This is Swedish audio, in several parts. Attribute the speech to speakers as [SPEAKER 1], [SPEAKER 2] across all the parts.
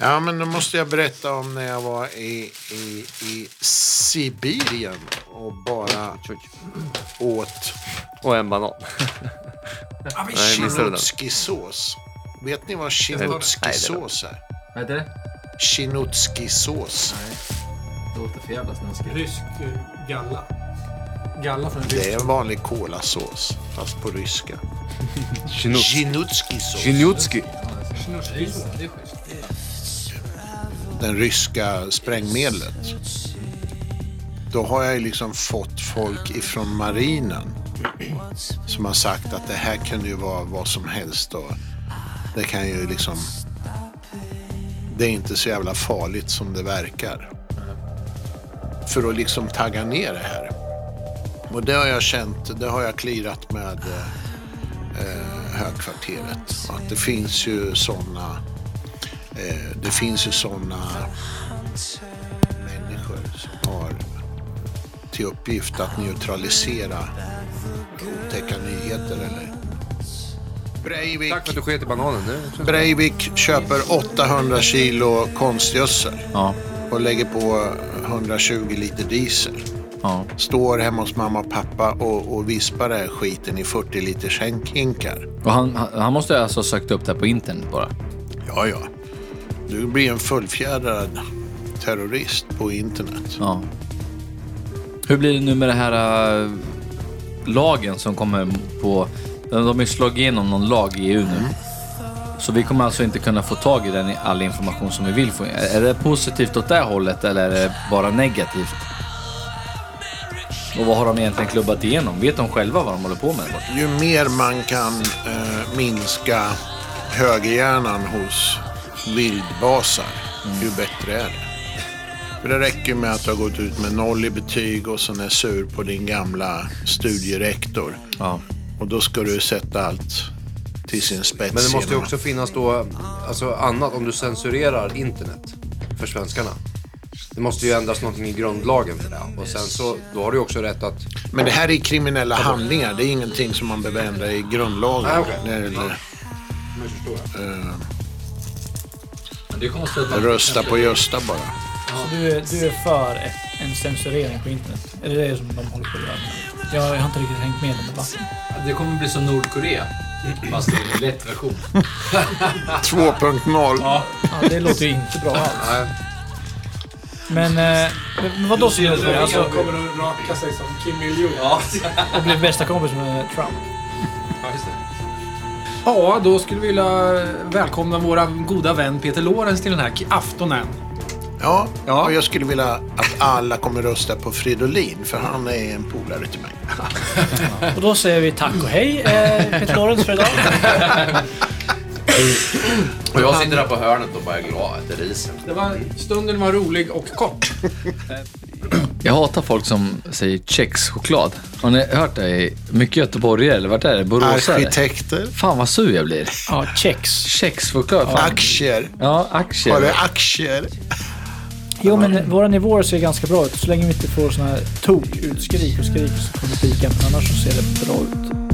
[SPEAKER 1] Ja, men då måste jag berätta om när jag var i, i, i Sibirien och bara åt
[SPEAKER 2] Och en banan. Nej, missade den.
[SPEAKER 1] chinutski-sås. Vet ni vad chinutski-sås är?
[SPEAKER 3] Vad heter det?
[SPEAKER 1] Chinutski-sås.
[SPEAKER 3] Det låter för jävla snuskigt.
[SPEAKER 4] Rysk eh, galla. Galla från
[SPEAKER 1] Det är en vanlig kolasås, fast på ryska.
[SPEAKER 2] Chinut.
[SPEAKER 1] Chinutski-sås.
[SPEAKER 2] Chinutski.
[SPEAKER 3] Det är schysst. Det.
[SPEAKER 1] Den ryska sprängmedlet. Då har jag liksom fått folk ifrån marinen som har sagt att det här kunde ju vara vad som helst och det kan ju liksom det är inte så jävla farligt som det verkar. För att liksom tagga ner det här. Och det har jag känt, det har jag klirat med eh, högkvarteret. Att det finns ju sådana det finns ju sådana människor som har till uppgift att neutralisera otäcka nyheter eller Breivik.
[SPEAKER 2] Tack för att du sket i bananen. Nu
[SPEAKER 1] Breivik köper 800 kilo konstgödsel
[SPEAKER 5] Ja.
[SPEAKER 1] och lägger på 120 liter diesel.
[SPEAKER 5] Ja.
[SPEAKER 1] Står hemma hos mamma och pappa och, och vispar den här skiten i 40 liters hinkar.
[SPEAKER 5] Och han, han, han måste alltså ha sökt upp det här på internet bara.
[SPEAKER 1] Ja, ja. Du blir en fullfjädrad terrorist på internet.
[SPEAKER 5] Ja. Hur blir det nu med det här äh, lagen som kommer på... De har ju slagit igenom någon lag i EU nu. Så vi kommer alltså inte kunna få tag i den, all information som vi vill få. Är är det positivt åt det hållet eller är det bara negativt? Och vad har de egentligen klubbat igenom? Vet de själva vad de håller på med?
[SPEAKER 1] Ju mer man kan eh, minska högerhjärnan hos vildbasar, ju bättre är det. För det räcker med att du har gått ut med noll i betyg och sen är sur på din gamla studierektor.
[SPEAKER 5] Ja.
[SPEAKER 1] Och då ska du sätta allt till sin spets.
[SPEAKER 2] Men det måste ju också finnas då, alltså annat, om du censurerar internet för svenskarna. Det måste ju ändras någonting i grundlagen för det. Och sen så, då har du också rätt att...
[SPEAKER 1] Men det här är kriminella handlingar. Det är ingenting som man behöver ändra i grundlagen.
[SPEAKER 2] Nej, okej.
[SPEAKER 1] Det är- eller,
[SPEAKER 5] Det är konstigt att
[SPEAKER 1] rösta på Gösta bara.
[SPEAKER 4] Så du är, du är för ett, en censurering på internet? Är det det som de håller på att göra? Jag, jag har inte riktigt hängt med i den debatten.
[SPEAKER 5] Det kommer bli som Nordkorea. Fast det är en lätt version.
[SPEAKER 1] 2.0.
[SPEAKER 4] Ja, det låter ju inte bra alls.
[SPEAKER 2] Nej,
[SPEAKER 4] Men, eh, men vadå så gör det? Alltså,
[SPEAKER 6] kommer att raka sig som Kim Il-Jong.
[SPEAKER 5] Ja,
[SPEAKER 4] och bli bästa kompis med Trump?
[SPEAKER 5] just det.
[SPEAKER 6] Ja, då skulle vi vilja välkomna våra goda vän Peter Lorenz till den här aftonen.
[SPEAKER 1] Ja,
[SPEAKER 6] Ja.
[SPEAKER 1] och jag skulle vilja att alla kommer rösta på Fridolin, för han är en polare till mig.
[SPEAKER 4] Och då säger vi tack och hej, eh, Peter Lorenz för idag.
[SPEAKER 2] och jag sitter där på hörnet och bara är glad att det riser.
[SPEAKER 6] Det var, stunden var rolig och kort.
[SPEAKER 5] Jag hatar folk som säger kexchoklad. Har ni hört det? i Mycket göteborgare eller vart är det? Boråsare?
[SPEAKER 1] Arkitekter,
[SPEAKER 5] Fan vad sur jag blir.
[SPEAKER 4] Ja, kex.
[SPEAKER 5] Kexchoklad. Fan.
[SPEAKER 1] aktier.
[SPEAKER 5] Ja, aktier.
[SPEAKER 1] Har du aktier?
[SPEAKER 4] Jo, men våra nivåer ser ganska bra ut. Så länge vi inte får såna här tok-utskrik och skrik så pika. Men annars så ser det bra ut.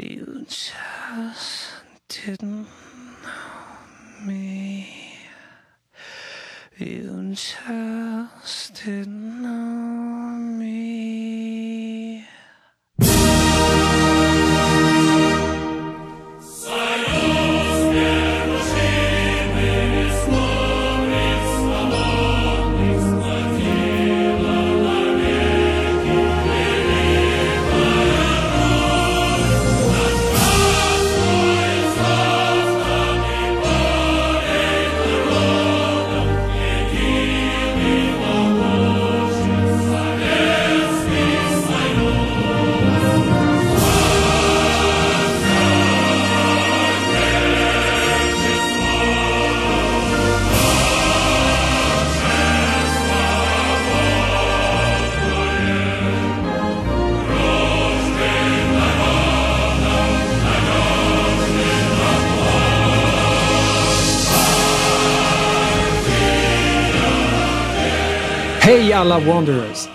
[SPEAKER 7] You just didn't know me. You just didn't know me.
[SPEAKER 6] Hej alla Wanderers!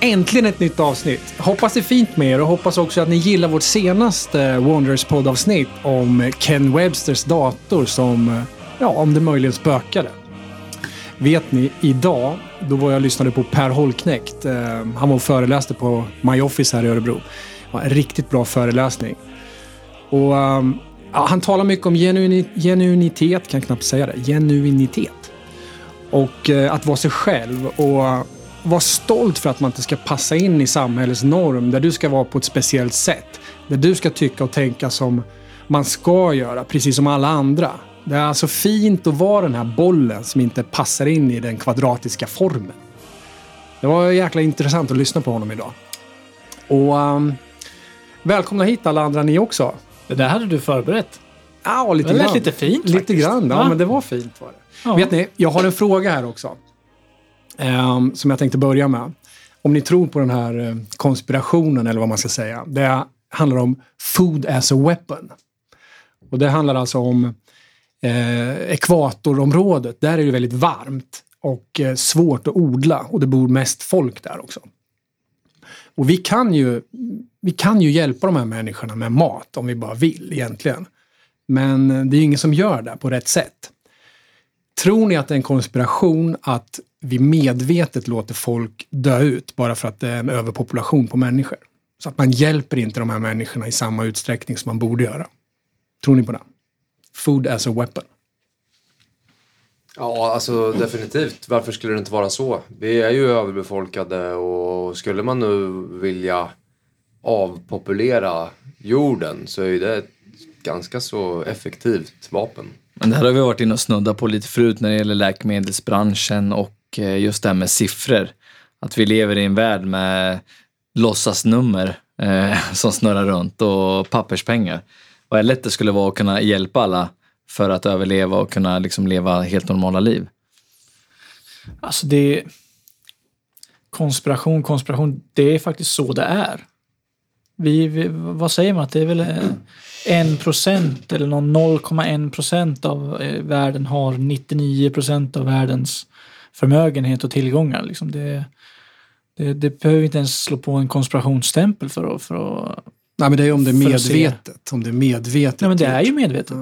[SPEAKER 6] Äntligen ett nytt avsnitt. Hoppas det är fint med er och hoppas också att ni gillar vårt senaste Wanderers poddavsnitt om Ken Websters dator som, eh, ja, om det möjligen spökade. Vet ni, idag, då var jag och lyssnade på Per Holknekt. Eh, han var och föreläste på My Office här i Örebro. Det var en riktigt bra föreläsning. Och eh, ja, han talar mycket om genuinitet, kan jag knappt säga det, genuinitet. Och eh, att vara sig själv och vara stolt för att man inte ska passa in i samhällets norm där du ska vara på ett speciellt sätt. Där du ska tycka och tänka som man ska göra, precis som alla andra. Det är alltså fint att vara den här bollen som inte passar in i den kvadratiska formen. Det var jäkla intressant att lyssna på honom idag. Och ehm, välkomna hit alla andra ni också.
[SPEAKER 4] Det där hade du förberett.
[SPEAKER 6] Ja, lite
[SPEAKER 4] Det lät
[SPEAKER 6] grann.
[SPEAKER 4] lite fint
[SPEAKER 6] Lite
[SPEAKER 4] faktiskt.
[SPEAKER 6] grann, ja,
[SPEAKER 4] Va?
[SPEAKER 6] men det var fint var det.
[SPEAKER 4] Ja.
[SPEAKER 6] Vet ni, jag har en fråga här också. Um, som jag tänkte börja med. Om ni tror på den här eh, konspirationen eller vad man ska säga. Det handlar om food as a weapon. Och det handlar alltså om eh, ekvatorområdet. Där är det väldigt varmt och eh, svårt att odla och det bor mest folk där också. Och vi kan ju, vi kan ju hjälpa de här människorna med mat om vi bara vill egentligen. Men eh, det är ju ingen som gör det på rätt sätt. Tror ni att det är en konspiration att vi medvetet låter folk dö ut bara för att det är en överpopulation på människor? Så att man hjälper inte de här människorna i samma utsträckning som man borde göra. Tror ni på det? Food as a weapon.
[SPEAKER 2] Ja, alltså definitivt. Varför skulle det inte vara så? Vi är ju överbefolkade och skulle man nu vilja avpopulera jorden så är ju det ett ganska så effektivt vapen.
[SPEAKER 5] Men det här har vi varit inne och snuddat på lite förut när det gäller läkemedelsbranschen och eh, just det här med siffror. Att vi lever i en värld med låtsasnummer eh, som snurrar runt och papperspengar. Vad lätt det skulle vara att kunna hjälpa alla för att överleva och kunna liksom leva helt normala liv.
[SPEAKER 4] Alltså det... Konspiration, konspiration. Det är faktiskt så det är. Vi, vi, vad säger man? Att det är väl eh, eh, en procent eller någon 0,1 procent av eh, världen har 99 procent av världens förmögenhet och tillgångar. Liksom det, det, det behöver inte ens slå på en konspirationsstämpel för att... För att
[SPEAKER 6] Nej, men det är om det är medvetet. Om det är medvetet.
[SPEAKER 4] nej, men det är ju medvetet.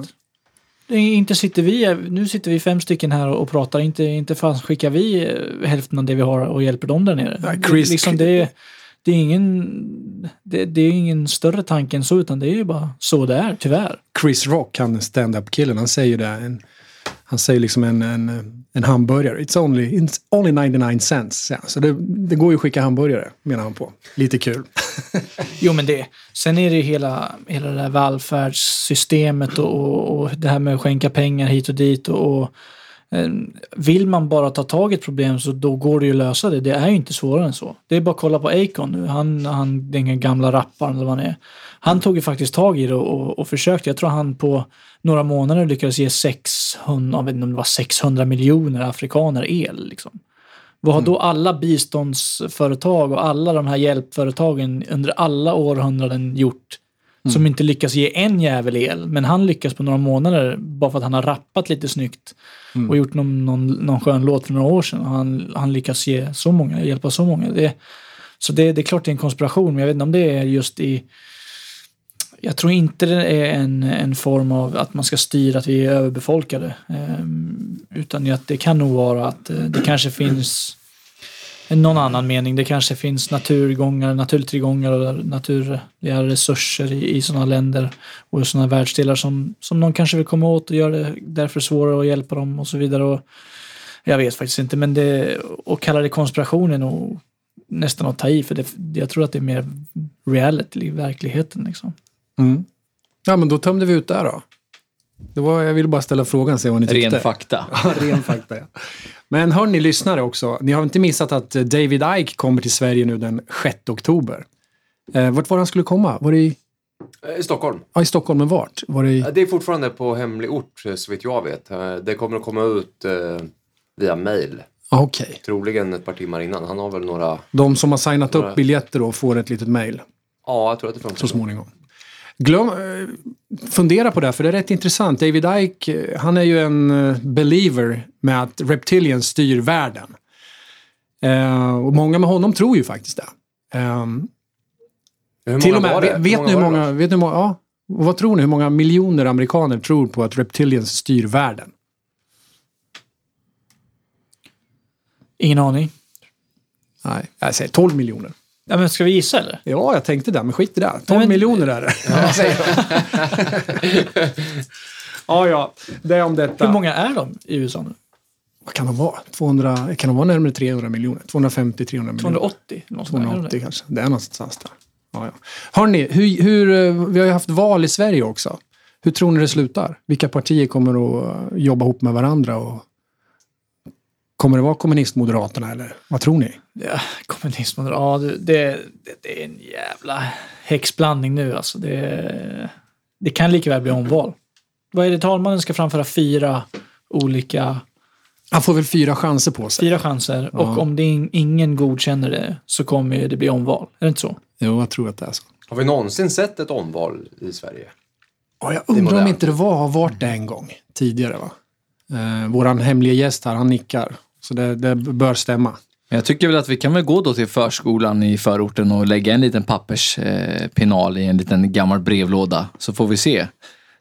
[SPEAKER 4] Det är, inte sitter vi, nu sitter vi fem stycken här och, pratar, inte, inte fan skickar vi eh, hälften av det vi har och hjälper dem där nere.
[SPEAKER 6] Nej, Chris-
[SPEAKER 4] det, liksom det, det, är ingen, det, det är ingen större tanke än så, utan det är ju bara så det är, tyvärr.
[SPEAKER 6] Chris Rock, han stand-up-killen, han säger det. En, han säger liksom en, en, en hamburgare. It's only, it's only 99 cents. Ja, så det, det går ju att skicka hamburgare, menar han på. Lite kul.
[SPEAKER 4] Jo, men det. Sen är det ju hela, hela det där välfärdssystemet och, och, och det här med att skänka pengar hit och dit. Och, och, vill man bara ta tag i ett problem så då går det ju att lösa det. Det är ju inte svårare än så. Det är bara att kolla på Akon nu. Han, han den gamla rapparen eller vad han är. Han tog ju faktiskt tag i det och, och, och försökte. Jag tror han på några månader lyckades ge 600, jag vet inte om det var 600 miljoner afrikaner el. Liksom. Vad har då alla biståndsföretag och alla de här hjälpföretagen under alla århundraden gjort som inte lyckas ge en jävel el, men han lyckas på några månader bara för att han har rappat lite snyggt Mm. och gjort någon, någon, någon skön låt för några år sedan. Och han, han lyckas ge så många, hjälpa så många. Det, så det, det är klart det är en konspiration, men jag vet inte om det är just i jag tror inte det är en, en form av att man ska styra att vi är överbefolkade. Eh, utan att det kan nog vara att eh, det kanske finns någon annan mening. Det kanske finns naturgångar, naturtillgångar och naturliga resurser i, i sådana länder och i sådana världsdelar som, som någon kanske vill komma åt och göra det därför svårare att hjälpa dem och så vidare. Och jag vet faktiskt inte, men det, att kalla det konspiration är nog nästan att ta i, för det, jag tror att det är mer reality, verkligheten. Liksom.
[SPEAKER 6] Mm. Ja, men då tömde vi ut där då. Det var, jag ville bara ställa frågan, se vad ni tyckte.
[SPEAKER 5] Ren fakta.
[SPEAKER 6] Ja, ren fakta, ja. Men hör ni lyssnare också, ni har inte missat att David Ike kommer till Sverige nu den 6 oktober. Eh, vart var han skulle komma? Var det i,
[SPEAKER 2] Eh, I Stockholm.
[SPEAKER 6] ja, i Stockholm, men vart? Var det i,
[SPEAKER 2] Det är fortfarande på hemlig ort eh, så vitt jag vet. Det kommer att komma ut eh, via mail.
[SPEAKER 6] ah, Okej.
[SPEAKER 2] Troligen ett par timmar innan. Han har väl några...
[SPEAKER 6] De som har signat upp
[SPEAKER 2] Nej.
[SPEAKER 6] biljetter då får ett litet mail
[SPEAKER 2] Ja, jag tror att det funkar
[SPEAKER 6] så småningom. Glöm, eh, fundera på det, för det är rätt intressant. David Ike, eh, han är ju en eh, believer med att reptilians styr världen. Eh, och många med honom tror ju faktiskt det.
[SPEAKER 2] Hur
[SPEAKER 6] till och med,
[SPEAKER 2] var det?
[SPEAKER 6] vet, ni hur
[SPEAKER 2] det
[SPEAKER 6] många, vet ni hur många, ja, vad tror ni, hur många miljoner amerikaner tror på att reptilians styr världen?
[SPEAKER 4] Ingen aning.
[SPEAKER 6] Nej, jag säger 12 miljoner.
[SPEAKER 4] Ja, men ska vi gissa eller?
[SPEAKER 6] Ja, jag tänkte det, men skit i det. 12
[SPEAKER 4] Nej, men-
[SPEAKER 6] miljoner är det. Ja, ja, ja, det är om detta.
[SPEAKER 4] Hur många är de i USA nu?
[SPEAKER 6] Vad kan de vara? 200, kan de vara närmare 300 miljoner? 250-300 miljoner?
[SPEAKER 4] 280? Något sånt där, är det
[SPEAKER 6] 280 kanske. Det är någonstans där. Ja, ja. Hörrni, hur, hur, eh, vi har ju haft val i Sverige också. Hur tror ni det slutar? Vilka partier kommer att jobba ihop med varandra? Och kommer det vara kommunistmoderaterna eller vad tror ni?
[SPEAKER 4] Ja, kommunism. Ja, det, det, det, är en jävla häxblandning nu alltså. Det, det kan lika väl bli omval. Vad är det talmannen ska framföra? Fyra olika,
[SPEAKER 6] Han får väl fyra chanser på sig.
[SPEAKER 4] fyra chanser.
[SPEAKER 6] Ja.
[SPEAKER 4] Och om det in, ingen godkänner det så kommer det bli omval. Är det inte så?
[SPEAKER 6] Jo, jag tror att det är så.
[SPEAKER 2] Har vi någonsin sett ett omval i Sverige?
[SPEAKER 6] Ja, jag undrar om inte det var, har varit det en gång tidigare. Va? Eh, våran hemliga gäst här, han nickar. Så det, det bör stämma.
[SPEAKER 5] Jag tycker väl att vi kan väl gå då till förskolan i förorten och lägga en liten papperspinal i en liten gammal brevlåda. Så får vi se.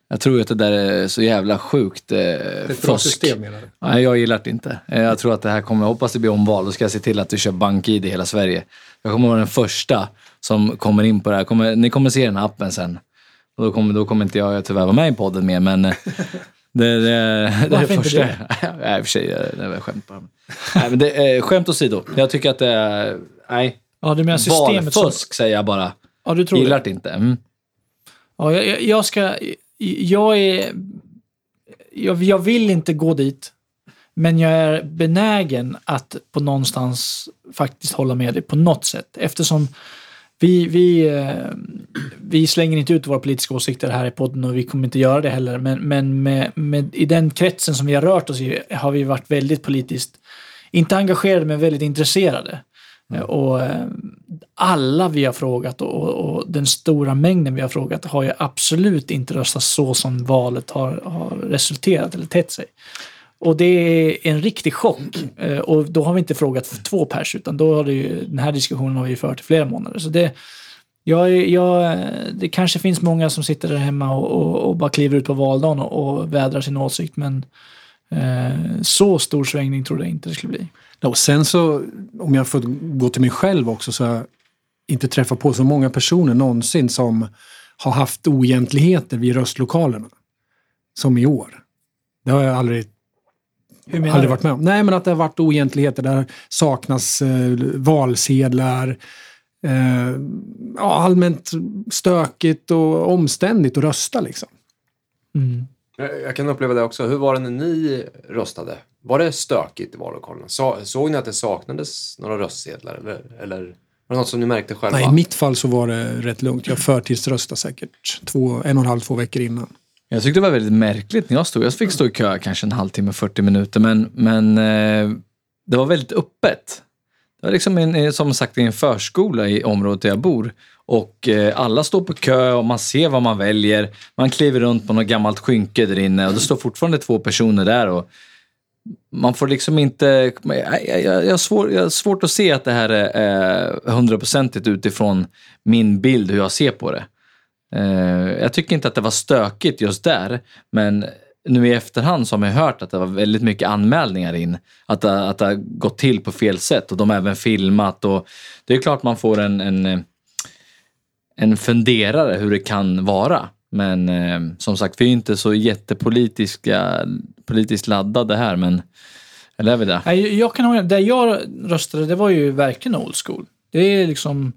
[SPEAKER 5] Jag tror att det där är så jävla sjukt eh, fusk.
[SPEAKER 6] menar du?
[SPEAKER 5] Nej, jag gillar det inte. Eh, Jag tror att det här kommer, hoppas det blir omval. Då ska jag se till att du kör BankID i hela Sverige. Jag kommer vara den första som kommer in på det här. Kommer, ni kommer se den här appen sen. Och då, kommer, då kommer inte jag tyvärr vara med i podden mer, men eh, det, det, det är det
[SPEAKER 4] inte
[SPEAKER 5] första.
[SPEAKER 4] det?
[SPEAKER 5] Nej, i och för sig, det är väl skämt bara. Nej, men det, eh, skämt åsido. Jag tycker att det är, nej,
[SPEAKER 4] Ja, du menar systemet som...
[SPEAKER 5] valfusk säger jag bara.
[SPEAKER 4] Ja, du tror
[SPEAKER 5] Gillar
[SPEAKER 4] det.
[SPEAKER 5] inte. Mm.
[SPEAKER 4] Ja, jag- jag, jag ska... Jag är... Jag, jag vill inte gå dit. Men jag är benägen att på någonstans faktiskt hålla med dig på något sätt. Eftersom vi, vi, eh, vi slänger inte ut våra politiska åsikter här i podden och vi kommer inte göra det heller. Men, men med, med, i den kretsen som vi har rört oss i har vi varit väldigt politiskt, inte engagerade men väldigt intresserade. Eh, Och eh, alla vi har frågat och, och, den stora mängden vi har frågat har ju absolut inte röstat så som valet har, har resulterat eller tätt sig. Och det är en riktig chock. Eh, och då har vi inte frågat för två pers utan då har det ju, den här diskussionen har vi fört i flera månader. Så det, jag, jag, det kanske finns många som sitter där hemma och, och, och bara kliver ut på valdagen och, och vädrar sin åsikt men eh, så stor svängning tror jag inte det skulle bli.
[SPEAKER 6] Ja, och sen så, om jag får gå till mig själv också, så har jag inte träffat på så många personer någonsin som har haft oegentligheter vid röstlokalerna. Som i år. Det har jag aldrig,
[SPEAKER 4] hur menar
[SPEAKER 6] aldrig
[SPEAKER 4] du?
[SPEAKER 6] varit med om. Nej, men att det har varit oegentligheter. Där saknas eh, valsedlar. Eh, ja, allmänt stökigt och omständigt att rösta liksom.
[SPEAKER 4] Mm.
[SPEAKER 2] Jag kan uppleva det också. Hur var det när ni röstade? Var det stökigt i vallokalerna? Så, såg ni att det saknades några röstsedlar? Eller, eller var det något som ni märkte själva?
[SPEAKER 6] Nej, i mitt fall så var det rätt lugnt. Jag förtidsröstade säkert två, en och en halv, två veckor innan.
[SPEAKER 5] Jag tyckte det var väldigt märkligt när jag stod. Jag fick stå i kö kanske en halvtimme, 40 minuter, men, men eh, det var väldigt öppet. Det var liksom en, eh, som sagt en förskola i området där jag bor. Och eh, alla står på kö och man ser vad man väljer. Man kliver runt på något gammalt skynke där inne och det står fortfarande två personer där. Och man får liksom inte... Jag, jag, jag, jag, har svår, jag har svårt att se att det här är hundraprocentigt utifrån min bild hur jag ser på det. Eh, jag tycker inte att det var stökigt just där, men nu i efterhand så har man ju hört att det var väldigt mycket anmälningar in. Att det, att det har gått till på fel sätt och de har även filmat. Och det är klart man får en, en, en funderare hur det kan vara. Men eh, som sagt, vi är ju inte så jättepolitiska, politiskt laddade här, men eller är vi det?
[SPEAKER 4] Jag kan ha Det jag röstade, det var ju verkligen old school. Det är liksom...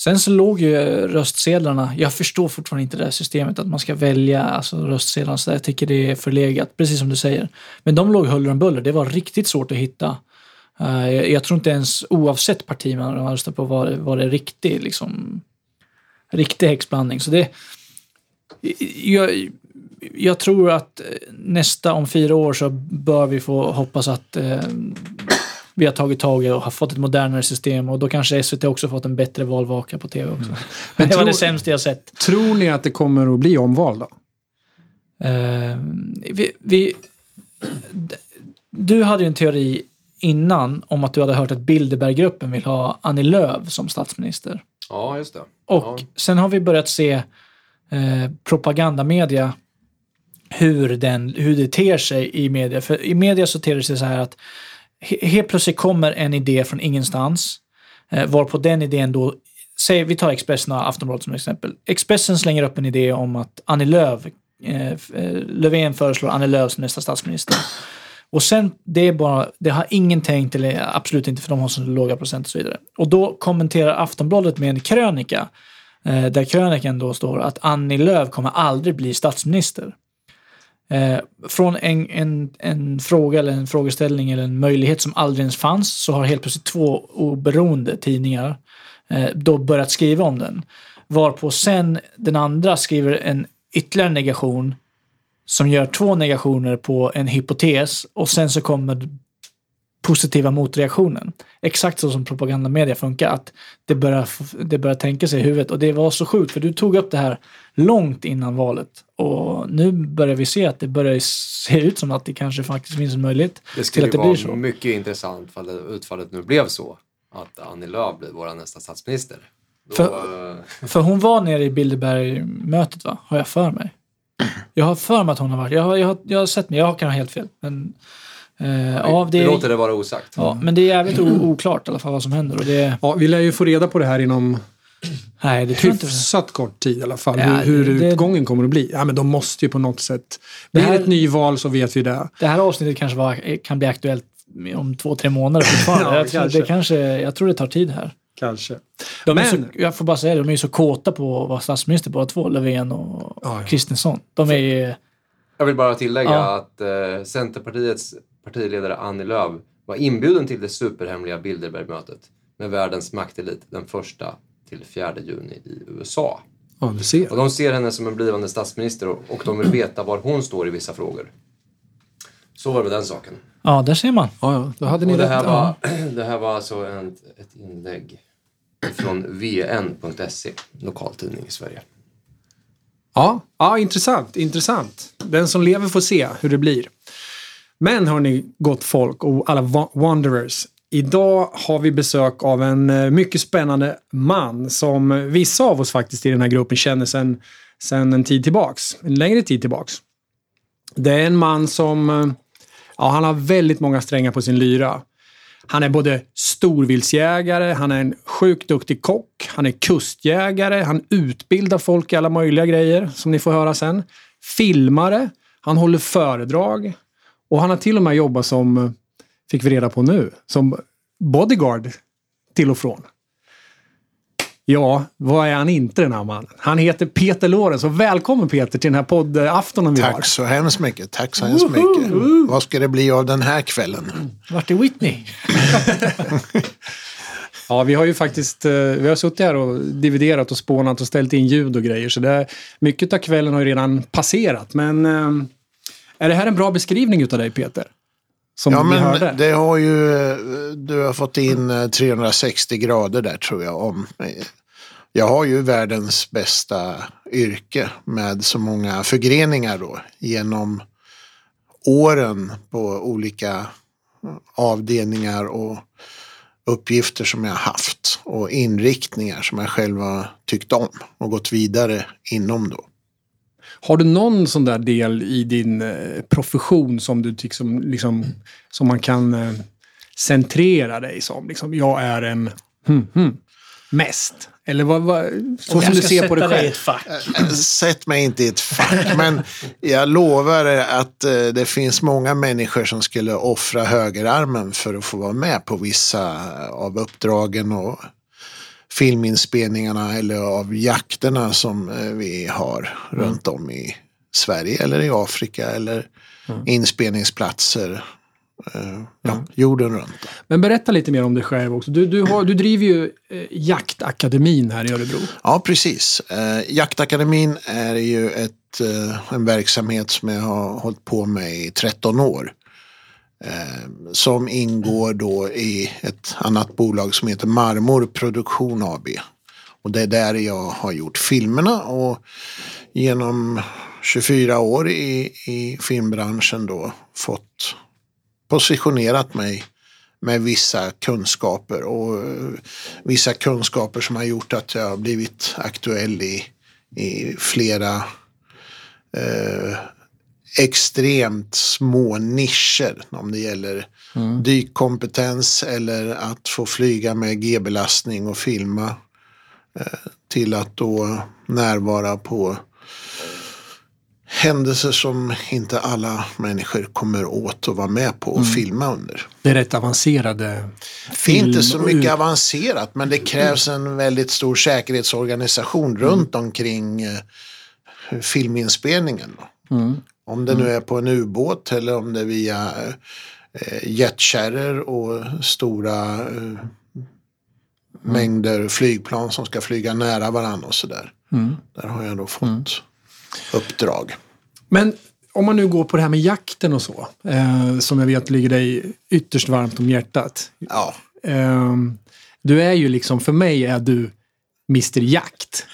[SPEAKER 4] Sen så låg ju röstsedlarna, jag förstår fortfarande inte det här systemet att man ska välja alltså röstsedlarna så där. Jag tycker det är förlegat, precis som du säger. Men de låg huller om buller, det var riktigt svårt att hitta. Uh, jag, jag tror inte ens oavsett parti man röstar på var, var det riktig, liksom, riktig häxblandning. Så det, jag, jag tror att eh, nästa, om fyra år så bör vi få hoppas att eh, vi har tagit tag i och har fått ett modernare system och då kanske SVT också fått en bättre valvaka på tv också. Men det var det sämsta jag sett.
[SPEAKER 6] Tror ni att det kommer att bli omval då?
[SPEAKER 4] Eh, vi, vi, du hade ju en teori innan om att du hade hört att Bilderberggruppen vill ha Annie Lööf som statsminister.
[SPEAKER 2] Ja, just det.
[SPEAKER 4] Och
[SPEAKER 2] Ja.
[SPEAKER 4] sen har vi börjat se eh, propagandamedia, hur, den, hur det ter sig i media. För i media så ter det sig så här att helt plötsligt kommer en idé från ingenstans, eh, varpå den idén då, säg, vi tar Expressen och Aftonbladet som exempel. Expressen slänger upp en idé om att Annie Lööf, eh, eh Löfven föreslår Annie Lööf som nästa statsminister. Och sen, det är bara, det har ingen tänkt, eller absolut inte för de har så låga procent och så vidare. Och då kommenterar Aftonbladet med en krönika, eh, där krönikan då står att Annie Lööf kommer aldrig bli statsminister. Eh, från en, en, en fråga eller en frågeställning eller en möjlighet som aldrig ens fanns så har helt plötsligt två oberoende tidningar eh, då börjat skriva om den. Varpå sen den andra skriver en ytterligare negation som gör två negationer på en hypotes och sen så kommer positiva motreaktionen. Exakt så som propagandamedia funkar, att det börjar, det börjar tänka sig i huvudet. Och det var så sjukt, för du tog upp det här långt innan valet. Och nu börjar vi se att det börjar se ut som att det kanske faktiskt finns en möjlighet
[SPEAKER 2] Det
[SPEAKER 4] till
[SPEAKER 2] skulle
[SPEAKER 4] att det
[SPEAKER 2] vara
[SPEAKER 4] blir så.
[SPEAKER 2] mycket intressant det- utfallet nu blev så. Att Annie Lööf blir vår nästa statsminister. Då,
[SPEAKER 4] För-
[SPEAKER 2] eh,
[SPEAKER 4] För hon var nere i Bilderberg-mötet, va? Har jag för mig. Jag har för mig att hon har varit. Jag har, jag har, jag har sett mig, jag kan ha helt fel. Men, eh, ja, det,
[SPEAKER 2] låter det vara osagt.
[SPEAKER 4] ja, men det är jävligt oklart i alla fall vad som händer. Och det,
[SPEAKER 6] Ja, vi lär ju få reda på det här inom
[SPEAKER 4] nej, det tror jag inte.
[SPEAKER 6] hyfsat kort tid i alla fall.
[SPEAKER 4] Ja,
[SPEAKER 6] hur hur
[SPEAKER 4] det-
[SPEAKER 6] utgången kommer att bli. Ja, men de måste ju på något sätt. Blir det
[SPEAKER 4] här-
[SPEAKER 6] ett nyval så vet vi det.
[SPEAKER 4] Det här avsnittet kanske var, kan bli aktuellt om två, tre månader fortfarande.
[SPEAKER 6] Ja,
[SPEAKER 4] jag, tror,
[SPEAKER 6] kanske.
[SPEAKER 4] det kanske, jag tror det tar tid här.
[SPEAKER 6] Kanske.
[SPEAKER 4] De är
[SPEAKER 6] Men-
[SPEAKER 4] så, jag får bara säga det, de är ju så kåta på att vara statsminister båda två, Löfven och
[SPEAKER 6] Ja, ja.
[SPEAKER 4] Kristensson. De är ju...
[SPEAKER 2] Jag vill bara tillägga
[SPEAKER 4] Ja.
[SPEAKER 2] att eh, Centerpartiets partiledare Annie Lööf var inbjuden till det superhemliga Bilderbergmötet med världens maktelit den första till 4 juni i USA.
[SPEAKER 6] Ja, du ser.
[SPEAKER 2] Och de ser henne som en blivande statsminister och, och de vill veta var hon står i vissa frågor. Så var det med den saken.
[SPEAKER 4] Ja, där ser man.
[SPEAKER 6] Ja, ja, då hade ni
[SPEAKER 2] Och det,
[SPEAKER 6] rätt.
[SPEAKER 2] här
[SPEAKER 6] Ja.
[SPEAKER 2] var, det här var alltså en, ett inlägg från vn.se, lokaltidning i Sverige.
[SPEAKER 6] Ja, ja, intressant. Intressant. Den som lever får se hur det blir. Men hörni, gott folk och alla wa- wanderers. Idag har vi besök av en eh, mycket spännande man som vissa av oss faktiskt i den här gruppen känner sedan sen en tid tillbaks. En längre tid tillbaks. Det är en man som eh, ja, han har väldigt många strängar på sin lyra. Han är både storviltsjägare, han är en sjukt duktig kock, han är kustjägare, han utbildar folk i alla möjliga grejer som ni får höra sen. Filmare, han håller föredrag och han har till och med jobbat som, eh, fick vi reda på nu, som bodyguard till och från. Ja, vad är han inte den här mannen? Han heter Peter Lorenz och välkommen Peter till den här poddaftonen vi har.
[SPEAKER 1] Tack så hemskt mycket. Tack så hemskt mycket. Vad ska det bli av den här kvällen?
[SPEAKER 4] Vart är Whitney?
[SPEAKER 6] Ja, vi har ju faktiskt eh, vi har suttit här och dividerat och spånat och ställt in ljud och grejer. Så det, mycket av kvällen har ju redan passerat. Men eh, är det här en bra beskrivning utav dig Peter? Som
[SPEAKER 1] Ja,
[SPEAKER 6] vi hörde?
[SPEAKER 1] men det har ju, du har fått in eh, 360 grader där tror jag om. Jag har ju världens bästa yrke med så många förgreningar då genom åren på olika avdelningar och uppgifter som jag har haft och inriktningar som jag själv har tyckt om och gått vidare inom då.
[SPEAKER 6] Har du någon sån där del i din eh, profession som du tycker som, liksom, som man kan eh, centrera dig som? Liksom, jag är en hmm, hmm, mest. Eller vad, vad, så som du ser på dig
[SPEAKER 4] i
[SPEAKER 6] själv.
[SPEAKER 4] ett fack.
[SPEAKER 1] Sätt mig inte i ett fack, men jag lovar att eh, det finns många människor som skulle offra högerarmen för att få vara med på vissa av uppdragen och filminspelningarna eller av jakterna som eh, vi har runt om i Sverige eller i Afrika eller inspelningsplatser. eh, Ja, jorden runt.
[SPEAKER 6] Men berätta lite mer om dig själv också. Du, du, har, du driver ju eh, Jaktakademin här i Örebro.
[SPEAKER 1] Ja, precis. Jaktakademin är ju ett, en verksamhet som jag har hållit på med i 13 år. Eh, som ingår då i ett annat bolag som heter Marmor Produktion AB. Och det är där jag har gjort filmerna och genom 24 år i, i filmbranschen då fått positionerat mig med vissa kunskaper och eh, vissa kunskaper som har gjort att jag har blivit aktuell i, i flera eh, extremt små nischer om det gäller dykkompetens eller att få flyga med G-belastning och filma eh, till att då närvara på händelser som inte alla människor kommer åt att vara med på och filma under.
[SPEAKER 6] Det är rätt avancerade
[SPEAKER 1] Det är
[SPEAKER 6] film
[SPEAKER 1] inte så
[SPEAKER 6] och
[SPEAKER 1] mycket avancerat men det krävs en väldigt stor säkerhetsorganisation runt omkring eh, filminspelningen. Då. Om det nu är på en ubåt eller om det är via eh, jetkärror och stora eh, mängder flygplan som ska flyga nära varandra och sådär. Där har jag då fått uppdrag.
[SPEAKER 6] Men om man nu går på det här med jakten och så, eh, som jag vet ligger dig ytterst varmt om hjärtat.
[SPEAKER 1] Ja,
[SPEAKER 6] Eh, du är ju liksom, för mig är du Mr Jakt.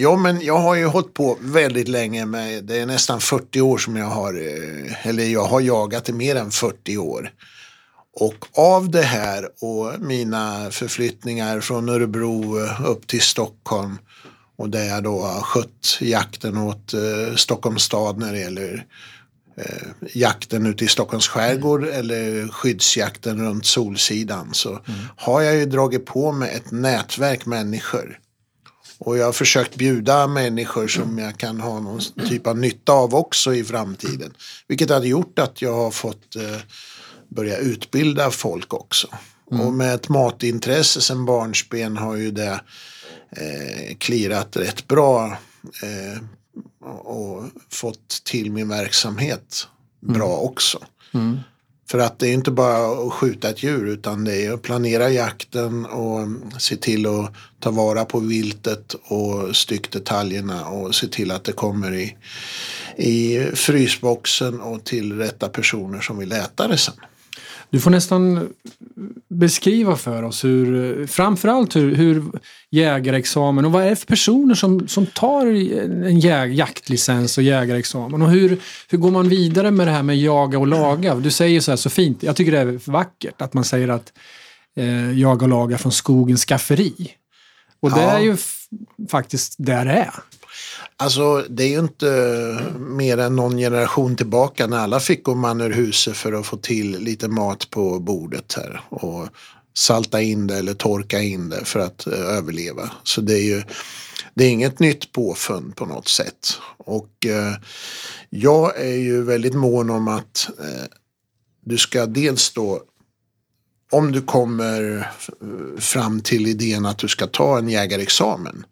[SPEAKER 1] Ja, men jag har ju hållit på väldigt länge med, det är nästan 40 år som jag har, eh, eller jag har jagat i mer än 40 år. Och av det här och mina förflyttningar från Örebro eh, upp till Stockholm och där jag då har skött jakten åt eh, Stockholms stad när det gäller eh, jakten ute i Stockholms skärgård eller skyddsjakten runt Solsidan så har jag ju dragit på mig ett nätverk människor. Och jag har försökt bjuda människor som jag kan ha någon typ av nytta av också i framtiden. Vilket hade gjort att jag har fått eh, börja utbilda folk också. Och med ett matintresse sedan barnsben har ju det eh, klirat rätt bra eh, och fått till min verksamhet bra också. För att det är inte bara att skjuta ett djur utan det är att planera jakten och se till att ta vara på viltet och styckdetaljerna och se till att det kommer i, i frysboxen och till rätta personer som vill äta det sen.
[SPEAKER 6] Du får nästan beskriva för oss hur, framförallt hur, hur jägarexamen och vad är det för personer som, som tar en jäg, jaktlicens och jägarexamen och hur, hur går man vidare med det här med jaga och laga? Du säger så här så fint, jag tycker det är vackert att man säger att eh, jaga och laga från skogens skafferi. Och det
[SPEAKER 1] Ja.
[SPEAKER 6] är ju faktiskt där det är.
[SPEAKER 1] Alltså det är ju inte mer än någon generation tillbaka när alla fick gå man ur huset för att få till lite mat på bordet här. Och salta in det eller torka in det för att eh, överleva. Så det är ju det är inget nytt påfund på något sätt. Och eh, jag är ju väldigt mån om att eh, du ska dels då om du kommer fram till idén att du ska ta en jägarexamen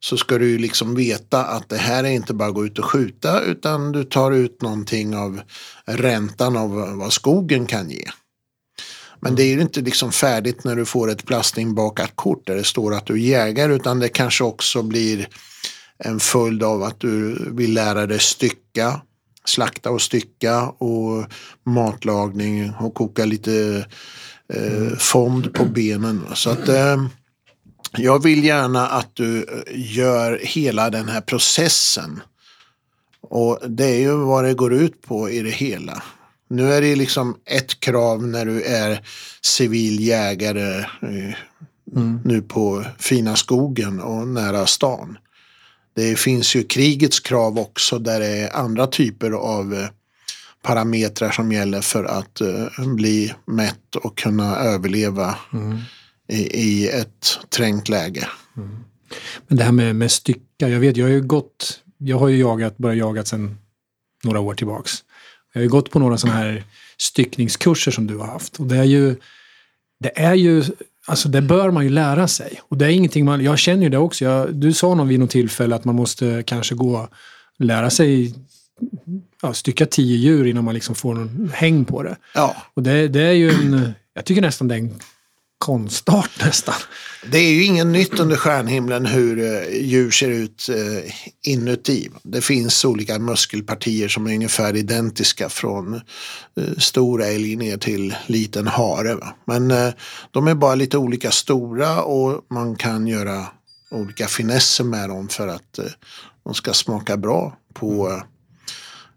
[SPEAKER 1] så ska du ju liksom veta att det här är inte bara att gå ut och skjuta utan du tar ut någonting av räntan av vad skogen kan ge. Men det är ju inte liksom färdigt när du får ett plastinbakat kort där det står att du jägar utan det kanske också blir en följd av att du vill lära dig stycka, slakta och stycka och matlagning och koka lite eh, fond på benen. Så att eh, jag vill gärna att du eh, gör hela den här processen. Och det är ju vad det går ut på i det hela. Nu är det liksom ett krav när du är civil jägare eh, nu på fina skogen och nära stan. Det finns ju krigets krav också där det är andra typer av eh, parametrar som gäller för att bli mätt och kunna överleva i, i ett trängt läge.
[SPEAKER 6] Men det här med, med stycka, jag vet, jag har ju gått, jag har ju jagat, börjat jaga sedan några år tillbaks. Jag har ju gått på några sådana här styckningskurser som du har haft. Och det är ju, det är ju, alltså det bör man ju lära sig. Och det är ingenting man, jag känner ju det också. Jag, du sa någon vid något tillfälle att man måste kanske gå lära sig ja, stycka tio djur innan man liksom får någon häng på det.
[SPEAKER 1] Ja,
[SPEAKER 6] Och det, det är ju en, jag tycker nästan det är en konstart nästan.
[SPEAKER 1] det är ju inget nytt under stjärnhimlen hur eh, djur ser ut eh, inuti. Det finns olika muskelpartier som är ungefär identiska från eh, stor älg ner till liten hare. Men de är bara lite olika stora och man kan göra olika finesser med dem för att de ska smaka bra på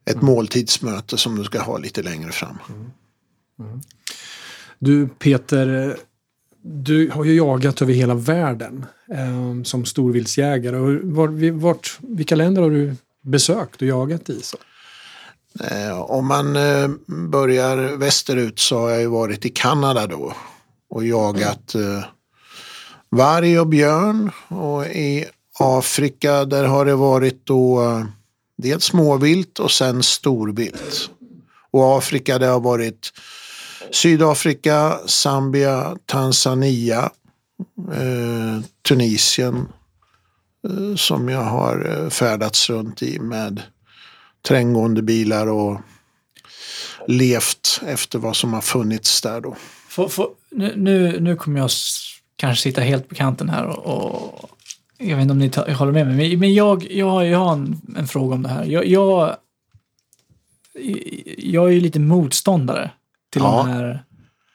[SPEAKER 1] ett måltidsmöte som du ska ha lite längre fram.
[SPEAKER 6] Du Peter, du har ju jagat över hela världen eh, som storviltsjägare. Och var, vart, vilka länder har du besökt och jagat i? Så?
[SPEAKER 1] Eh, om man eh, börjar västerut så har jag ju varit i Kanada då och jagat mm. varg och björn. Och i Afrika där har det varit då eh, dels småvilt och sen storvilt. Och Afrika det har varit Sydafrika, Zambia, Tanzania, eh, Tunisien eh, som jag har eh, färdats runt i med terränggående bilar och levt efter vad som har funnits där då.
[SPEAKER 4] Få- få- nu, nu, nu kommer jag kanske sitta helt på kanten här och, och jag vet inte om ni ta, håller med mig, men- men jag, jag, har- jag har en, en fråga om det här. Jag, jag, jag är ju lite motståndare till
[SPEAKER 1] Ja.
[SPEAKER 4] de här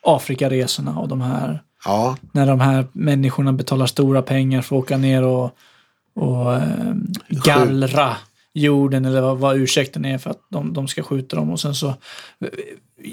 [SPEAKER 4] Afrikaresorna och de här
[SPEAKER 1] Ja,
[SPEAKER 4] när de här människorna betalar stora pengar för att åka ner och, och eh, gallra jorden eller vad, vad ursäkten är för att de, de ska skjuta dem och sen så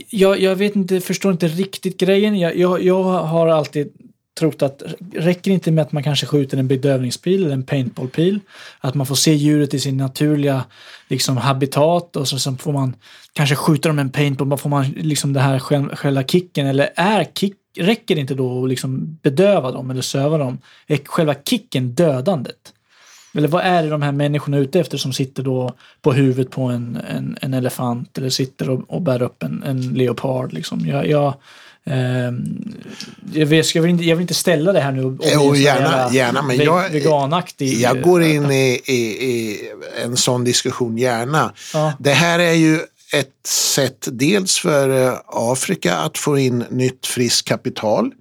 [SPEAKER 4] jag, jag vet inte, förstår inte riktigt grejen. Jag, jag, jag har alltid trott att räcker inte med att man kanske skjuter en bedövningspil eller en paintballpil, att man får se djuret i sin naturliga liksom, habitat och så, så får man kanske skjuta dem med en paintball, bara får man liksom det här själ- själva kicken eller är kick, räcker det inte då att liksom bedöva dem eller söva dem? Är själva kicken dödandet? Eller vad är det de här människorna är ute efter som sitter då på huvudet på en, en, en elefant eller sitter och, och bär upp en, en leopard liksom? Jag, jag, ehm, jag, vet, jag, vill inte, jag vill inte ställa det här nu och bli
[SPEAKER 1] gärna, gärna, men
[SPEAKER 4] ve-
[SPEAKER 1] jag-
[SPEAKER 4] veganaktig.
[SPEAKER 1] jag går in i, i, i en sån diskussion gärna.
[SPEAKER 4] Ja.
[SPEAKER 1] Det här är ju ett sätt dels för eh, Afrika att få in nytt friskt kapital.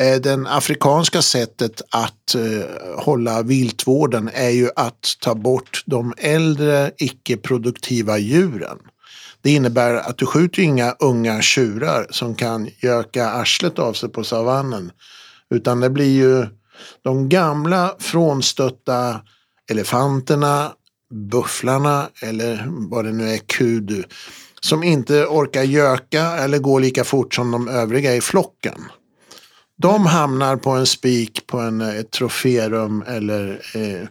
[SPEAKER 1] Eh, den afrikanska sättet att eh, hålla viltvården är ju att ta bort de äldre icke-produktiva djuren. Det innebär att du skjuter inga unga tjurar som kan göka arslet av sig på savannen. Utan det blir ju de gamla frånstötta elefanterna, bufflarna eller vad det nu är, kudu. Som inte orkar göka eller gå lika fort som de övriga i flocken. De hamnar på en spik på en, ett troférum eller... Eh,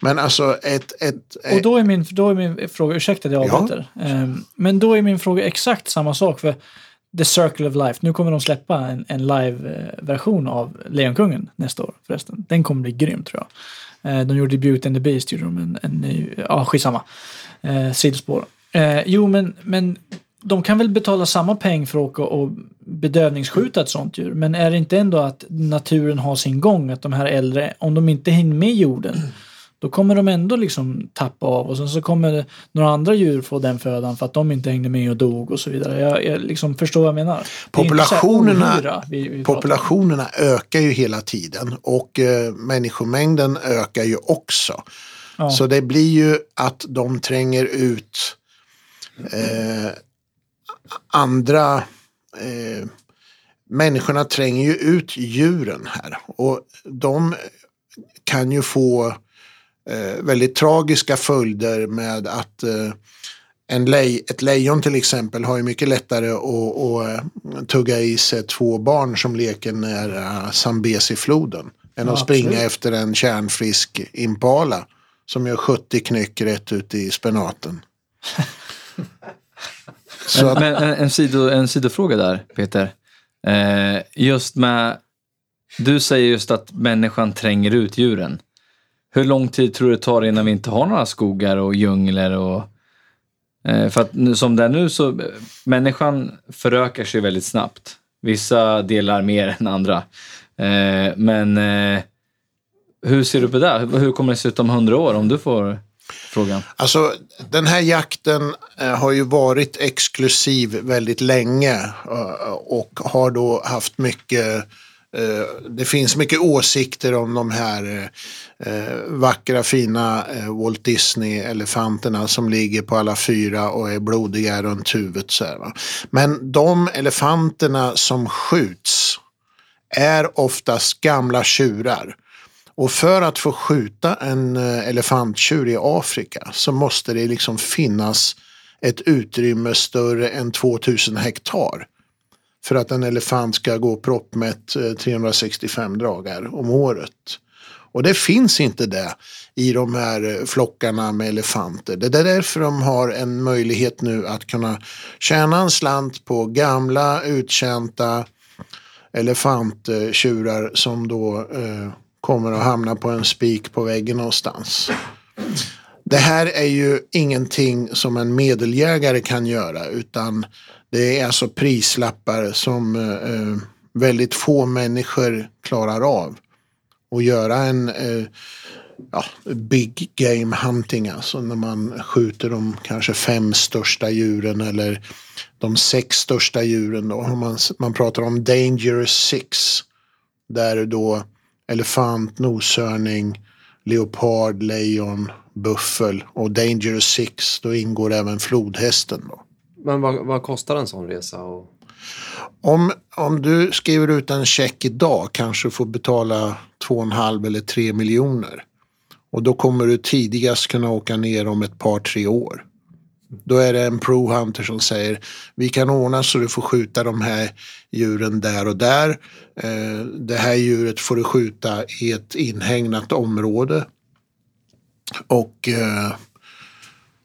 [SPEAKER 1] men alltså ett... ett
[SPEAKER 4] Och då är min, då är min fråga, ursäkta att jag
[SPEAKER 1] Ja.
[SPEAKER 4] avbryter, Ehm, men då är min fråga exakt samma sak för The Circle of Life. Nu kommer de släppa en, en live-version av Lejonkungen nästa år förresten. Den kommer bli grym tror jag. Eh, de gjorde Beauty and the Beast, gjorde de en, en ny, ja skitsamma. Eh, sidospår. Eh, jo men, men de kan väl betala samma peng för att åka och bedövningsskjuta ett sånt djur. Men är det inte ändå att naturen har sin gång? Att de här äldre, om de inte hinner med jorden, då kommer de ändå liksom tappa av och sen så kommer några andra djur få den födan för att de inte hängde med och dog och så vidare. Jag, jag liksom förstår vad jag menar.
[SPEAKER 1] Populationerna,
[SPEAKER 4] vi, vi
[SPEAKER 1] populationerna ökar ju hela tiden och eh, människomängden ökar ju också.
[SPEAKER 4] Ja.
[SPEAKER 1] Så det blir ju att de tränger ut eh, andra eh, människorna tränger ju ut djuren här och de kan ju få eh, väldigt tragiska följder med att eh, en lej, ett lejon till exempel har ju mycket lättare att, att eh, tugga i sig två barn som leker nära Zambesi-floden än
[SPEAKER 4] Ja,
[SPEAKER 1] att springa
[SPEAKER 4] absolut.
[SPEAKER 1] efter en kärnfrisk impala som gör 70 knyck rätt ut i spenaten. Så att,
[SPEAKER 5] men en, en, sido, en sidofråga där, Peter. Eh, just med, du säger just att människan tränger ut djuren. Hur lång tid tror du det tar innan vi inte har några skogar och djungler? Och, eh, för att nu, som det är nu så, eh, människan förökar sig väldigt snabbt. Vissa delar mer än andra. Eh, men eh, hur ser du på det? Hur, hur kommer det se ut om hundra år om du får frågan?
[SPEAKER 1] Alltså den här jakten eh, har ju varit exklusiv väldigt länge eh, och har då haft mycket eh, Eh, det finns mycket åsikter om de här eh, vackra fina eh, Walt Disney-elefanterna som ligger på alla fyra och är blodiga runt huvudet. Så här, va? Men de elefanterna som skjuts är oftast gamla tjurar. Och för att få skjuta en elefanttjur i Afrika så måste det liksom finnas ett utrymme större än 2000 hektar för att en elefant ska gå proppmätt 365 eh, dagar om året. Och det finns inte det i de här eh, flockarna med elefanter. Det är därför de har en möjlighet nu att kunna tjäna en slant på gamla uttjänta elefanttjurar som då eh, kommer att hamna på en spik på väggen någonstans. Det här är ju ingenting som en medeljägare kan göra utan det är alltså prislappar som eh, eh väldigt få människor klarar av. Och göra en eh, ja, big game hunting, alltså när man skjuter de kanske fem största djuren eller de sex största djuren. Då. Man, man pratar om Dangerous Six. Där då elefant, noshörning, leopard, lejon, buffel och Dangerous Six. Då ingår även flodhästen. Då.
[SPEAKER 2] Men vad, vad kostar en sån resa? Och...
[SPEAKER 1] Om, om du skriver ut en check idag kanske du får betala 2,5 eller 3 miljoner. Och då kommer du tidigast kunna åka ner om ett par, tre år. Då är det en pro-hunter som säger vi kan ordna så du får skjuta de här djuren där och där. Eh, det här djuret får du skjuta i ett inhägnat område. Och eh,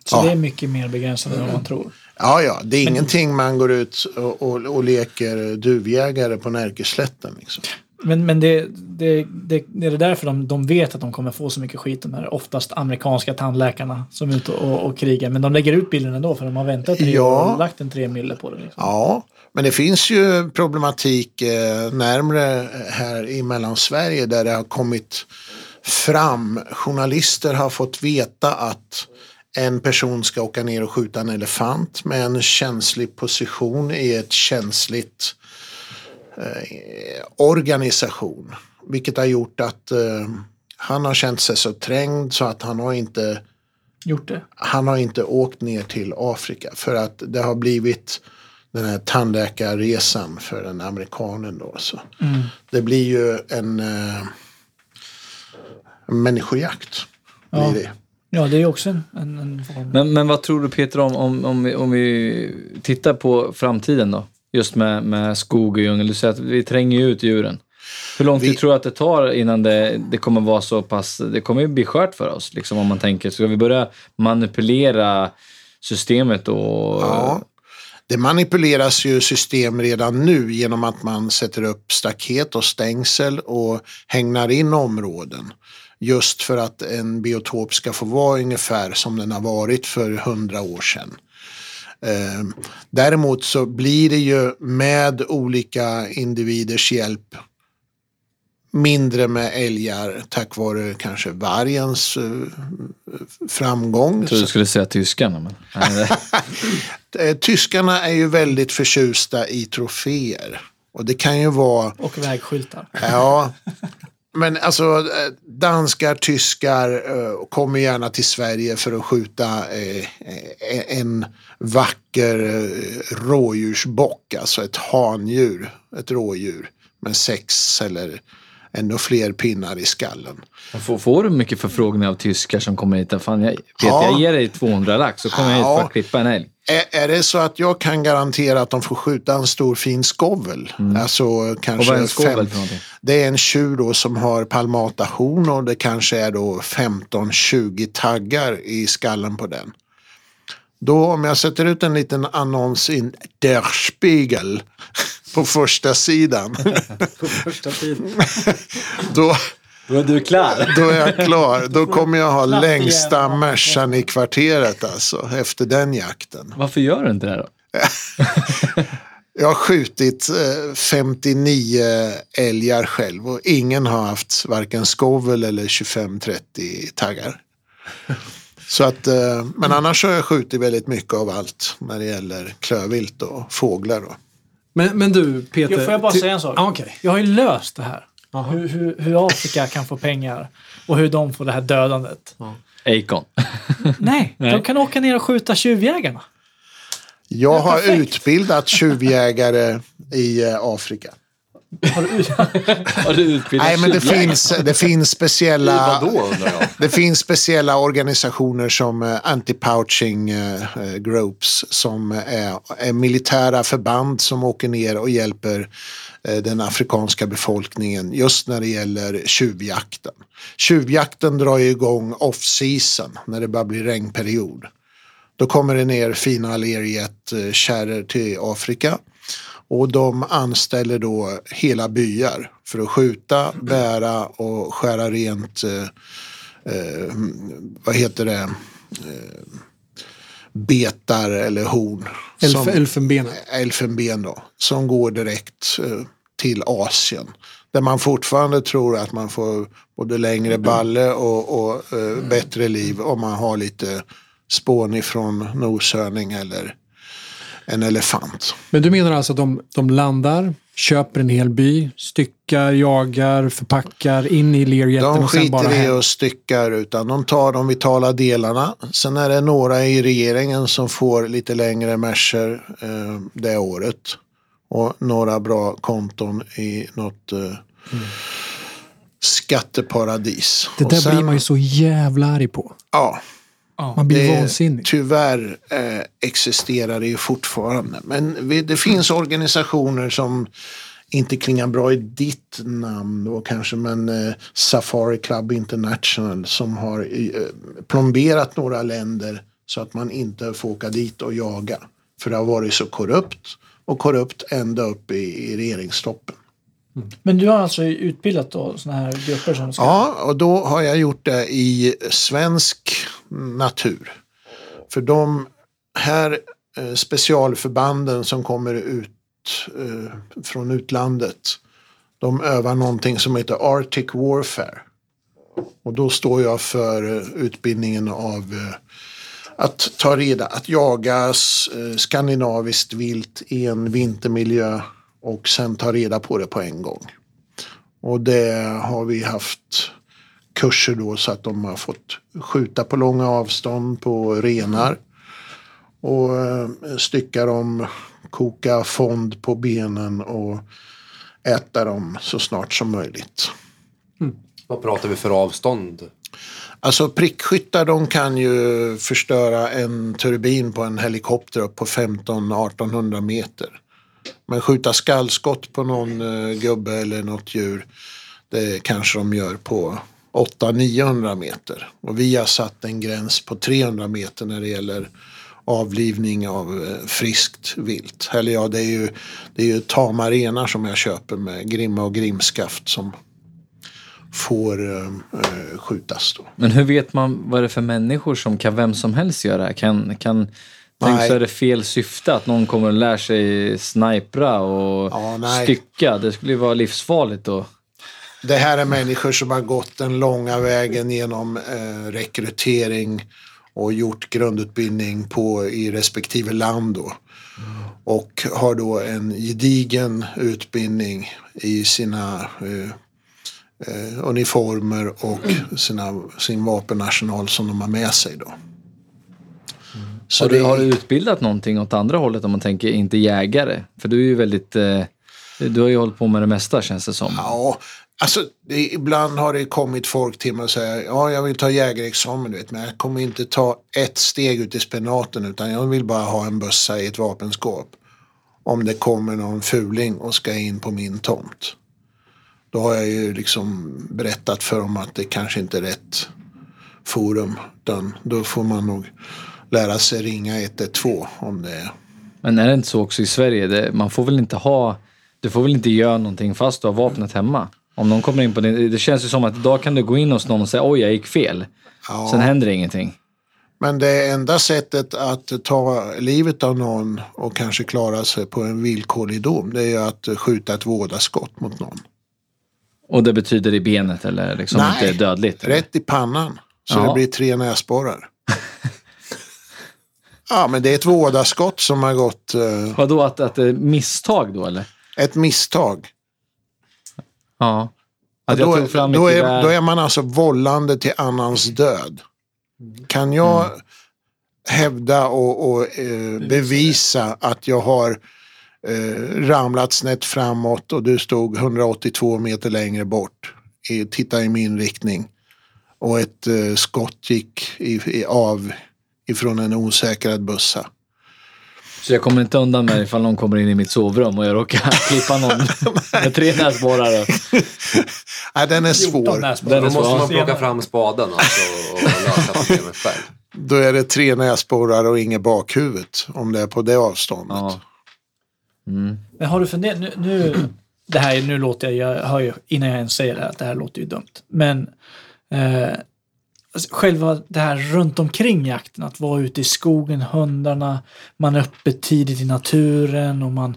[SPEAKER 4] Så
[SPEAKER 1] Ja.
[SPEAKER 4] det är mycket mer begränsat än vad man tror.
[SPEAKER 1] Ja, ja, det är ingenting man går ut och, och, och leker duvjägare på Närkeslätten. Liksom.
[SPEAKER 4] Men, men det, det, det, det är det därför de, de vet att de kommer få så mycket skit, de här oftast amerikanska tandläkarna som är ute och, och krigar. Men de lägger ut bilden ändå för de har väntat tre
[SPEAKER 1] Ja.
[SPEAKER 4] år och lagt en tre mille på det. Liksom.
[SPEAKER 1] Ja, men det finns ju problematik eh, närmre här i Mellansverige där det har kommit fram. Journalister har fått veta att en person ska åka ner och skjuta en elefant med en känslig position i ett känsligt eh, organisation. Vilket har gjort att eh, han har känt sig så trängd så att han har inte
[SPEAKER 4] Gjort det.
[SPEAKER 1] han har inte åkt ner till Afrika för att det har blivit den här tandläkarresan för den amerikanen då. Så. Det blir ju en, eh, människojakt. Blir
[SPEAKER 4] Ja.
[SPEAKER 1] det.
[SPEAKER 4] Ja, det är också en, en, en form.
[SPEAKER 5] Men, men vad tror du Peter om, om, om, vi, om vi tittar på framtiden då? Just med, med skog och djungel. Du säger att vi tränger ut djuren. Hur lång tid
[SPEAKER 1] Vi-
[SPEAKER 5] tror du att det tar innan det, det kommer vara så pass... Det kommer ju bli skört för oss. Liksom om man tänker, ska vi börja manipulera systemet och...
[SPEAKER 1] Ja. Det manipuleras ju system redan nu genom att man sätter upp staket och stängsel och hängnar in områden. Just för att en biotop ska få vara ungefär som den har varit för hundra år sedan. Eh, Däremot så blir det ju med olika individers hjälp mindre med älgar tack vare kanske vargens eh, framgång.
[SPEAKER 5] Jag trodde du skulle säga tyskarna. Men,
[SPEAKER 1] Eh, Tyskarna är ju väldigt förtjusta i troféer. Och det kan ju vara,
[SPEAKER 4] Och vägskyltar.
[SPEAKER 1] ja, men alltså eh, danskar, tyskar eh, kommer gärna till Sverige för att skjuta eh, en vacker rådjursbock, alltså ett handjur, ett rådjur med sex eller ännu fler pinnar i skallen.
[SPEAKER 5] får, får du mycket förfrågningar av tyskar som kommer hit? Fan, jag, Peter,
[SPEAKER 1] Ja.
[SPEAKER 5] jag ger dig 200 lax så kommer jag hit för
[SPEAKER 1] Ja.
[SPEAKER 5] att klippa en älg.
[SPEAKER 1] Är, är det så att jag kan garantera att de får skjuta en stor fin skovel? Alltså
[SPEAKER 5] Och
[SPEAKER 1] kanske
[SPEAKER 5] vad är en skovel
[SPEAKER 1] fem-? Det är en tjur då som har palmata horn och det kanske är då 15-20 taggar i skallen på den. Då om jag sätter ut en liten annons i Der Spiegel på första sidan.
[SPEAKER 4] Första tiden.
[SPEAKER 1] då,
[SPEAKER 5] Då är du klar.
[SPEAKER 1] då är jag klar. Då kommer jag ha längsta. Mercan i kvarteret alltså. Efter den jakten.
[SPEAKER 5] Varför gör du inte det då?
[SPEAKER 1] Jag har skjutit eh, 59 älgar själv och ingen har haft varken skovel eller 25-30 taggar. Så att, eh, men annars har jag skjutit väldigt mycket av allt när det gäller klövvilt och fåglar. Då.
[SPEAKER 6] Men, men du, Peter.
[SPEAKER 4] Jo, får jag bara säga en sak?
[SPEAKER 6] Ja, Okej.
[SPEAKER 4] Jag har ju löst det här. Hur, hur, hur Afrika kan få pengar och hur de får det här dödandet.
[SPEAKER 5] Acon.
[SPEAKER 4] Nej,
[SPEAKER 5] Nej.
[SPEAKER 4] de kan åka ner och skjuta tjuvjägarna.
[SPEAKER 1] Jag har
[SPEAKER 4] perfekt.
[SPEAKER 1] utbildat tjuvjägare i eh, Afrika.
[SPEAKER 5] Har du utbildat
[SPEAKER 1] Nej, men det finns, det finns speciella...
[SPEAKER 2] Vadå?
[SPEAKER 1] Det finns speciella organisationer som eh, anti-pouching eh, eh, groups som är, är militära förband som åker ner och hjälper den afrikanska befolkningen just när det gäller tjuvjakten. Tjuvjakten drar ju igång off-season när det bara blir regnperiod. Då kommer det ner fina Learjet-kärror till Afrika och de anställer då hela byar för att skjuta, bära och skära rent eh, eh, vad heter det, eh, betar eller horn.
[SPEAKER 6] Elf,
[SPEAKER 1] som,
[SPEAKER 6] elfenbenet.
[SPEAKER 1] elfenben då, som går direkt eh, till Asien. Där man fortfarande tror att man får både längre balle och, och eh, bättre liv om man har lite spån ifrån noshörning eller en elefant.
[SPEAKER 6] Men du menar alltså att de, de landar, köper en hel by, styckar, jagar, förpackar in i lerjätten
[SPEAKER 1] De
[SPEAKER 6] och sen bara
[SPEAKER 1] skiter i och styckar utan de tar de vitala delarna. Sen är det några i regeringen som får lite längre merser eh, det året. Och några bra konton i något eh, skatteparadis.
[SPEAKER 6] Det där
[SPEAKER 1] sen-
[SPEAKER 6] blir man ju så jävla arg på.
[SPEAKER 1] Ja,
[SPEAKER 6] Man blir
[SPEAKER 1] det,
[SPEAKER 6] vansinnig.
[SPEAKER 1] tyvärr eh, existerar det ju fortfarande. Men vi, det finns organisationer som inte klingar bra i ditt namn då kanske, men eh, Safari Club International som har eh, plomberat några länder så att man inte får åka dit och jaga. För det har varit så korrupt och korrupt ända upp i, i regeringstoppen.
[SPEAKER 4] Men du har alltså utbildat då sådana här grupper som ska...
[SPEAKER 1] Ja, och då har jag gjort det i svensk natur. För de här eh, specialförbanden som kommer ut eh, från utlandet, de övar någonting som heter Arctic Warfare. Och då står jag för eh, utbildningen av att ta reda, att jaga skandinaviskt vilt i en vintermiljö och sen ta reda på det på en gång. Och det har vi haft kurser då så att de har fått skjuta på långa avstånd på renar. Och eh, stycka dem, koka fond på benen och äta dem så snart som möjligt.
[SPEAKER 2] Vad pratar vi för avstånd?
[SPEAKER 1] Alltså prickskyttar de kan ju förstöra en turbin på en helikopter upp på 15-1800 meter. Men skjuta skallskott på någon eh, gubbe eller något djur det kanske de gör på 800-900 meter. Och vi har satt en gräns på 300 meter när det gäller avlivning av eh, friskt vilt. Eller ja, det är ju, det är ju tama renar som jag köper med grimma och grimskaft som får eh, eh, skjutas då.
[SPEAKER 5] Men hur vet man vad det är för människor som kan vem som helst göra? Kan, kan, tänk
[SPEAKER 1] Nej.
[SPEAKER 5] så är det fel syfte att någon kommer och lär sig snipra och
[SPEAKER 1] Ja,
[SPEAKER 5] stycka. Det skulle ju vara livsfarligt då.
[SPEAKER 1] Det här är människor som har gått den långa vägen genom eh, rekrytering och gjort grundutbildning på, i respektive land. Då. Och har då en gedigen utbildning i sina eh, eh, uniformer och sina, sin vapenarsenal som de har med sig. Då. Så
[SPEAKER 5] har, du,
[SPEAKER 1] det-
[SPEAKER 5] har du utbildat någonting åt andra hållet om man tänker inte jägare? För du är ju väldigt... Eh, du har ju hållit på med det mesta känns det som.
[SPEAKER 1] Ja, alltså det, ibland har det kommit folk till mig och säger ja, jag vill ta jägarexamen, du vet, men jag kommer inte ta ett steg ut i spenaten utan jag vill bara ha en bössa i ett vapenskåp. Om det kommer någon fuling och ska in på min tomt. Då har jag ju liksom berättat för dem att det kanske inte är rätt forum. Utan då får man nog lära sig ringa 112 om det är.
[SPEAKER 5] Men är det inte så också i Sverige? Det, man får väl inte ha... Du får väl inte göra någonting fast du har vapnet hemma? Om någon kommer in på det. Det känns ju som att idag kan du gå in hos någon och säga oj, jag gick fel.
[SPEAKER 1] Ja.
[SPEAKER 5] Sen händer det ingenting.
[SPEAKER 1] Men det enda sättet att ta livet av någon och kanske klara sig på en villkorlig dom det är ju att skjuta ett vådaskott mot någon.
[SPEAKER 5] Och det betyder i benet eller liksom
[SPEAKER 1] Nej,
[SPEAKER 5] inte dödligt? eller?
[SPEAKER 1] Rätt i pannan. Så
[SPEAKER 5] Ja.
[SPEAKER 1] det blir tre näsborrar. ja, men det är ett vådaskott som har gått eh,
[SPEAKER 5] Vadå, att, att det är misstag då eller?
[SPEAKER 1] ett misstag.
[SPEAKER 5] Ja. Att
[SPEAKER 1] Då, då,
[SPEAKER 5] mitt
[SPEAKER 1] är, då är man alltså vållande till annans död. Kan jag hävda och, och eh, bevisa att jag har eh, ramlat snett framåt och du stod 182 meter längre bort. I, titta i min riktning. Och ett eh, skott gick i, i, av ifrån en osäkrad bussa.
[SPEAKER 5] Så jag kommer inte undan med ifall någon kommer in i mitt sovrum och jag råkar klippa någon med tre näsborrar.
[SPEAKER 1] Nej, den är
[SPEAKER 4] 14
[SPEAKER 1] svår.
[SPEAKER 5] Den
[SPEAKER 2] Då
[SPEAKER 5] är
[SPEAKER 2] måste
[SPEAKER 5] svår.
[SPEAKER 2] man plocka fram spaden alltså och lösa problemet själv.
[SPEAKER 1] Då är det tre näsborrar och inget bakhuvud. Om det är på det avståndet.
[SPEAKER 5] Ja.
[SPEAKER 4] Men har du funderat, nu, nu, det här, nu låter jag, jag hör ju innan jag ens säger det här att det här låter ju dumt. Men eh, själva det här runt omkring jakten, att vara ute i skogen, hundarna, man är uppe tidigt i naturen och man,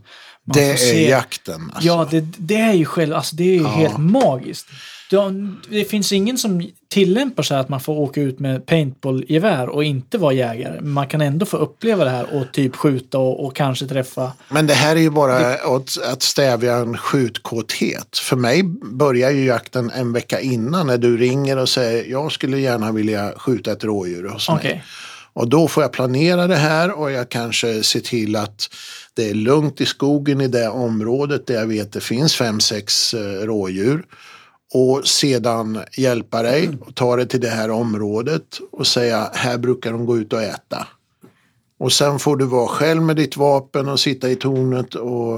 [SPEAKER 4] man
[SPEAKER 1] Det är
[SPEAKER 4] se,
[SPEAKER 1] jakten. Alltså.
[SPEAKER 4] Ja, det, det är ju själv, alltså det är ju
[SPEAKER 1] Ja.
[SPEAKER 4] helt magiskt. Det, det finns ingen som tillämpar så här att man får åka ut med paintballgevär och inte vara jägare. Man kan ändå få uppleva det här och typ skjuta och, och kanske träffa.
[SPEAKER 1] Men det här är ju bara att, att stävja en skjutkåthet. För mig börjar ju jakten en vecka innan när du ringer och säger jag skulle gärna vilja skjuta ett rådjur hos mig. Och då får jag planera det här och jag kanske ser till att det är lugnt i skogen i det området där jag vet det finns fem, sex eh, rådjur. Och sedan hjälpa dig och ta det till det här området och säga här brukar de gå ut och äta. Och sen får du vara själv med ditt vapen och sitta i tornet och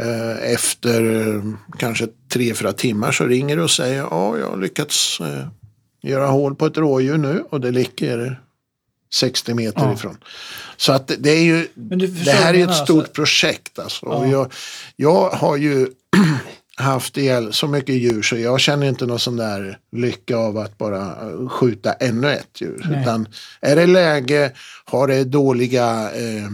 [SPEAKER 1] eh, efter eh, kanske tre, fyra timmar så ringer du och säger ja, jag har lyckats eh, göra hål på ett rådjur nu och det ligger 60 meter
[SPEAKER 4] Ja.
[SPEAKER 1] ifrån. Så att det- är ju, det här är ett stort
[SPEAKER 4] alltså.
[SPEAKER 1] projekt alltså. Och
[SPEAKER 4] Ja.
[SPEAKER 1] jag, jag har ju haft ihjäl så mycket djur så jag känner inte någon sån där lycka av att bara eh, skjuta ännu ett djur.
[SPEAKER 4] Nej.
[SPEAKER 1] Utan är det läge, har det dåliga eh,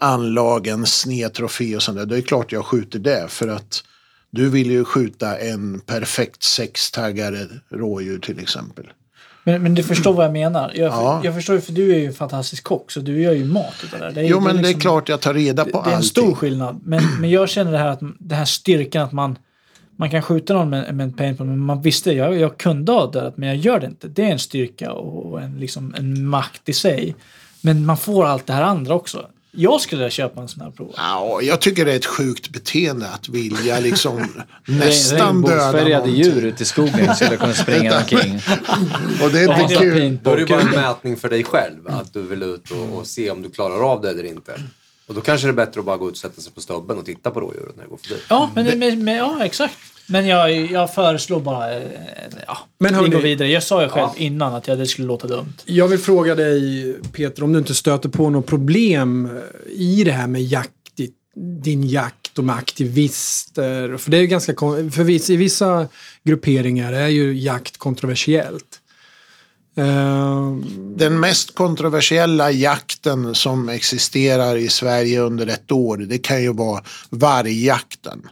[SPEAKER 1] anlag, en sned trofé och sånt där, då är det klart jag skjuter det. För att du vill ju skjuta en perfekt sextaggare rådjur till exempel.
[SPEAKER 4] Men, men du förstår vad jag menar. Jag,
[SPEAKER 1] Ja.
[SPEAKER 4] jag förstår ju, för du är ju en fantastisk kock så du gör ju mat utav det där. Det är,
[SPEAKER 1] Jo men det är
[SPEAKER 4] liksom-
[SPEAKER 1] klart jag tar reda på
[SPEAKER 4] Det, det är en
[SPEAKER 1] allting.
[SPEAKER 4] stor skillnad. Men, men jag känner det här, att, den här styrkan att man, man kan skjuta någon med, med en paintball, men man visste, jag, jag kunde ha dödat, men jag gör det inte. Det är en styrka och en, liksom, en makt i sig. Men man får allt det här andra också. Jag skulle vilja köpa en sån här prov.
[SPEAKER 1] Ja, jag tycker det är ett sjukt beteende att vilja liksom nästan döda
[SPEAKER 5] Regnbågsfärgade
[SPEAKER 1] någonting.
[SPEAKER 5] djur ute i skogen skulle kunna springa omkring.
[SPEAKER 1] Och det är inte
[SPEAKER 5] det-
[SPEAKER 1] kul.
[SPEAKER 2] Då är det bara en mätning för dig själv. Att du vill ut och, och se om du klarar av det eller inte. Och då kanske det är bättre att bara gå ut och sätta sig på stubben och titta på rådjuret när det går förbi.
[SPEAKER 4] Ja, men, men, men, ja exakt. Men jag, jag föreslår bara, eh, ja,
[SPEAKER 6] Men
[SPEAKER 4] vi
[SPEAKER 6] hörni-
[SPEAKER 4] går vidare. Jag sa ju själv innan att jag, det skulle låta dumt.
[SPEAKER 6] Jag vill fråga dig, Peter, om du inte stöter på något problem eh, i det här med jakt, i- din jakt och med aktivister. För det är ju ganska, kon- för i vissa grupperingar är ju jakt kontroversiellt. Eh,
[SPEAKER 1] Den mest kontroversiella jakten som existerar i Sverige under ett år, det kan ju vara vargjakten.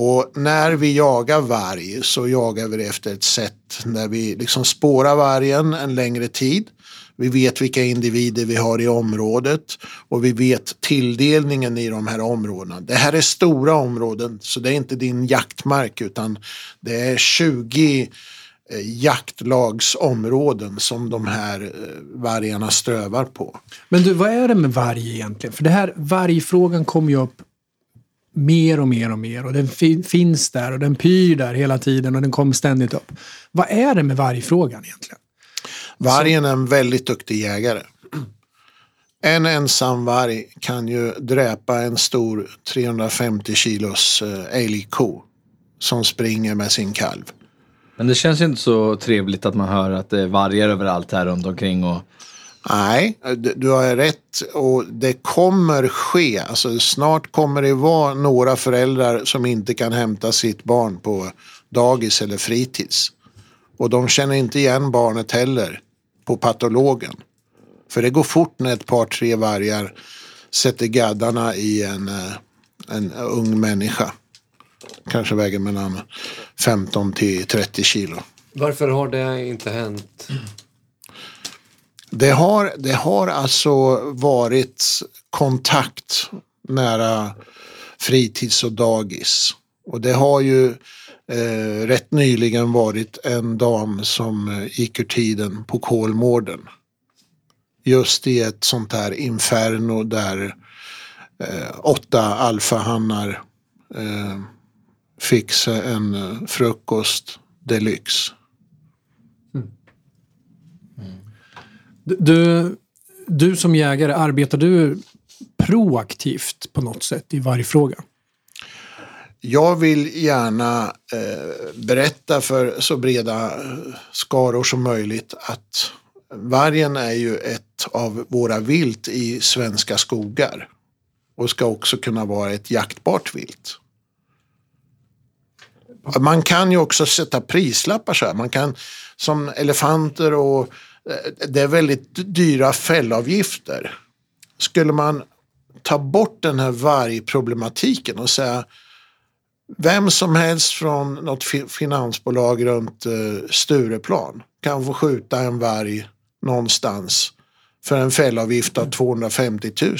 [SPEAKER 1] Och när vi jagar varg så jagar vi det efter ett sätt där vi liksom spårar vargen en längre tid. Vi vet vilka individer vi har i området och vi vet tilldelningen i de här områdena. Det här är stora områden så det är inte din jaktmark utan det är 20 eh, jaktlagsområden som de här eh, vargarna strövar på.
[SPEAKER 6] Men du, vad är det med varg egentligen? För det här vargfrågan kom ju upp mer och mer och mer och den fi- finns där och den pyr där hela tiden och den kommer ständigt upp. Vad är det med vargfrågan egentligen?
[SPEAKER 1] Vargen är en väldigt duktig jägare. En ensam varg kan ju dräpa en stor 350 kilos eh, älgko som springer med sin kalv.
[SPEAKER 5] Men det känns ju inte så trevligt att man hör att det är vargar överallt här runt omkring och
[SPEAKER 1] Nej, du- du har rätt och det kommer ske. Alltså, snart kommer det vara några föräldrar som inte kan hämta sitt barn på dagis eller fritids. Och de känner inte igen barnet heller på patologen. För det går fort när ett par tre vargar sätter gaddarna i en, eh, en ung människa. Kanske väger mellan 15 till 30 kilo.
[SPEAKER 2] Varför har det inte hänt?
[SPEAKER 1] Det har, det har alltså varit kontakt nära fritids och dagis. Och det har ju eh, rätt nyligen varit en dam som gick ur tiden på Kolmården. Just i ett sånt här inferno där eh, åtta alfahannar eh, sig en frukost deluxe.
[SPEAKER 6] Du, du som jägare, arbetar du proaktivt på något sätt i vargfrågan?
[SPEAKER 1] Jag vill gärna eh, berätta för så breda eh, skaror som möjligt att vargen är ju ett av våra vilt i svenska skogar och ska också kunna vara ett jaktbart vilt. Man kan ju också sätta prislappar så här. Man kan som elefanter och eh, Eh, det är väldigt dyra fällavgifter. Skulle man ta bort den här vargproblematiken och säga vem som helst från något finansbolag runt eh, Stureplan kan få skjuta en varg någonstans för en fällavgift av 250 000.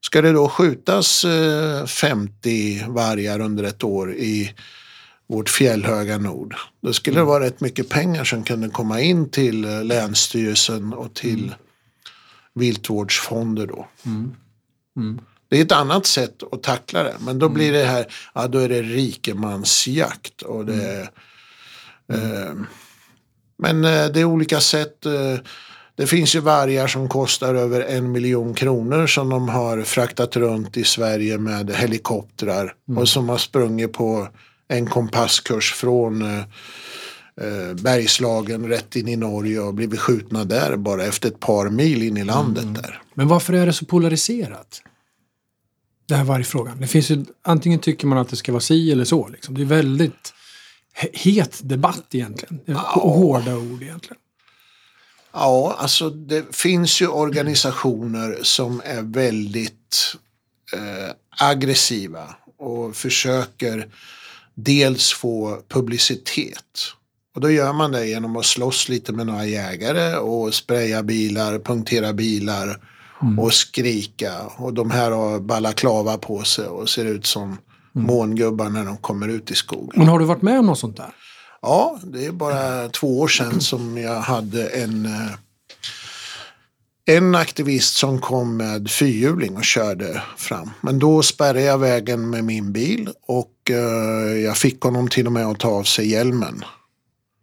[SPEAKER 1] Ska det då skjutas eh, 50 vargar under ett år i vårt fjällhöga nord. Då skulle det vara rätt mycket pengar som kunde komma in till eh, Länsstyrelsen och till viltvårdsfonder då. Det är ett annat sätt att tackla det. Men då blir det här, ja då är det rikemansjakt. Och det, eh, men eh, det är olika sätt. Eh, det finns ju vargar som kostar över en miljon kronor som de har fraktat runt i Sverige med helikoptrar. Och som har sprungit på en kompasskurs från eh, eh, Bergslagen rätt in i Norge och blivit skjutna där bara efter ett par mil in i landet där.
[SPEAKER 6] Men varför är det så polariserat? Det här vargfrågan. Det finns ju, antingen tycker man att det ska vara si eller så. Liksom. Det är väldigt he- het debatt egentligen. Och hårda ord egentligen.
[SPEAKER 1] Ja, alltså det finns ju organisationer som är väldigt eh, aggressiva och försöker dels få publicitet. Och då gör man det genom att slåss lite med några jägare och spraya bilar, punktera bilar och skrika. Och de här har balaklava på sig och ser ut som mångubbar när de kommer ut i skogen.
[SPEAKER 6] Men har du varit med om något sånt där?
[SPEAKER 1] Ja, det är bara två år sedan som jag hade en, eh, en aktivist som kom med fyrhjuling och körde fram. Men då spärrade jag vägen med min bil och jag fick honom till och med att ta av sig hjälmen.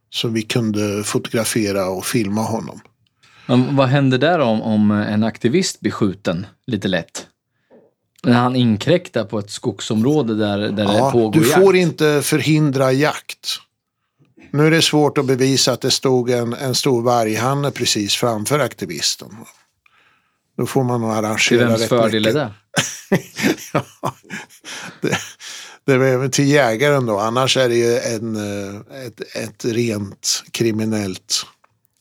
[SPEAKER 1] Så vi kunde fotografera och filma honom.
[SPEAKER 5] Men vad händer där om, om en aktivist blir skjuten lite lätt? När han inkräktar på ett skogsområde där, där det
[SPEAKER 1] Ja,
[SPEAKER 5] pågår
[SPEAKER 1] du
[SPEAKER 5] jakt.
[SPEAKER 1] får inte förhindra jakt. Nu är det svårt att bevisa att det stod en, en stor varghanne precis framför aktivisten. Då får man nog
[SPEAKER 5] Till
[SPEAKER 1] arrangera
[SPEAKER 5] vems
[SPEAKER 1] rätt
[SPEAKER 5] fördel är det?
[SPEAKER 1] ja, det, det är även till jägaren då. Annars är det ju en, eh, ett, ett rent kriminellt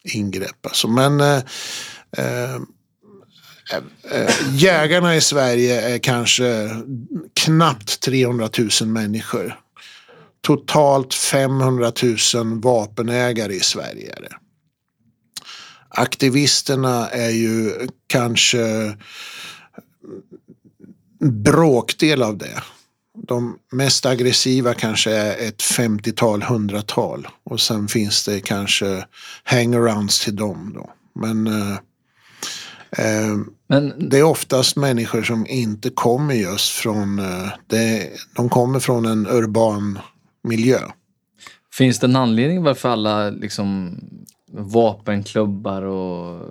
[SPEAKER 1] ingrepp. Alltså. Men eh, eh, eh jägarna i Sverige är kanske knappt 300 000 människor. Totalt 500 000 vapenägare i Sverige är det. Aktivisterna är ju kanske bråkdel av det. De mest aggressiva kanske är ett 50-tal, 100-tal. Och sen finns det kanske hangarounds till dem då. Men eh, eh,
[SPEAKER 5] Men
[SPEAKER 1] det är oftast människor som inte kommer just från, eh, det, de kommer från en urban miljö.
[SPEAKER 5] finns det en anledning varför alla liksom, vapenklubbar och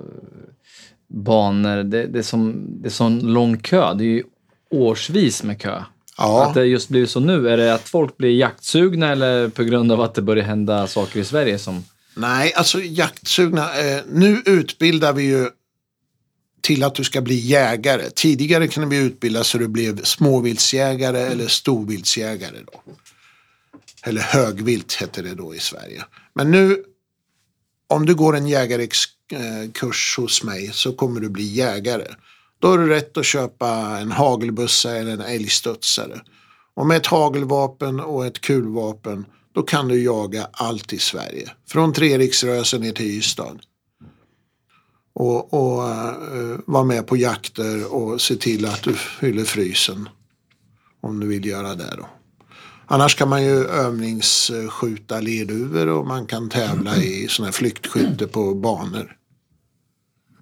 [SPEAKER 5] banor, det, det, är som, det är sån lång kö. Det är ju årsvis med kö.
[SPEAKER 1] Ja.
[SPEAKER 5] Att det just blir så nu, är det att folk blir jaktsugna eller på grund av att det börjar hända saker i Sverige som...
[SPEAKER 1] Nej, alltså jaktsugna. Eh, nu utbildar vi ju till att du ska bli jägare. Tidigare kunde vi utbilda så du blev småviltsjägare eller storviltsjägare. Då. Eller högvilt hette det då i Sverige. Men nu, om du går en jägarkurs hos mig så kommer du bli jägare. Då har du rätt att köpa en hagelbussa eller en älgstudsare. Och med ett hagelvapen och ett kulvapen då kan du jaga allt i Sverige. Från Treriksrösen ner till Ystad. Och, och uh, vara med på jakter och se till att du fyller frysen. Om du vill göra det då. Annars kan man ju övningsskjuta lerduvor och man kan tävla i sådana här flyktskytte på banor.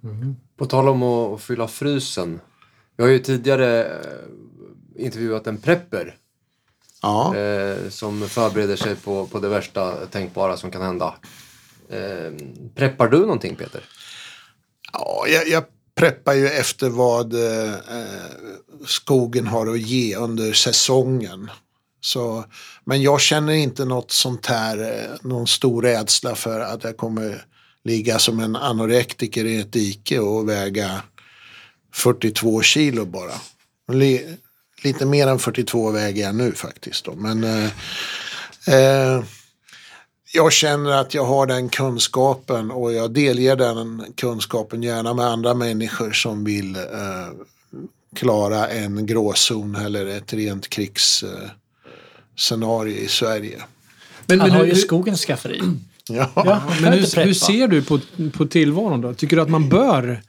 [SPEAKER 1] Mm.
[SPEAKER 2] På tal om att fylla frysen. Vi har ju tidigare eh, intervjuat en prepper
[SPEAKER 1] Ja.
[SPEAKER 2] eh, som förbereder sig på, på det värsta tänkbara som kan hända. Eh, preppar du någonting Peter?
[SPEAKER 1] Ja, jag, jag preppar ju efter vad eh, skogen har att ge under säsongen. Så, men jag känner inte något sånt här, eh, någon stor rädsla för att jag kommer ligga som en anorektiker i ett dike och väga 42 kilo bara. Li, lite mer än 42 väger jag nu faktiskt. Då. Men eh, eh, jag känner att jag har den kunskapen och jag delger den kunskapen gärna med andra människor som vill eh, klara en gråzon eller ett rent krigsscenario eh, scenario i Sverige.
[SPEAKER 6] Men,
[SPEAKER 4] Han
[SPEAKER 6] men,
[SPEAKER 4] har ju skogens skafferi.
[SPEAKER 1] Ja.
[SPEAKER 4] Ja,
[SPEAKER 6] men hur, hur ser du på, på tillvaron då? Tycker du att man bör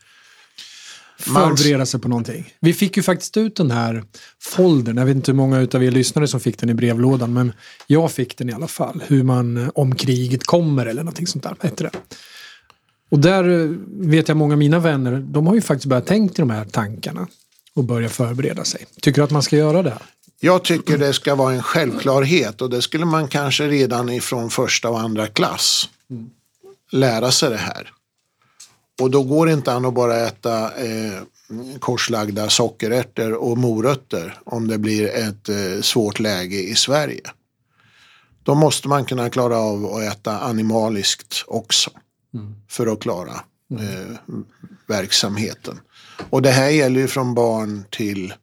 [SPEAKER 6] förbereda sig på någonting? Vi fick ju faktiskt ut den här foldern. Jag vet inte hur många av er lyssnare som fick den i brevlådan, men jag fick den i alla fall. Hur man, eh, om kriget kommer eller någonting sånt där, hette det. Och där eh, vet jag många av mina vänner, de har ju faktiskt börjat tänka i de här tankarna och börja förbereda sig. Tycker du att man ska göra det?
[SPEAKER 1] Jag tycker det ska vara en självklarhet och det skulle man kanske redan ifrån första och andra klass lära sig det här. Och då går det inte an att bara äta eh, korslagda sockerärtor och morötter om det blir ett eh, svårt läge i Sverige. Då måste man kunna klara av att äta animaliskt också för att klara eh, verksamheten. Och det här gäller ju från barn till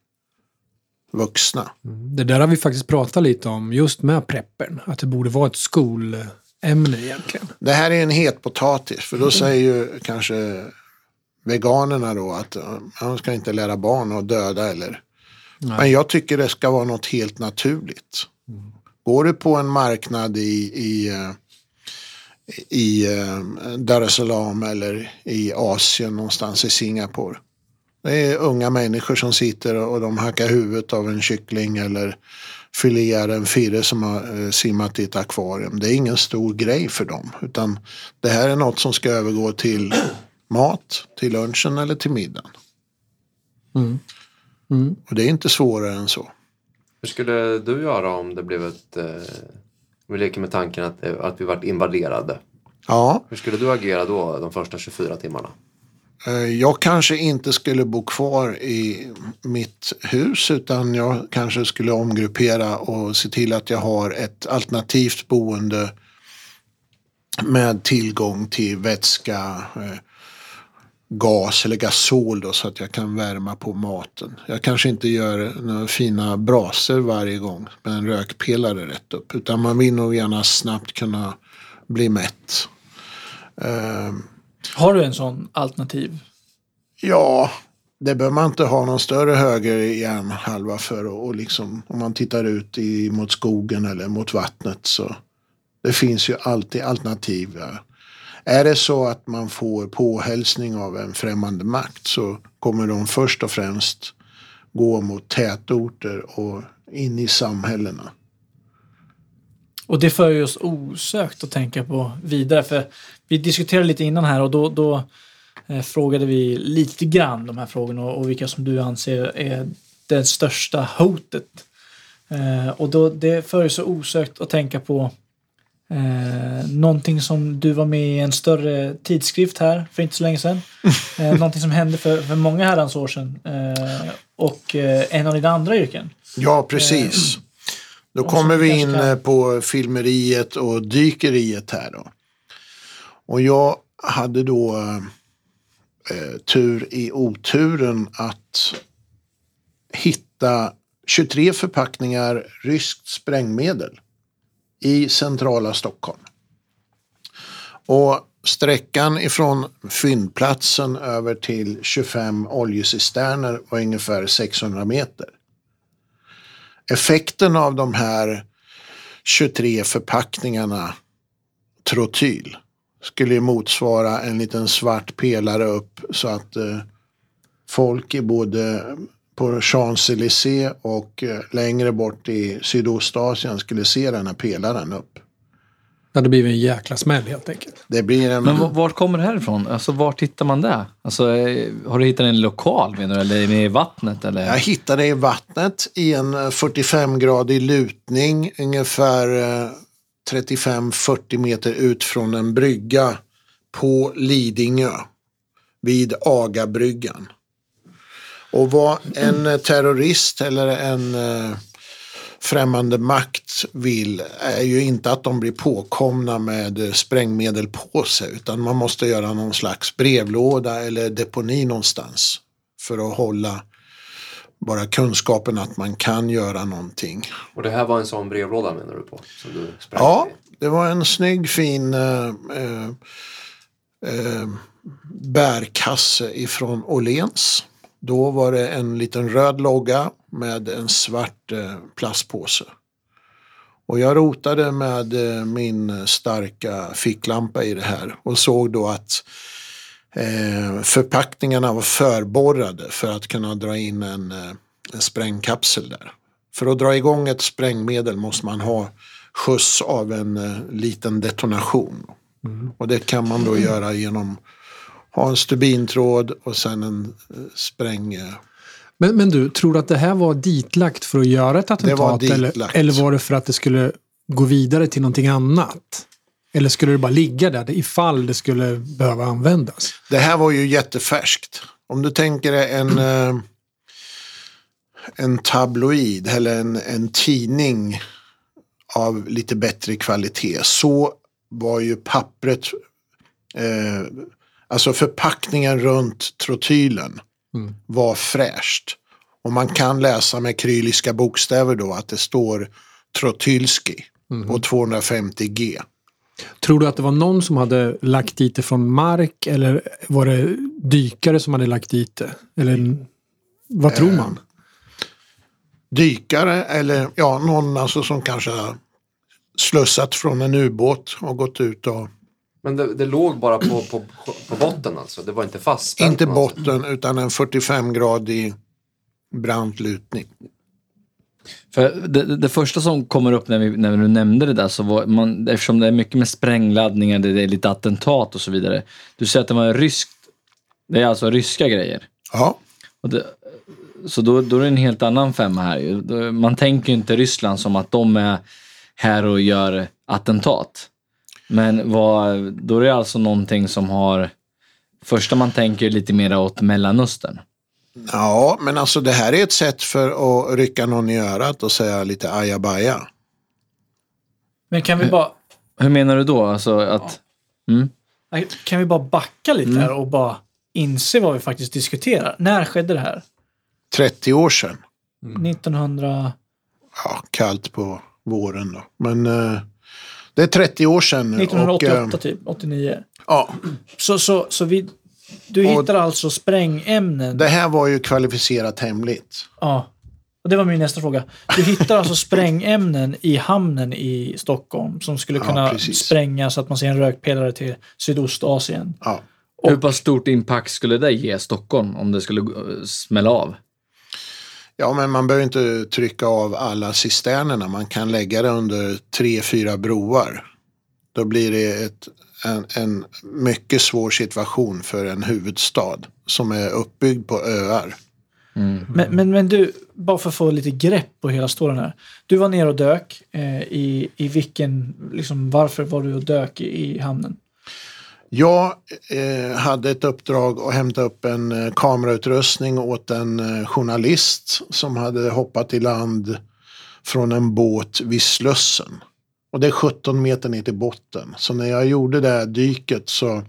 [SPEAKER 1] vuxna.
[SPEAKER 6] Det där har vi faktiskt pratat lite om just med preppern. Att det borde vara ett skolämne egentligen.
[SPEAKER 1] Det här är en het potatis för då säger ju kanske veganerna då att eh, man ska inte lära barn att döda eller. Men jag tycker det ska vara något helt naturligt. Går du på en marknad i, i, eh, i eh, Dar es Salaam eller i Asien någonstans i Singapore. Det är unga människor som sitter och de hackar huvudet av en kyckling eller filear en firre som har eh, simmat i ett akvarium. Det är ingen stor grej för dem. Utan det här är något som ska övergå till mat, till lunchen eller till middagen. Och det är inte svårare än så.
[SPEAKER 2] Hur skulle du göra om det blev ett... Eh, vi leker med tanken att, eh, att vi vart invaderade.
[SPEAKER 1] Ja,
[SPEAKER 2] Hur skulle du agera då de första 24 timmarna?
[SPEAKER 1] Eh, jag kanske inte skulle bo kvar i mitt hus utan jag kanske skulle omgruppera och se till att jag har ett alternativt boende med tillgång till vätska, eh, gas eller gasol då, så att jag kan värma på maten. Jag kanske inte gör några fina braser varje gång med en rökpelare rätt upp utan man vill nog gärna snabbt kunna bli mätt. Eh,
[SPEAKER 4] har du en sån alternativ?
[SPEAKER 1] Ja, det behöver man inte ha någon större höger hjärnhalva för. Och, och liksom, om man tittar ut i, mot skogen eller mot vattnet så det finns ju alltid alternativ. Ja. Är det så att man får påhälsning av en främmande makt så kommer de först och främst gå mot tätorter och in i samhällena.
[SPEAKER 4] Och det för ju oss osökt att tänka på vidare. För vi diskuterade lite innan här och då, då eh, frågade vi lite grann de här frågorna och, och vilka som du anser är det största hotet. Eh, och då, det för så osökt att tänka på eh, någonting som du var med i en större tidskrift här för inte så länge sedan. Eh, någonting som hände för, för många herrans år sedan. Eh, och eh, en av dina andra yrken.
[SPEAKER 1] Ja, precis. Då
[SPEAKER 4] Och
[SPEAKER 1] kommer vi in
[SPEAKER 4] kan-
[SPEAKER 1] eh, på filmeriet och dykeriet här då. Och jag hade då eh, tur i oturen att hitta 23 förpackningar ryskt sprängmedel i centrala Stockholm. Och sträckan ifrån fyndplatsen över till 25 oljecisterner var ungefär 600 meter. Effekten av de här 23 förpackningarna trotyl skulle ju motsvara en liten svart pelare upp så att eh, folk i både på Champs-Élysées och eh, längre bort i Sydostasien skulle se den här pelaren upp.
[SPEAKER 6] Ja, det blir en jäkla smäll helt enkelt.
[SPEAKER 1] Det blir en...
[SPEAKER 5] Men v- vart kommer det här ifrån? Alltså vart hittar man det? Alltså, eh, har du hittat en lokal menar du? Eller är det i vattnet? Eller?
[SPEAKER 1] Jag hittade i vattnet i en eh, 45-gradig lutning ungefär eh, 35-40 meter ut från en brygga på Lidingö vid Agabryggan. Och vad en terrorist eller en eh, främmande makt vill är ju inte att de blir påkomna med sprängmedel på sig utan man måste göra någon slags brevlåda eller deponi någonstans för att hålla bara kunskapen att man kan göra någonting.
[SPEAKER 2] Och det här var en sån brevlåda menar du på? Som du
[SPEAKER 1] Ja,
[SPEAKER 2] i?
[SPEAKER 1] det var en snygg fin eh, eh, eh, bärkasse ifrån Åhléns. Då var det en liten röd logga med en svart eh, plastpåse. Och jag rotade med eh, min starka ficklampa i det här och såg då att eh, förpackningarna var förborrade för att kunna dra in en, eh, en sprängkapsel där. För att dra igång ett sprängmedel måste man ha skjuts av en eh, liten detonation. Och det kan man då göra genom ha en stubintråd och sen en eh, spräng... eh,
[SPEAKER 6] Men, men du, tror du att det här var ditlagt för att göra ett attentat? eller, eller var det för att det skulle gå vidare till någonting annat? Eller skulle det bara ligga där ifall det skulle behöva användas?
[SPEAKER 1] Det här var ju jättefärskt. Om du tänker dig en, eh, en tabloid eller en, en tidning av lite bättre kvalitet så var ju pappret, eh, alltså förpackningen runt trotylen var fräscht. Och man kan läsa med kryliska bokstäver då att det står trotylski på 250G.
[SPEAKER 6] Tror du att det var någon som hade lagt dit det från mark eller var det dykare som hade lagt dit det? Eller vad tror man?
[SPEAKER 1] dykare eller ja, någon alltså som kanske slussat från en ubåt och gått ut och
[SPEAKER 2] Men det, det låg bara på, på, på botten alltså? Det var inte fastspänt?
[SPEAKER 1] inte botten utan en 45-gradig brant lutning.
[SPEAKER 5] För det, det, första som kommer upp när, vi, när du nämnde det där, så var man, eftersom det är mycket med sprängladdningar, det är lite attentat och så vidare. Du säger att det var ryskt, det är alltså ryska grejer.
[SPEAKER 1] Ja,
[SPEAKER 5] Och det, så då, då är det en helt annan femma här Man tänker ju inte Ryssland som att de är här och gör attentat. Men vad, då är det alltså någonting som har... Första man tänker lite mer åt Mellanöstern.
[SPEAKER 1] Ja, men alltså det här är ett sätt för att rycka någon i örat och säga lite ajabaja.
[SPEAKER 4] Men kan vi bara,
[SPEAKER 5] Hur menar du då? Alltså att... Mm?
[SPEAKER 4] kan vi bara backa lite här och bara inse vad vi faktiskt diskuterar? När skedde det här?
[SPEAKER 1] 30 år sedan.
[SPEAKER 4] 1900...
[SPEAKER 1] Ja, kallt på våren då. Men eh, det är 30 år sedan nu.
[SPEAKER 4] 1988
[SPEAKER 1] Och, eh,
[SPEAKER 4] typ, 89.
[SPEAKER 1] ja,
[SPEAKER 4] Så, så, så vi, du
[SPEAKER 1] Och-
[SPEAKER 4] hittar alltså sprängämnen.
[SPEAKER 1] det här var ju kvalificerat hemligt.
[SPEAKER 4] Ja. Och det var min nästa fråga. Du hittar alltså sprängämnen i hamnen i Stockholm som skulle
[SPEAKER 1] Ja,
[SPEAKER 4] kunna
[SPEAKER 1] precis.
[SPEAKER 4] spränga så att man ser en rökpelare till Sydostasien.
[SPEAKER 1] Ja.
[SPEAKER 5] Hur pass stort impact skulle det ge Stockholm om det skulle eh, smälla av?
[SPEAKER 1] Ja, men man behöver inte trycka av alla cisternerna. Man kan lägga det under tre, fyra broar. Då blir det ett, en, en mycket svår situation för en huvudstad som är uppbyggd på öar.
[SPEAKER 4] Men, men, men du, bara för att få lite grepp på hela storyn här. Du var nere och dök. Eh, i, I vilken, liksom, varför var du och dök i, i hamnen?
[SPEAKER 1] Jag eh, hade ett uppdrag att hämta upp en eh, kamerautrustning åt en eh, journalist som hade hoppat i land från en båt vid Slussen. Och det är 17 meter ner till botten. Så när jag gjorde det här dyket så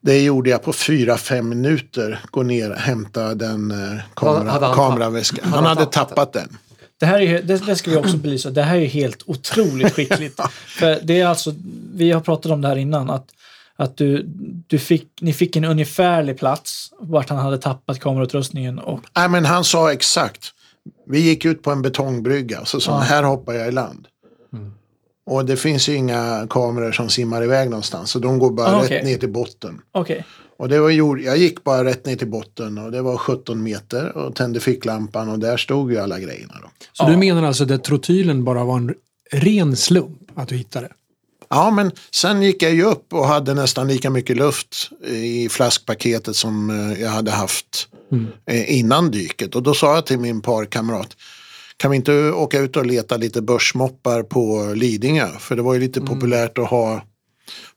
[SPEAKER 1] det gjorde jag på 4-5 minuter. Gå ner och hämta den eh, kamera,
[SPEAKER 2] Hade han
[SPEAKER 1] kameraväskan. Han
[SPEAKER 2] hade tappat
[SPEAKER 1] den.
[SPEAKER 4] Det här är, det, det ska vi också belysa. Det här är helt otroligt skickligt. För det är alltså, vi har pratat om det här innan, att, att du, du fick, ni fick en ungefärlig plats vart han hade tappat kamerautrustningen och
[SPEAKER 1] Nej, men han sa exakt. Vi gick ut på en betongbrygga. Så sa han, här hoppar jag i land. Och det finns ju inga kameror som simmar iväg någonstans. Så de går bara
[SPEAKER 4] Ah,
[SPEAKER 1] rätt ner till botten.
[SPEAKER 4] okej.
[SPEAKER 1] Och det var, jag gick bara rätt ner till botten och det var 17 meter och tände ficklampan och där stod ju alla grejerna. Då.
[SPEAKER 6] Så du menar alltså att trotylen bara var en ren slump? att du hittade?
[SPEAKER 1] Ja, men sen gick jag ju upp och hade nästan lika mycket luft i flaskpaketet som eh, jag hade haft eh, innan dyket. Och då sa jag till min parkamrat, kan vi inte åka ut och leta lite börsmoppar på Lidingö? För det var ju lite populärt att ha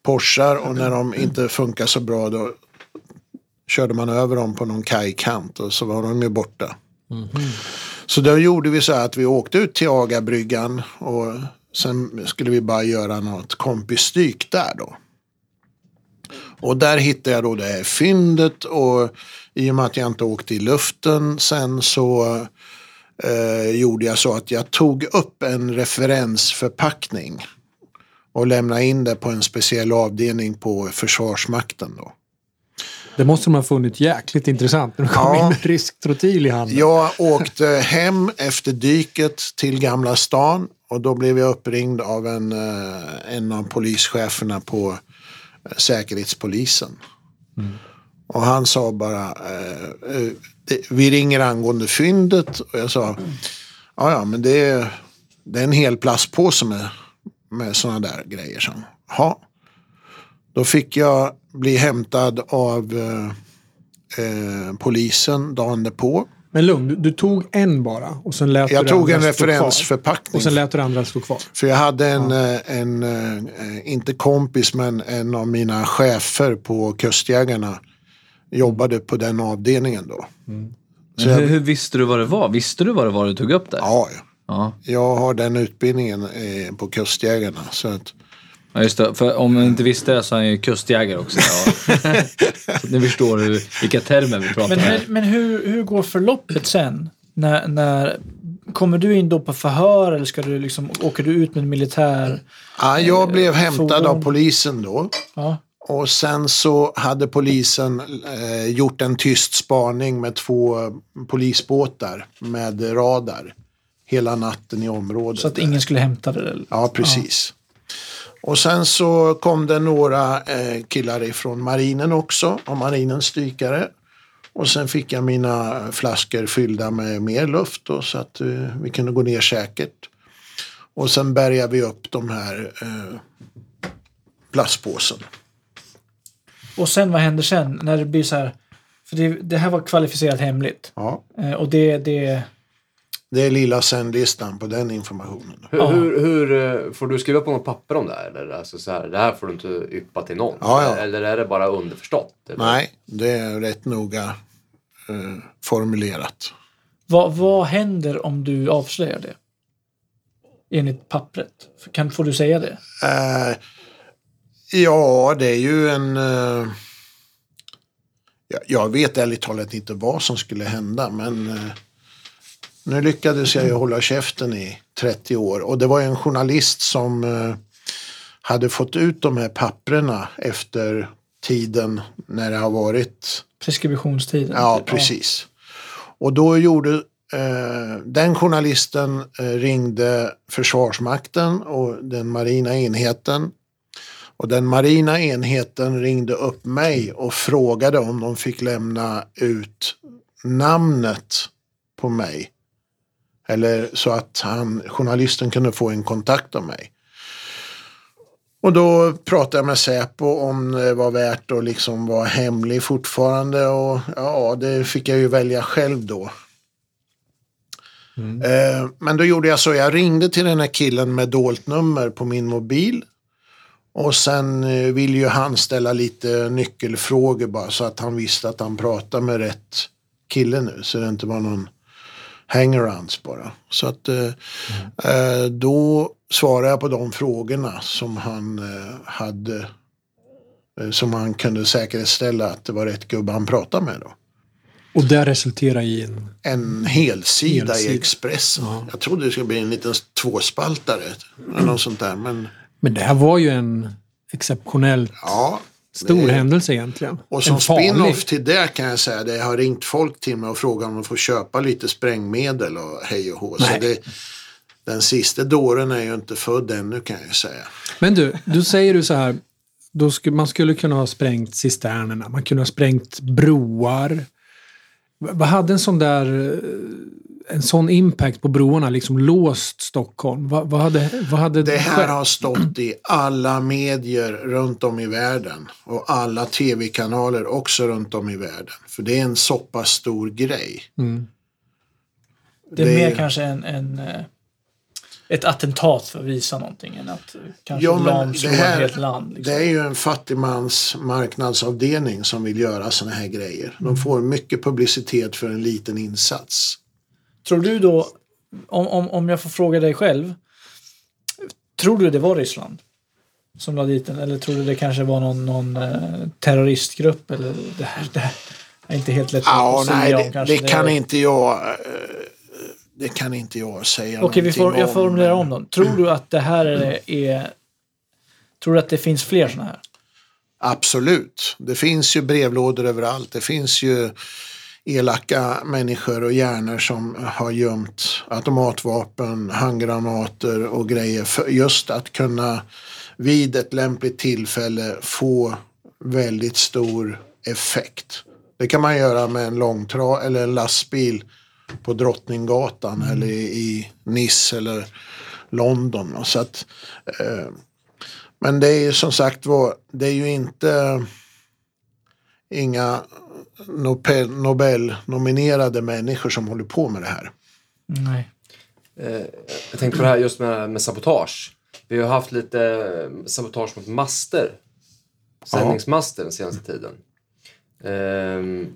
[SPEAKER 1] Porschar och när de inte funkar så bra då körde man över dem på någon kajkant och så var de ju borta. Så då gjorde vi så att vi åkte ut till Agabryggan och sen skulle vi bara göra något kompisdyk där då. Och där hittade jag då det här fyndet och i och med att jag inte åkte i luften sen så eh, gjorde jag så att jag tog upp en referensförpackning och lämnade in det på en speciell avdelning på Försvarsmakten då.
[SPEAKER 6] Det måste de ha funnit jäkligt intressant när du kom
[SPEAKER 1] Ja.
[SPEAKER 6] in med risktrotil i handen.
[SPEAKER 1] Jag åkte hem efter dyket till Gamla stan och då blev jag uppringd av en, eh, en av polischeferna på eh, Säkerhetspolisen. Och han sa bara, eh, vi ringer angående fyndet och jag sa, ja ja men det är, det är en hel plastpåse med, med sådana där grejer. Så. Ja. Då fick jag bli hämtad av eh, polisen dagen därpå.
[SPEAKER 6] Men lugn, du, du tog en bara och sen lät
[SPEAKER 1] Jag
[SPEAKER 6] du
[SPEAKER 1] tog en referensförpackning.
[SPEAKER 6] Och sen lät du andra stå kvar.
[SPEAKER 1] För jag hade en, eh, en, eh, inte kompis, men en av mina chefer på Kustjägarna jobbade på den avdelningen då. Så
[SPEAKER 5] Men
[SPEAKER 1] jag,
[SPEAKER 5] hur, hur visste du vad det var? Visste du vad det var du tog upp där?
[SPEAKER 1] ja, ja.
[SPEAKER 5] Ja,
[SPEAKER 1] jag har den utbildningen eh, på Kustjägarna. Så att,
[SPEAKER 5] ja just det. För om man inte visste det så är han ju kustjägare också. Ja. så att ni förstår hur, vilka termer vi pratar
[SPEAKER 4] Men,
[SPEAKER 5] om.
[SPEAKER 4] men, men hur, hur går förloppet sen? När, när, kommer du in då på förhör eller ska du liksom, åker du ut med en militär?
[SPEAKER 1] ja, jag blev hämtad
[SPEAKER 4] fordon.
[SPEAKER 1] av polisen då.
[SPEAKER 4] Ja.
[SPEAKER 1] Och sen så hade polisen eh, gjort en tyst spaning med två eh, polisbåtar med radar hela natten i området.
[SPEAKER 4] Så att
[SPEAKER 1] där.
[SPEAKER 4] ingen skulle hämta det? Eller?
[SPEAKER 1] Ja, precis. Och sen så kom det några eh, killar ifrån marinen också, och marinens dykare. Och sen fick jag mina flaskor fyllda med mer luft då, så att eh, vi kunde gå ner säkert. Och sen bärgade vi upp de här eh, plastpåsen.
[SPEAKER 4] Och sen vad händer sen? När det blir så här? För det, det här var kvalificerat hemligt.
[SPEAKER 1] Ja,
[SPEAKER 4] Eh, och det, det,
[SPEAKER 1] det är lilla sändlistan på den informationen.
[SPEAKER 2] Hur, hur, hur, eh, får du skriva på något papper om det här? Eller alltså så här, det här får du inte yppa till någon?
[SPEAKER 1] Ja, ja.
[SPEAKER 2] Eller är det bara underförstått? Eller?
[SPEAKER 1] Nej, det är rätt noga eh, formulerat.
[SPEAKER 4] vad, vad händer om du avslöjar det? Enligt pappret. Kan, får du säga det?
[SPEAKER 1] Eh, ja, det är ju en... Eh, jag, jag vet ärligt talat inte vad som skulle hända, men eh, nu lyckades jag ju hålla käften i 30 år. Och det var en journalist som eh, hade fått ut de här papprena efter tiden när det har varit
[SPEAKER 4] Preskriptionstiden?
[SPEAKER 1] Ja,
[SPEAKER 4] typ.
[SPEAKER 1] precis. Och då gjorde eh, den journalisten eh, ringde Försvarsmakten och den marina enheten. Och den marina enheten ringde upp mig och frågade om de fick lämna ut namnet på mig. Eller så att han, journalisten kunde få en kontakt av mig. Och då pratade jag med Säpo om det var värt att liksom vara hemlig fortfarande. Och ja, det fick jag ju välja själv då. Eh, men då gjorde jag så, jag ringde till den här killen med dolt nummer på min mobil. Och sen eh, ville ju han ställa lite nyckelfrågor bara så att han visste att han pratade med rätt kille nu. Så det inte var någon hangarounds bara. Så att eh, då svarade jag på de frågorna som han eh, hade. Som han kunde säkerställa att det var rätt gubbe han pratade med då.
[SPEAKER 6] Och det resulterar i en...
[SPEAKER 1] En helsida,
[SPEAKER 6] Helsida.
[SPEAKER 1] i Expressen. Jag trodde det skulle bli en liten tvåspaltare. Eller något sånt där. Men
[SPEAKER 6] Men det här var ju en exceptionellt
[SPEAKER 1] ja.
[SPEAKER 6] Stor händelse egentligen.
[SPEAKER 1] Och som spin-off till det kan jag säga, det har ringt folk till mig och frågat om de får köpa lite sprängmedel och hej och hå. Så det, den sista dåren är ju inte född ännu kan jag säga.
[SPEAKER 6] Men du, du säger du så här. Då skulle, man skulle kunna ha sprängt cisternerna. Man kunde ha sprängt broar. Vad hade en sån där en sån impact på broarna liksom låst Stockholm? Vad, vad hade, vad hade
[SPEAKER 1] Det här
[SPEAKER 6] skett?
[SPEAKER 1] har stått i alla medier runt om i världen och alla tv-kanaler också runt om i världen. För det är en så pass stor grej.
[SPEAKER 6] Mm.
[SPEAKER 4] Det är
[SPEAKER 1] Det-
[SPEAKER 4] mer kanske en, en, eh, ett attentat för att visa någonting än att eh, kanske
[SPEAKER 1] Ja,
[SPEAKER 4] lamslå ett helt land. Liksom.
[SPEAKER 1] Det är ju en fattigmans marknadsavdelning som vill göra såna här grejer. De får mycket publicitet för en liten insats.
[SPEAKER 4] Tror du då, om, om, om jag får fråga dig själv, tror du det var Ryssland som la dit den? Eller tror du det kanske var någon, någon eh, terroristgrupp? Eller det här, det här är inte helt lätt
[SPEAKER 1] Ja,
[SPEAKER 4] att säga
[SPEAKER 1] nej,
[SPEAKER 4] om
[SPEAKER 1] det,
[SPEAKER 4] kanske.
[SPEAKER 1] det kan inte jag. eh, Det kan inte jag säga
[SPEAKER 4] Okej, vi får, jag formulerar om dem. Tror du att det här är, är Tror du att det finns fler sådana här?
[SPEAKER 1] Absolut. Det finns ju brevlådor överallt. Det finns ju elaka människor och hjärnor som har gömt automatvapen, handgranater och grejer för just att kunna vid ett lämpligt tillfälle få väldigt stor effekt. Det kan man göra med en långtra eller en lastbil på Drottninggatan eller i Nice eller London. Så att, eh, men det är ju som sagt var, det är ju inte inga Nobel-nominerade människor som håller på med det här.
[SPEAKER 4] Nej.
[SPEAKER 2] Eh, jag tänkte på det här just med, med sabotage. Vi har haft lite eh, sabotage mot master. Sändningsmaster den senaste tiden. Ehm,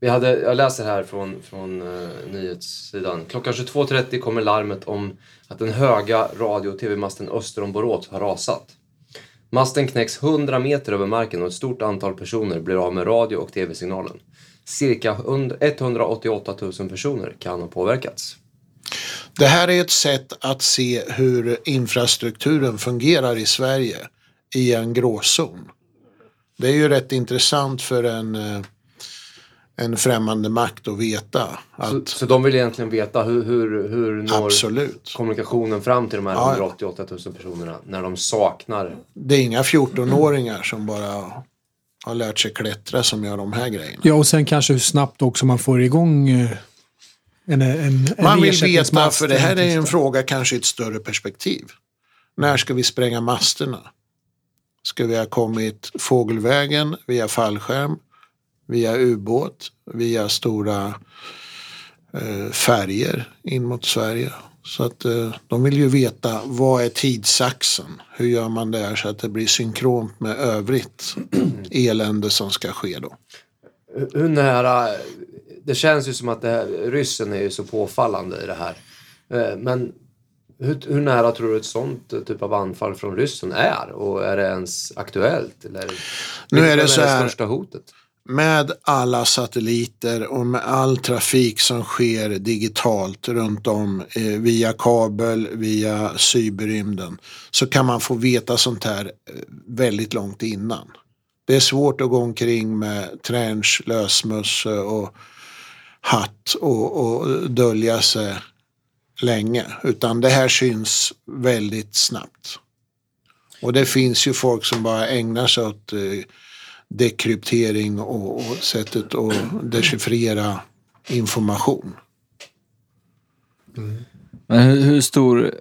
[SPEAKER 2] vi hade, jag läser här från, från uh, nyhetssidan. Klockan 22.30 kommer larmet om att den höga radio och tv-masten öster om Borås har rasat. Masten knäcks 100 meter över marken och ett stort antal personer blir av med radio och tv-signalen. Cirka 188 000 personer kan ha påverkats.
[SPEAKER 1] Det här är ett sätt att se hur infrastrukturen fungerar i Sverige i en gråzon. Det är ju rätt intressant för en, eh, en främmande makt att veta.
[SPEAKER 2] Så,
[SPEAKER 1] Att,
[SPEAKER 2] så de vill egentligen veta hur, hur, hur når
[SPEAKER 1] absolut.
[SPEAKER 2] kommunikationen fram till de här
[SPEAKER 1] Ja.
[SPEAKER 2] 188 000 personerna när de saknar...
[SPEAKER 1] Det är inga 14-åringar som bara har lärt sig klättra som gör de här grejerna.
[SPEAKER 6] Ja, och sen kanske hur snabbt också man får igång eh, en, en, en
[SPEAKER 1] Man vill veta, för det här är en fråga kanske i ett större perspektiv. När ska vi spränga masterna? Ska vi ha kommit fågelvägen, via fallskärm, via ubåt, via stora eh, färger in mot Sverige? Så att eh, de vill ju veta vad är tidsaxeln? Hur gör man det här så att det blir synkront med övrigt elände som ska ske då?
[SPEAKER 2] Hur- nära... Det känns ju som att det här, ryssen är ju så påfallande i det här. Eh, Men hur, hur nära tror du ett sånt eh, typ av anfall från ryssen är? Och är det ens aktuellt? Eller,
[SPEAKER 1] Nu är det
[SPEAKER 2] Vem
[SPEAKER 1] så här-
[SPEAKER 2] det största hotet?
[SPEAKER 1] Med alla satelliter och med all trafik som sker digitalt runt om eh, via kabel, via cyberrymden så kan man få veta sånt här eh, väldigt långt innan. Det är svårt att gå omkring med trench, lösmössa och hatt och, och dölja sig länge utan det här syns väldigt snabbt. Och det finns ju folk som bara ägnar sig åt eh, dekryptering och, och sättet att dechiffrera information.
[SPEAKER 5] Men hur, hur, stor,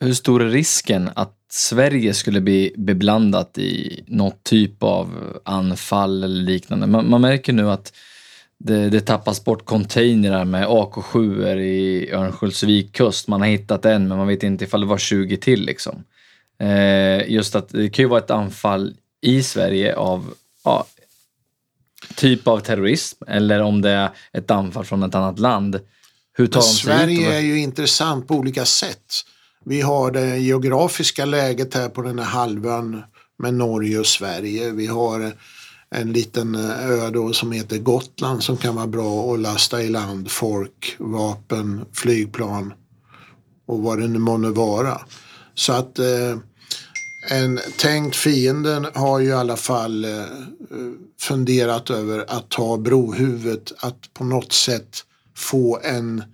[SPEAKER 5] hur stor är risken att Sverige skulle bli beblandat i något typ av anfall eller liknande? Man, man märker nu att det, det tappas bort containrar med AK7 i Örnsköldsvik kust. Man har hittat en, men man vet inte ifall det var 20 till. Liksom. Eh, just att det kan ju vara ett anfall i Sverige av ja, typ av terrorism eller om det är ett anfall från ett annat land. Hur tar
[SPEAKER 1] Men
[SPEAKER 5] de sig?
[SPEAKER 1] Sverige
[SPEAKER 5] och-
[SPEAKER 1] är ju intressant på olika sätt. Vi har det geografiska läget här på den här halvön med Norge och Sverige. Vi har en liten eh, ö då som heter Gotland som kan vara bra att lasta i land folk, vapen, flygplan och vad det nu månde vara. Så att eh, en tänkt fienden har ju i alla fall eh, funderat över att ta brohuvudet, att på något sätt få en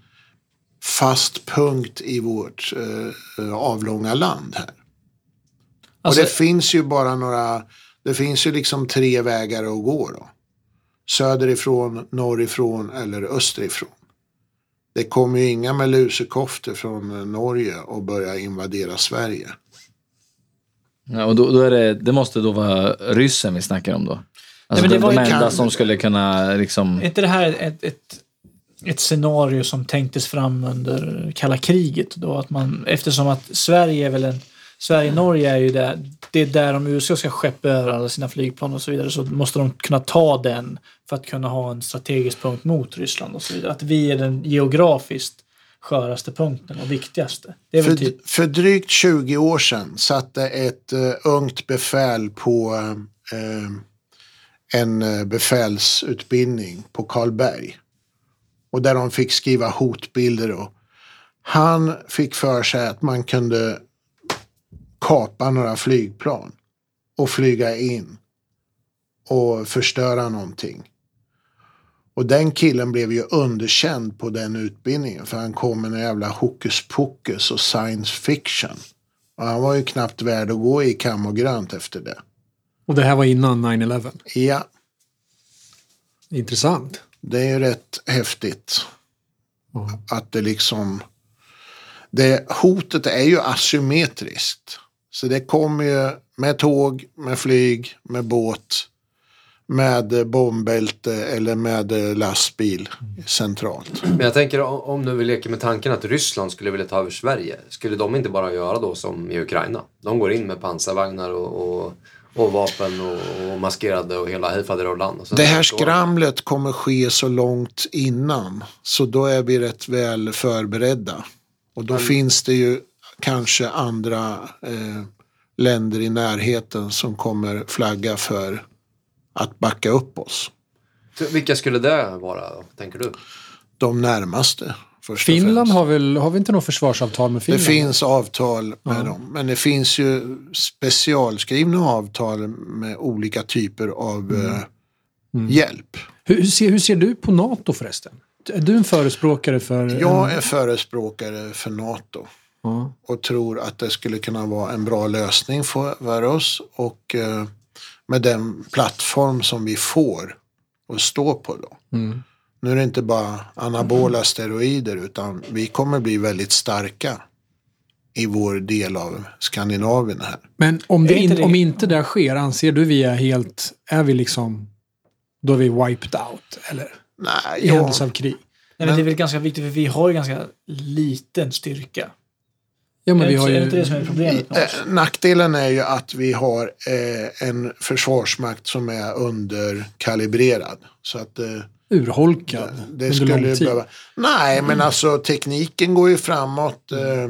[SPEAKER 1] fast punkt i vårt eh, avlånga land här.
[SPEAKER 4] Alltså,
[SPEAKER 1] och det finns ju bara några, det finns ju liksom tre vägar att gå då. Söderifrån, norrifrån eller österifrån. Det kommer ju inga med lusekoftor från eh, Norge och börjar invadera Sverige.
[SPEAKER 5] Ja, och då, då är det, det måste då vara ryssen vi snackar om då? Alltså
[SPEAKER 4] men det
[SPEAKER 5] de,
[SPEAKER 4] var
[SPEAKER 5] de enda
[SPEAKER 1] kan-
[SPEAKER 5] som skulle kunna liksom...
[SPEAKER 4] Är inte det här ett, ett, ett scenario som tänktes fram under kalla kriget? Då, att man, eftersom att Sverige är väl en... Sverige-Norge är ju där, det är där om USA ska skeppa över alla sina flygplan och så vidare så måste de kunna ta den för att kunna ha en strategisk punkt mot Ryssland och så vidare. Att vi är den geografiskt sköraste punkten och viktigaste.
[SPEAKER 1] För,
[SPEAKER 4] typ...
[SPEAKER 1] för drygt 20 år sedan satte ett uh, ungt befäl på eh, en uh, befälsutbildning på Karlberg. Och där de fick skriva hotbilder. Och han fick för sig att man kunde kapa några flygplan och flyga in och förstöra någonting. Och den killen blev ju underkänd på den utbildningen för han kom med en jävla hokus pokus och science fiction. Och han var ju knappt värd att gå i kam och grönt efter det.
[SPEAKER 6] Och det här var innan 9-11.
[SPEAKER 1] Ja,
[SPEAKER 6] Intressant.
[SPEAKER 1] det är ju rätt häftigt. Att det liksom... Det, hotet är ju asymmetriskt. Så det kommer ju med tåg, med flyg, med båt, med bombälte eller med lastbil centralt.
[SPEAKER 2] Men jag tänker om- nu vi leker med tanken att Ryssland skulle vilja ta över Sverige. Skulle de inte bara göra då som i Ukraina? De går in med pansarvagnar och, och, och vapen och, och maskerade och hela hejfaderullan.
[SPEAKER 1] Det här skramlet kommer ske så långt innan. Så då är vi rätt väl förberedda. Och då finns det ju kanske andra eh, länder i närheten som kommer flagga för att backa upp oss.
[SPEAKER 2] Vilka skulle det vara då, tänker du?
[SPEAKER 1] De närmaste.
[SPEAKER 6] Finland har väl, har vi inte något försvarsavtal med
[SPEAKER 1] Det
[SPEAKER 6] Finland?
[SPEAKER 1] finns avtal med dem. Men det finns ju specialskrivna avtal med olika typer av eh, hjälp.
[SPEAKER 6] Hur, hur, ser, hur ser du på NATO förresten? Är du en förespråkare för...
[SPEAKER 1] Jag är förespråkare för NATO.
[SPEAKER 6] Ja.
[SPEAKER 1] och tror att det skulle kunna vara en bra lösning för, för oss och eh, med den plattform som vi får att stå på då.
[SPEAKER 6] Mm.
[SPEAKER 1] Nu är det inte bara anabola steroider utan vi kommer bli väldigt starka i vår del av Skandinavien här.
[SPEAKER 6] Men om, det
[SPEAKER 4] inte
[SPEAKER 6] in,
[SPEAKER 4] det-
[SPEAKER 6] om inte det sker, anser du vi är helt... Är vi liksom... Då är vi wiped out? Eller?
[SPEAKER 1] Nej,
[SPEAKER 6] I
[SPEAKER 1] ja,
[SPEAKER 6] händelse av krig?
[SPEAKER 4] Nej, men det är väl ganska viktigt för vi har ju ganska liten styrka.
[SPEAKER 6] Ja, men
[SPEAKER 4] är,
[SPEAKER 6] vi
[SPEAKER 4] det,
[SPEAKER 6] har
[SPEAKER 4] är det
[SPEAKER 6] ju...
[SPEAKER 4] inte det som är problemet med
[SPEAKER 1] eh,
[SPEAKER 4] oss?
[SPEAKER 1] nackdelen är ju att vi har eh, en försvarsmakt som är underkalibrerad. Så att eh,
[SPEAKER 6] urholkad
[SPEAKER 1] Det
[SPEAKER 6] under
[SPEAKER 1] skulle
[SPEAKER 6] lång
[SPEAKER 1] ju
[SPEAKER 6] tid.
[SPEAKER 1] behöva... Nej, men alltså tekniken går ju framåt. Eh,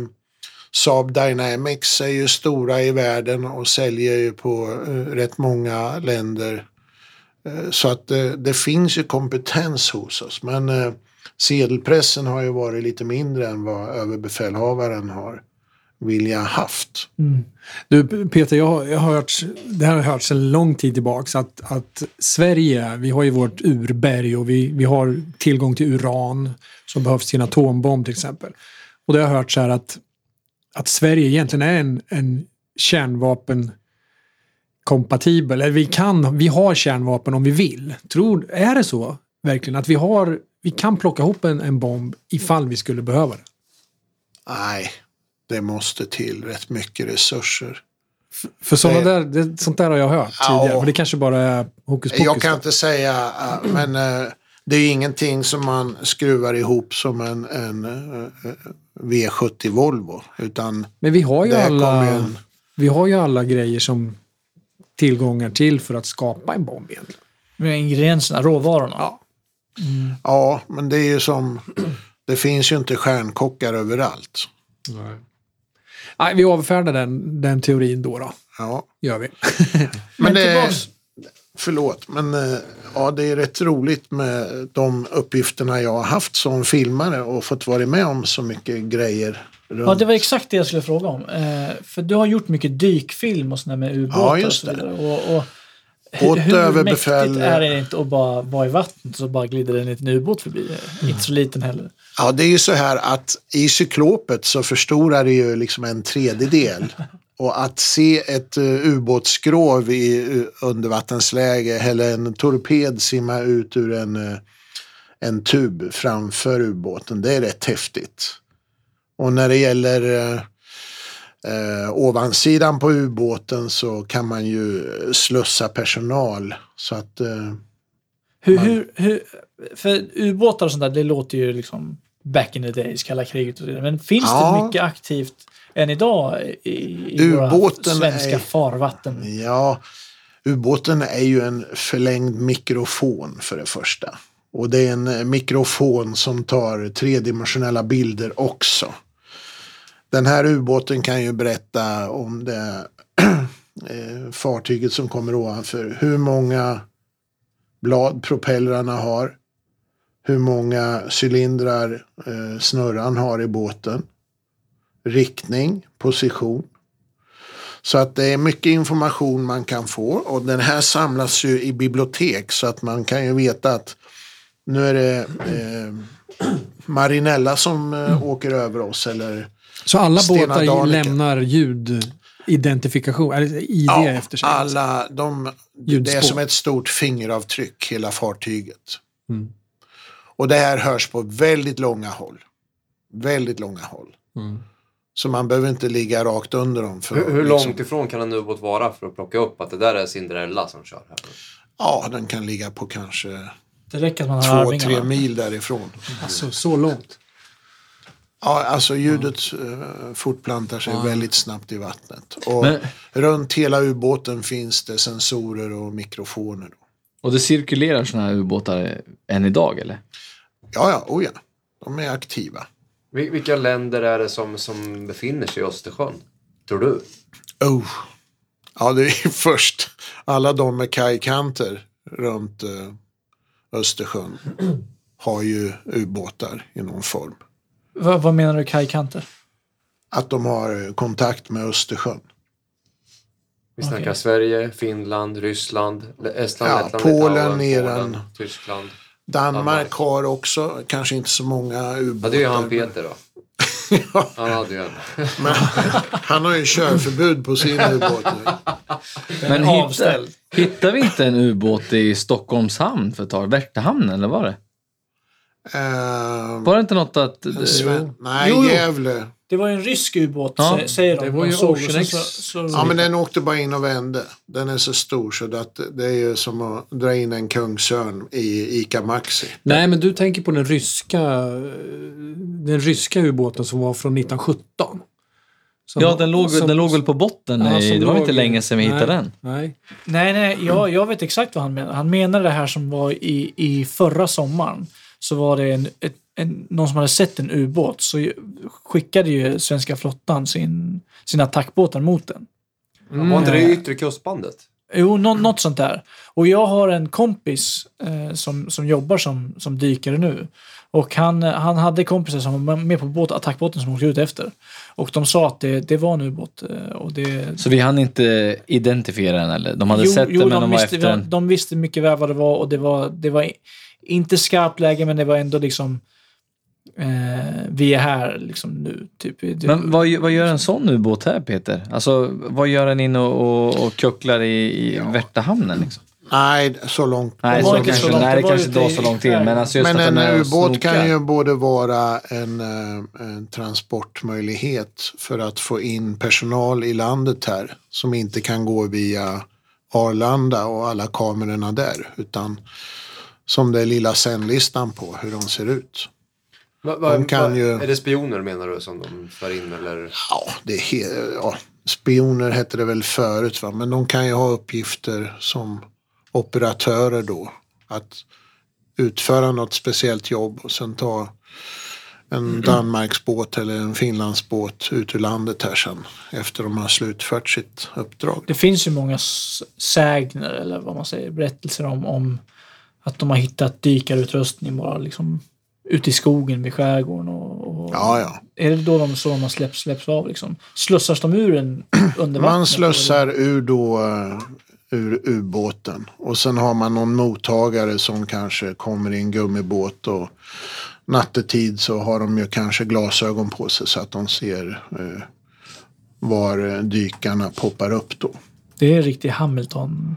[SPEAKER 1] Saab Dynamics är ju stora i världen och säljer ju på eh, rätt många länder. Eh, så att eh, det finns ju kompetens hos oss. Men eh, sedelpressen har ju varit lite mindre än vad överbefälhavaren har vilja haft.
[SPEAKER 6] Du Peter, jag har, jag har hört, det här har jag hört sedan lång tid tillbaka att, att Sverige, vi har ju vårt urberg och vi, vi har tillgång till uran som behövs till en atombomb till exempel. Och det har jag hört så här att, att Sverige egentligen är en, en kärnvapen kompatibel, eller vi kan, vi har kärnvapen om vi vill. Tror, är det så verkligen att vi har, vi kan plocka ihop en, en bomb ifall vi skulle behöva det?
[SPEAKER 1] Nej, det måste till rätt mycket resurser.
[SPEAKER 6] För sådana
[SPEAKER 1] Det-
[SPEAKER 6] där, det, sånt där har jag hört
[SPEAKER 1] Ja.
[SPEAKER 6] tidigare, men det kanske bara är hokus pokus.
[SPEAKER 1] Jag kan
[SPEAKER 6] då.
[SPEAKER 1] inte säga, äh, men äh, det är ingenting som man skruvar ihop som en, en äh, V70 Volvo. Utan
[SPEAKER 6] Men vi har ju alla,
[SPEAKER 1] en,
[SPEAKER 6] vi har ju alla grejer som tillgångar till för att skapa en bomb egentligen.
[SPEAKER 4] Med ingredienserna, råvarorna.
[SPEAKER 6] Ja.
[SPEAKER 1] ja, men det är ju som, det finns ju inte stjärnkockar överallt.
[SPEAKER 6] Nej, vi avfärdar den, den teorin då, då.
[SPEAKER 1] Ja,
[SPEAKER 6] Gör vi.
[SPEAKER 1] men
[SPEAKER 4] Men
[SPEAKER 1] det, förlåt, men äh, ja, det är rätt roligt med de uppgifterna jag har haft som filmare och fått vara med om så mycket grejer. Runt.
[SPEAKER 4] Ja, det var exakt det jag skulle fråga om. Eh, för du har gjort mycket dykfilm och sådär med ubåtar
[SPEAKER 1] Ja,
[SPEAKER 4] och
[SPEAKER 1] just
[SPEAKER 4] så
[SPEAKER 1] det.
[SPEAKER 4] vidare. Och, och
[SPEAKER 1] Åt
[SPEAKER 4] hur
[SPEAKER 1] överbefäl-
[SPEAKER 4] mäktigt är det inte att bara vara i vattnet och så bara glider en liten ubåt förbi? Inte så liten heller.
[SPEAKER 1] Ja, det är ju så här att i cyklopet så förstorar det ju liksom en tredjedel. Och att se ett uh, ubåtsskrov i uh, undervattensläge eller en torped simma ut ur en, uh, en tub framför ubåten. Det är rätt häftigt. Och när det gäller eh, ovansidan på ubåten så kan man ju slussa personal. Så att eh,
[SPEAKER 4] Hur, hur, hur, för ubåtar och sånt där, det låter ju liksom back in the days, kalla kriget och så vidare. Men finns
[SPEAKER 1] Ja.
[SPEAKER 4] det mycket aktivt än idag i, i våra svenska
[SPEAKER 1] är-
[SPEAKER 4] farvatten?
[SPEAKER 1] Ja, ubåten är ju en förlängd mikrofon för det första. Och det är en mikrofon som tar tredimensionella bilder också. Den här ubåten kan ju berätta om det eh, fartyget som kommer ovanför. Hur många blad propellrarna har. Hur många cylindrar eh, snurran har i båten. Riktning, position. Så att det är mycket information man kan få och den här samlas ju i bibliotek så att man kan ju veta att nu är det eh, Marinella som eh, åker över oss eller
[SPEAKER 6] så alla
[SPEAKER 1] Stena
[SPEAKER 6] båtar
[SPEAKER 1] Danica.
[SPEAKER 6] lämnar ljudidentifikation, eller ID
[SPEAKER 1] ja,
[SPEAKER 6] efter sig?
[SPEAKER 1] alla, de, det är som ett stort fingeravtryck hela fartyget.
[SPEAKER 6] Mm.
[SPEAKER 1] Och det här hörs på väldigt långa håll. Väldigt långa håll.
[SPEAKER 6] Mm.
[SPEAKER 1] Så man behöver inte ligga rakt under dem. För
[SPEAKER 2] Hur, hur
[SPEAKER 1] liksom-
[SPEAKER 2] långt ifrån kan en ubåt vara för att plocka upp att det där är Cinderella som kör här?
[SPEAKER 1] Ja, den kan ligga på kanske
[SPEAKER 4] Det räcker att man har
[SPEAKER 1] två, tre mil därifrån.
[SPEAKER 6] Alltså, så långt?
[SPEAKER 1] Ja, alltså ljudet eh, fortplantar sig väldigt snabbt i vattnet. Och
[SPEAKER 5] Men-
[SPEAKER 1] runt hela ubåten finns det sensorer och mikrofoner. Då.
[SPEAKER 5] Och det cirkulerar sådana här ubåtar än idag eller?
[SPEAKER 1] Ja, ja, oh ja. De är aktiva.
[SPEAKER 2] Vil- Vilka länder är det som, som befinner sig i Östersjön? Tror du?
[SPEAKER 1] Oh. Ja, det är först alla de med kajkanter runt eh, Östersjön har ju ubåtar i någon form.
[SPEAKER 4] Vad, vad menar du kajkanter?
[SPEAKER 1] Att de har kontakt med Östersjön.
[SPEAKER 2] Vi snackar
[SPEAKER 4] Okej.
[SPEAKER 2] Sverige, Finland, Ryssland, Estland,
[SPEAKER 1] Ja,
[SPEAKER 2] Lettland,
[SPEAKER 1] Polen.
[SPEAKER 2] Polen, Tyskland.
[SPEAKER 1] Danmark
[SPEAKER 2] Danmark.
[SPEAKER 1] har också kanske inte så många
[SPEAKER 2] Ja,
[SPEAKER 1] ubåtar.
[SPEAKER 2] det är ju han Peter då.
[SPEAKER 1] Ja.
[SPEAKER 2] Han hade ju en.
[SPEAKER 1] Men han har ju körförbud på sin ubåt nu.
[SPEAKER 5] Men hittade, hittade vi inte en ubåt i Stockholms hamn för ett tag? Värtahamnen eller var det?
[SPEAKER 1] Ehm,
[SPEAKER 5] Var det inte något att...
[SPEAKER 1] en Sven- Nej,
[SPEAKER 4] Jo, jo.
[SPEAKER 1] Gävle.
[SPEAKER 4] Det var en rysk ubåt,
[SPEAKER 5] Ja,
[SPEAKER 4] sä- säger de.
[SPEAKER 6] det var ju Ocean.
[SPEAKER 4] Så, så,
[SPEAKER 1] Ja, men den åkte bara in och vände. Den är så stor så att det är ju som att dra in en kungsörn i Ica Maxi.
[SPEAKER 6] Nej, men du tänker på den ryska, den ryska ubåten som var från 1917. Som-
[SPEAKER 5] Ja, den låg,
[SPEAKER 6] som-
[SPEAKER 5] den låg väl på botten?
[SPEAKER 6] Ja,
[SPEAKER 5] det var
[SPEAKER 6] låg-
[SPEAKER 5] inte länge sedan vi
[SPEAKER 6] nej,
[SPEAKER 5] hittade den.
[SPEAKER 6] Nej.
[SPEAKER 4] Nej, nej, jag, jag vet exakt vad han menar. Han menar det här som var i, i förra sommaren. Så var det en, ett, en, någon som hade sett en ubåt så skickade ju svenska flottan sin, sina attackbåtar mot den.
[SPEAKER 2] Var inte det i yttre kustbandet?
[SPEAKER 4] Jo, nå, något sånt där. Och jag har en kompis eh, som, som jobbar som, som dykare nu. Och han, han hade kompisar som var med på båt, attackbåten som åkte ut efter. Och de sa att det, det var en ubåt. eh, Och det,
[SPEAKER 5] Så vi hann inte identifiera den eller? De hade
[SPEAKER 4] jo,
[SPEAKER 5] sett
[SPEAKER 4] jo,
[SPEAKER 5] den men
[SPEAKER 4] de,
[SPEAKER 5] de var
[SPEAKER 4] visste,
[SPEAKER 5] efter
[SPEAKER 4] de,
[SPEAKER 5] den.
[SPEAKER 4] de visste mycket väl vad det var och det var, det var inte skarpt läge men det var ändå liksom eh, vi är här liksom nu. Typ.
[SPEAKER 5] Men vad, vad gör en sån ubåt här Peter? Alltså vad gör den in och, och, och kucklar i, i Värtahamnen? Liksom?
[SPEAKER 1] Nej, så långt.
[SPEAKER 5] Nej, så
[SPEAKER 4] inte så
[SPEAKER 5] kanske,
[SPEAKER 4] långt,
[SPEAKER 5] nej,
[SPEAKER 4] det
[SPEAKER 5] det kanske inte var så långt in. Men, alltså just
[SPEAKER 1] Men en ubåt kan ju både vara en, eh, en transportmöjlighet för att få in personal i landet här som inte kan gå via Arlanda och alla kamerorna där. Utan som det är lilla sändlistan på hur de ser ut.
[SPEAKER 2] Va, va,
[SPEAKER 1] De kan
[SPEAKER 2] va,
[SPEAKER 1] ju-
[SPEAKER 2] Är det spioner menar du som de för in eller?
[SPEAKER 1] Ja, det är he- ja, spioner hette det väl förut va? men de kan ju ha uppgifter som operatörer då. Att utföra något speciellt jobb och sen ta en Danmarksbåt eller en Finlandsbåt ut ur landet här sen efter de har slutfört sitt uppdrag.
[SPEAKER 4] det finns ju många sägner eller vad man säger, berättelser om, om att de har hittat dykarutrustning bara liksom ute i skogen vid skärgården. Och, och
[SPEAKER 1] Ja, ja.
[SPEAKER 4] Är det då de så har släpps, släpps av liksom? Slussas de ur en under?
[SPEAKER 1] Man slussar ur då eh, ur ubåten och sen har man någon mottagare som kanske kommer i en gummibåt och nattetid så har de ju kanske glasögon på sig så att de ser eh, var eh, dykarna poppar upp då.
[SPEAKER 4] Det är en riktig Hamilton.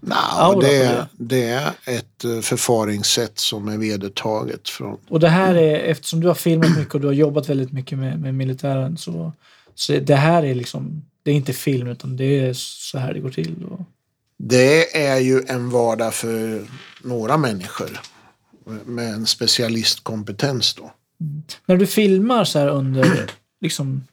[SPEAKER 4] På
[SPEAKER 1] det,
[SPEAKER 4] det?
[SPEAKER 1] är ett eh, förfaringssätt som är vedertaget från
[SPEAKER 4] Och det här är, eftersom du har filmat mycket och du har jobbat väldigt mycket med, med militären så, så det här är liksom, det är inte film utan det är så här det går till. Och,
[SPEAKER 1] Det är ju en vardag för några människor med en specialistkompetens då.
[SPEAKER 4] när du filmar så här under, liksom,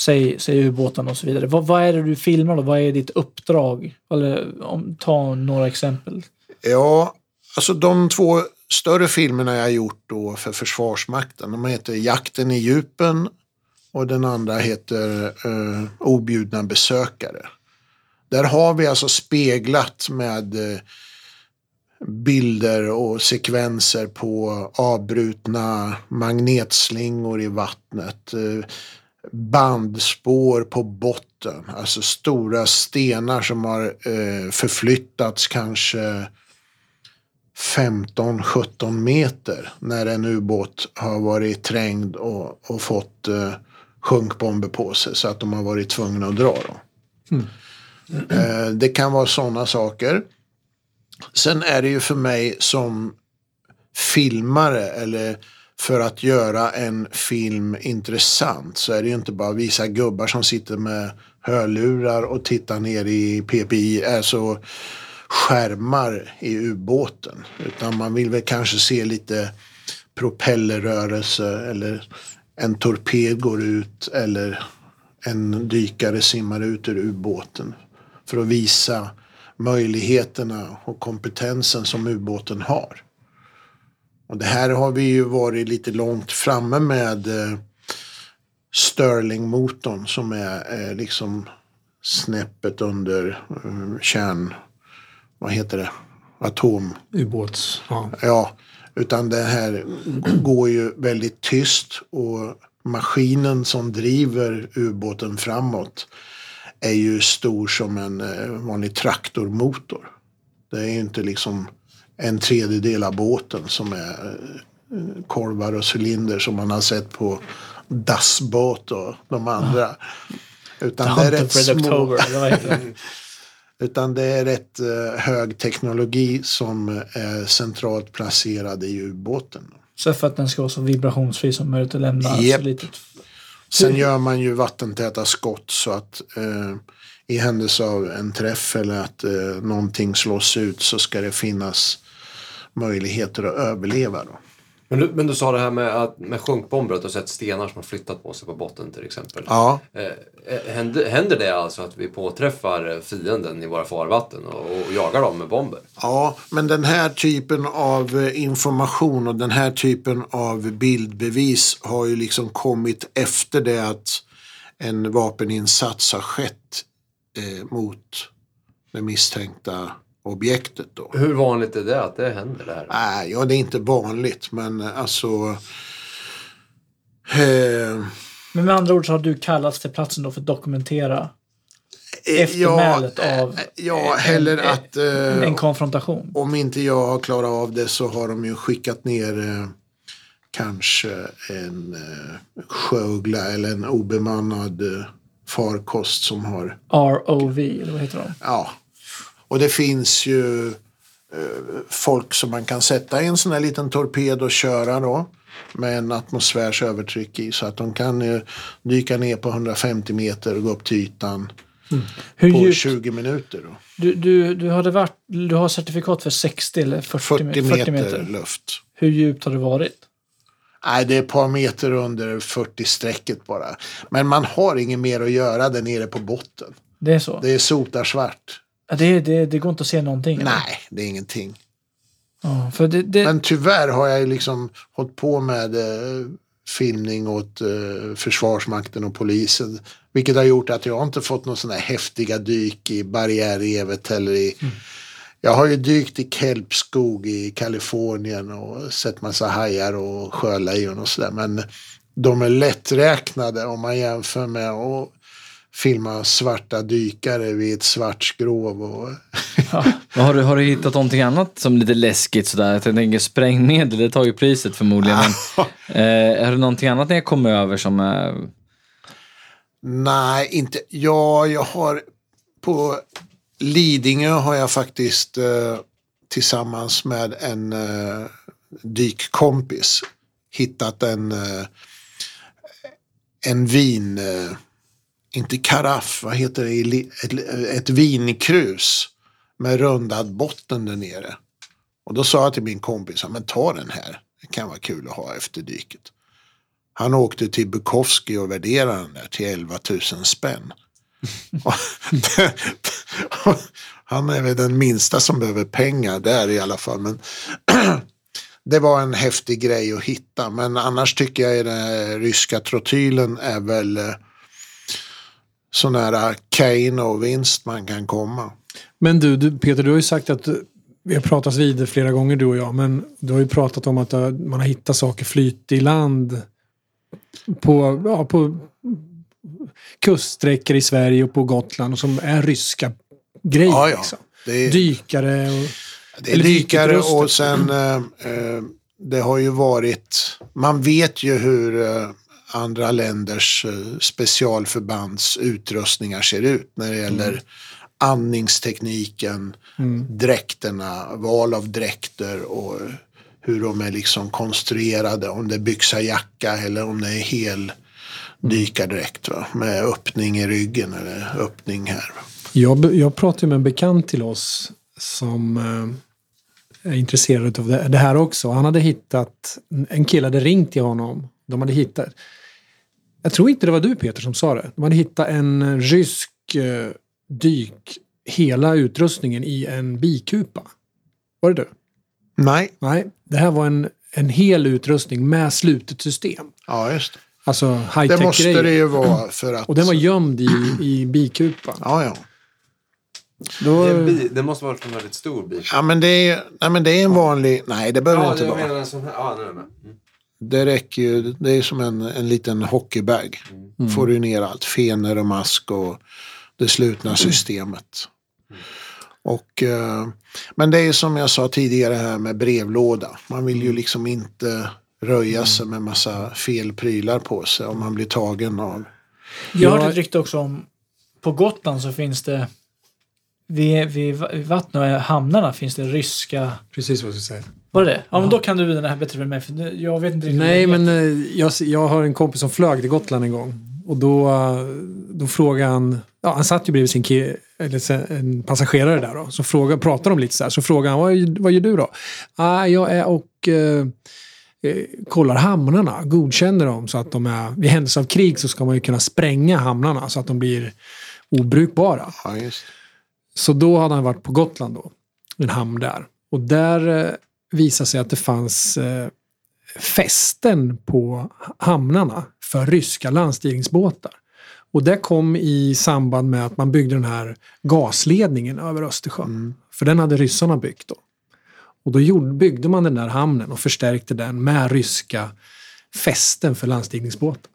[SPEAKER 4] säg, säg ubåten och så vidare, vad, vad är det du filmar då? Vad är ditt uppdrag? Eller om, ta några exempel.
[SPEAKER 1] Ja, alltså de två större filmerna jag har gjort då för Försvarsmakten, de heter Jakten i djupen och den andra heter eh, Objudna besökare. Där har vi alltså speglat med eh, bilder och sekvenser på avbrutna magnetslingor i vattnet. Eh, Bandspår på botten, alltså stora stenar som har eh, förflyttats kanske 15-17 meter när en ubåt har varit trängd och, och fått eh, sjunkbomber på sig så att de har varit tvungna att dra. Då. Eh, det kan vara sådana saker. Sen är det ju för mig som filmare eller för att göra en film intressant så är det ju inte bara visa gubbar som sitter med hörlurar och tittar ner i PPI, alltså skärmar i ubåten. Utan man vill väl kanske se lite propellerrörelse eller en torped går ut eller en dykare simmar ut ur ubåten. För att visa möjligheterna och kompetensen som ubåten har. Och det här har vi ju varit lite långt framme med eh, Stirling-motorn som är eh, liksom snäppet under eh, kärn... Vad heter det? Atom...
[SPEAKER 6] Ubåts... Ja.
[SPEAKER 1] Ja, utan det här går ju väldigt tyst och maskinen som driver ubåten framåt är ju stor som en eh, vanlig traktormotor. Det är ju inte liksom en tredjedel av båten som är eh, korvar och cylinder som man har sett på Dassbåt och de andra. Utan det är rätt små, utan det är rätt eh, hög teknologi som är centralt placerad i ubåten.
[SPEAKER 4] Så för att den ska vara så vibrationsfri som möjligt och lämna
[SPEAKER 1] Japp.
[SPEAKER 4] så litet.
[SPEAKER 1] Sen gör man ju vattentäta skott så att eh, i händelse av en träff eller att eh, någonting slås ut så ska det finnas möjligheter att överleva. Då.
[SPEAKER 2] Men du, men du sa det här med, att, med sjunkbomber, att du har sett stenar som har flyttat på sig på botten till exempel.
[SPEAKER 1] Ja,
[SPEAKER 2] Eh, eh, händer, händer det alltså att vi påträffar fienden i våra farvatten och, och jagar dem med bomber?
[SPEAKER 1] ja, men den här typen av eh, information och den här typen av bildbevis har ju liksom kommit efter det att en vapeninsats har skett eh, mot det misstänkta objektet. Då.
[SPEAKER 2] Hur vanligt är det att det händer det här?
[SPEAKER 1] Nej, ja, det är inte vanligt, men alltså... Eh,
[SPEAKER 4] Men med andra ord så har du kallats till platsen då för att dokumentera
[SPEAKER 1] eh,
[SPEAKER 4] eftermälet
[SPEAKER 1] ja,
[SPEAKER 4] av
[SPEAKER 1] eh, Ja,
[SPEAKER 4] en,
[SPEAKER 1] att... Eh,
[SPEAKER 4] en konfrontation.
[SPEAKER 1] om inte jag har klarat av det så har de ju skickat ner eh, kanske en eh, sjöuggla eller en obemannad eh, farkost som har
[SPEAKER 4] ROV, eller vad heter de?
[SPEAKER 1] Ja, och det finns ju eh, folk som man kan sätta i en sån här liten torped och köra då med en atmosfärs övertryck i så att de kan eh, dyka ner på 150 meter och gå upp till ytan
[SPEAKER 4] Hur
[SPEAKER 1] på
[SPEAKER 4] djupt?
[SPEAKER 1] 20 minuter. Då.
[SPEAKER 4] Du, du, du, hade varit, du har certifikat för 60 eller 40,
[SPEAKER 1] 40
[SPEAKER 4] 40
[SPEAKER 1] meter,
[SPEAKER 4] meter.
[SPEAKER 1] luft.
[SPEAKER 4] Hur djupt har det varit?
[SPEAKER 1] Nej, det är ett par meter under 40-strecket bara. Men man har inget mer att göra där nere på botten.
[SPEAKER 4] Det är så?
[SPEAKER 1] Det är sotarsvart.
[SPEAKER 4] Det, det, det går inte att se någonting? eller?
[SPEAKER 1] Nej, det är ingenting.
[SPEAKER 4] Ja, för det, det,
[SPEAKER 1] Men tyvärr har jag ju liksom hållit på med eh, filmning åt eh, Försvarsmakten och polisen. Vilket har gjort att jag inte fått några sådana här häftiga dyk i barriärrevet eller i... Jag har ju dykt i kelpskog i Kalifornien och sett massa hajar och sjölejon och sådär. Men de är lätträknade om man jämför med att filma svarta dykare vid ett svart skrov. Och
[SPEAKER 5] Men Har du, har du hittat någonting annat som lite läskigt sådär? Jag tänker sprängmedel, det tar ju priset förmodligen. Men, eh, är det någonting annat ni har kommit över som är...
[SPEAKER 1] Nej, inte. Ja, jag har på Lidingö har jag faktiskt eh, tillsammans med en eh, dykkompis hittat en, eh, en vin, eh, inte karaff, vad heter det, ett, ett vinkrus med rundad botten där nere. Och då sa jag till min kompis, men ta den här, det kan vara kul att ha efter dyket. Han åkte till Bukowski och värderade den där till 11 000 spänn. Han är väl den minsta som behöver pengar där i alla fall. Men det var en häftig grej att hitta. Men annars tycker jag den ryska trotylen är väl eh, så nära Kane och vinst man kan komma.
[SPEAKER 6] Men du, du, Peter, du har ju sagt att vi har pratat vid flera gånger du och jag, men du har ju pratat om att uh, man har hittat saker flyt i land på, ja, på kuststräckor i Sverige och på Gotland och som är ryska grejer.
[SPEAKER 1] Ja, ja.
[SPEAKER 6] Liksom.
[SPEAKER 1] Är,
[SPEAKER 6] Dykare och...
[SPEAKER 1] Det är dykare och sen eh, det har ju varit, man vet ju hur eh, andra länders eh, specialförbands utrustningar ser ut när det gäller andningstekniken, dräkterna, val av dräkter och hur de är liksom konstruerade, om det är byxajacka eller om det är hel dykardräkt va? med öppning i ryggen eller öppning här.
[SPEAKER 6] Jag, jag pratade med en bekant till oss som eh, är intresserad av det, det här också. Han hade hittat, en kille hade ringt till honom. De hade hittat, jag tror inte det var du Peter som sa det. De hade hittat en rysk eh, dyk, hela utrustningen i en bikupa. Var det du?
[SPEAKER 1] Nej,
[SPEAKER 6] Nej, det här var en, en hel utrustning med slutet system.
[SPEAKER 1] ja just det.
[SPEAKER 6] Alltså
[SPEAKER 1] Det
[SPEAKER 6] high-tech
[SPEAKER 1] måste
[SPEAKER 6] grejer.
[SPEAKER 1] det ju vara för att...
[SPEAKER 6] Och den var gömd i, i bikupan.
[SPEAKER 1] Ja, ja.
[SPEAKER 6] Då,
[SPEAKER 2] Det, bi, det måste vara en väldigt stor bil.
[SPEAKER 1] Ja, men det är, nej, men det är en vanlig... Nej, det behöver
[SPEAKER 2] Ja,
[SPEAKER 1] inte
[SPEAKER 2] jag
[SPEAKER 1] vara.
[SPEAKER 2] menar en sån här. Ja, nu är jag med. Mm.
[SPEAKER 1] Det räcker ju. Det är som en, en liten hockeybag. Får du ner allt. Fenor och mask och det slutna systemet. Och, eh, men det är som jag sa tidigare här med brevlåda. Man vill ju liksom inte röja sig med massa fel prylar på sig om man blir tagen av.
[SPEAKER 4] Jag hört ett rykte också om på Gotland så finns det vid vid vattnet och hamnarna finns det ryska...
[SPEAKER 6] precis vad du säger.
[SPEAKER 4] Var det det? Ja, men då kan du den här bättre än mig för jag vet inte riktigt.
[SPEAKER 6] Nej, men eh, jag, jag har en kompis som flög till Gotland en gång. Och då, eh, då frågade han, ja, han satt ju bredvid sin ki, eller en passagerare där då. Så frågade, pratade de lite så här. Så frågade han, vad, vad gör du då? Ah, jag är och eh, eh, kollar hamnarna, godkänner dem så att de är, vid händelse av krig så ska man ju kunna spränga hamnarna så att de blir obrukbara.
[SPEAKER 1] Ja.
[SPEAKER 6] Så då hade han varit på Gotland då, en hamn där. Och där eh, visade sig att det fanns eh, fästen på hamnarna för ryska landstigningsbåtar. Och det kom i samband med att man byggde den här gasledningen över Östersjön. För den hade ryssarna byggt då. Och då gjorde, byggde man den där hamnen och förstärkte den med ryska fästen för landstigningsbåtar.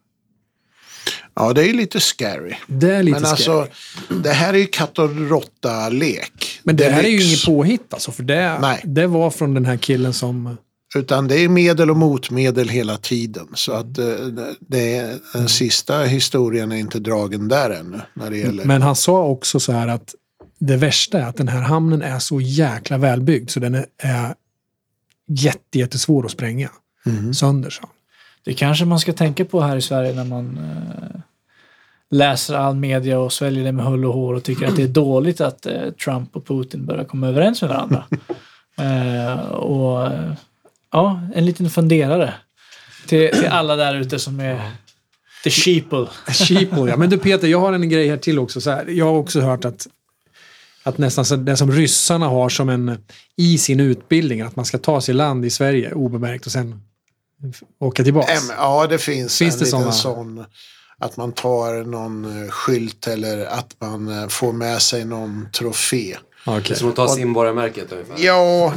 [SPEAKER 1] Ja, det är lite scary.
[SPEAKER 6] Det är lite
[SPEAKER 1] Men alltså,
[SPEAKER 6] scary.
[SPEAKER 1] det här är ju katt och råtta-lek.
[SPEAKER 6] Men det här är ju inget påhitt alltså, för det,
[SPEAKER 1] Nej.
[SPEAKER 6] det var från den här killen som
[SPEAKER 1] Utan det är medel och motmedel hela tiden. Så att eh, det är, den sista historien är inte dragen där ännu. När det gäller.
[SPEAKER 6] Men han sa också så här att det värsta är att den här hamnen är så jäkla välbyggd så den är, är jätte, jättesvår att spränga sönder. Så.
[SPEAKER 4] Det kanske man ska tänka på här i Sverige när man eh, läser all media och sväljer det med hull och hår och tycker att det är dåligt att eh, Trump och Putin börjar komma överens med varandra. eh, och ja, en liten funderare till, till alla där ute som är the sheeple.
[SPEAKER 6] Sheeple, ja. Men du Peter, jag har en grej här till också. Så här, jag har också hört att, att nästan det som ryssarna har som en i sin utbildning, att man ska ta sig land i Sverige obemärkt och sen åka tillbaka.
[SPEAKER 1] Ja, det finns,
[SPEAKER 6] Finns
[SPEAKER 1] en
[SPEAKER 6] det
[SPEAKER 1] liten sån. Att man tar någon eh, skylt eller att man eh, får med sig någon trofé.
[SPEAKER 2] Är som att ta simborgarmärket ungefär.
[SPEAKER 1] Ja,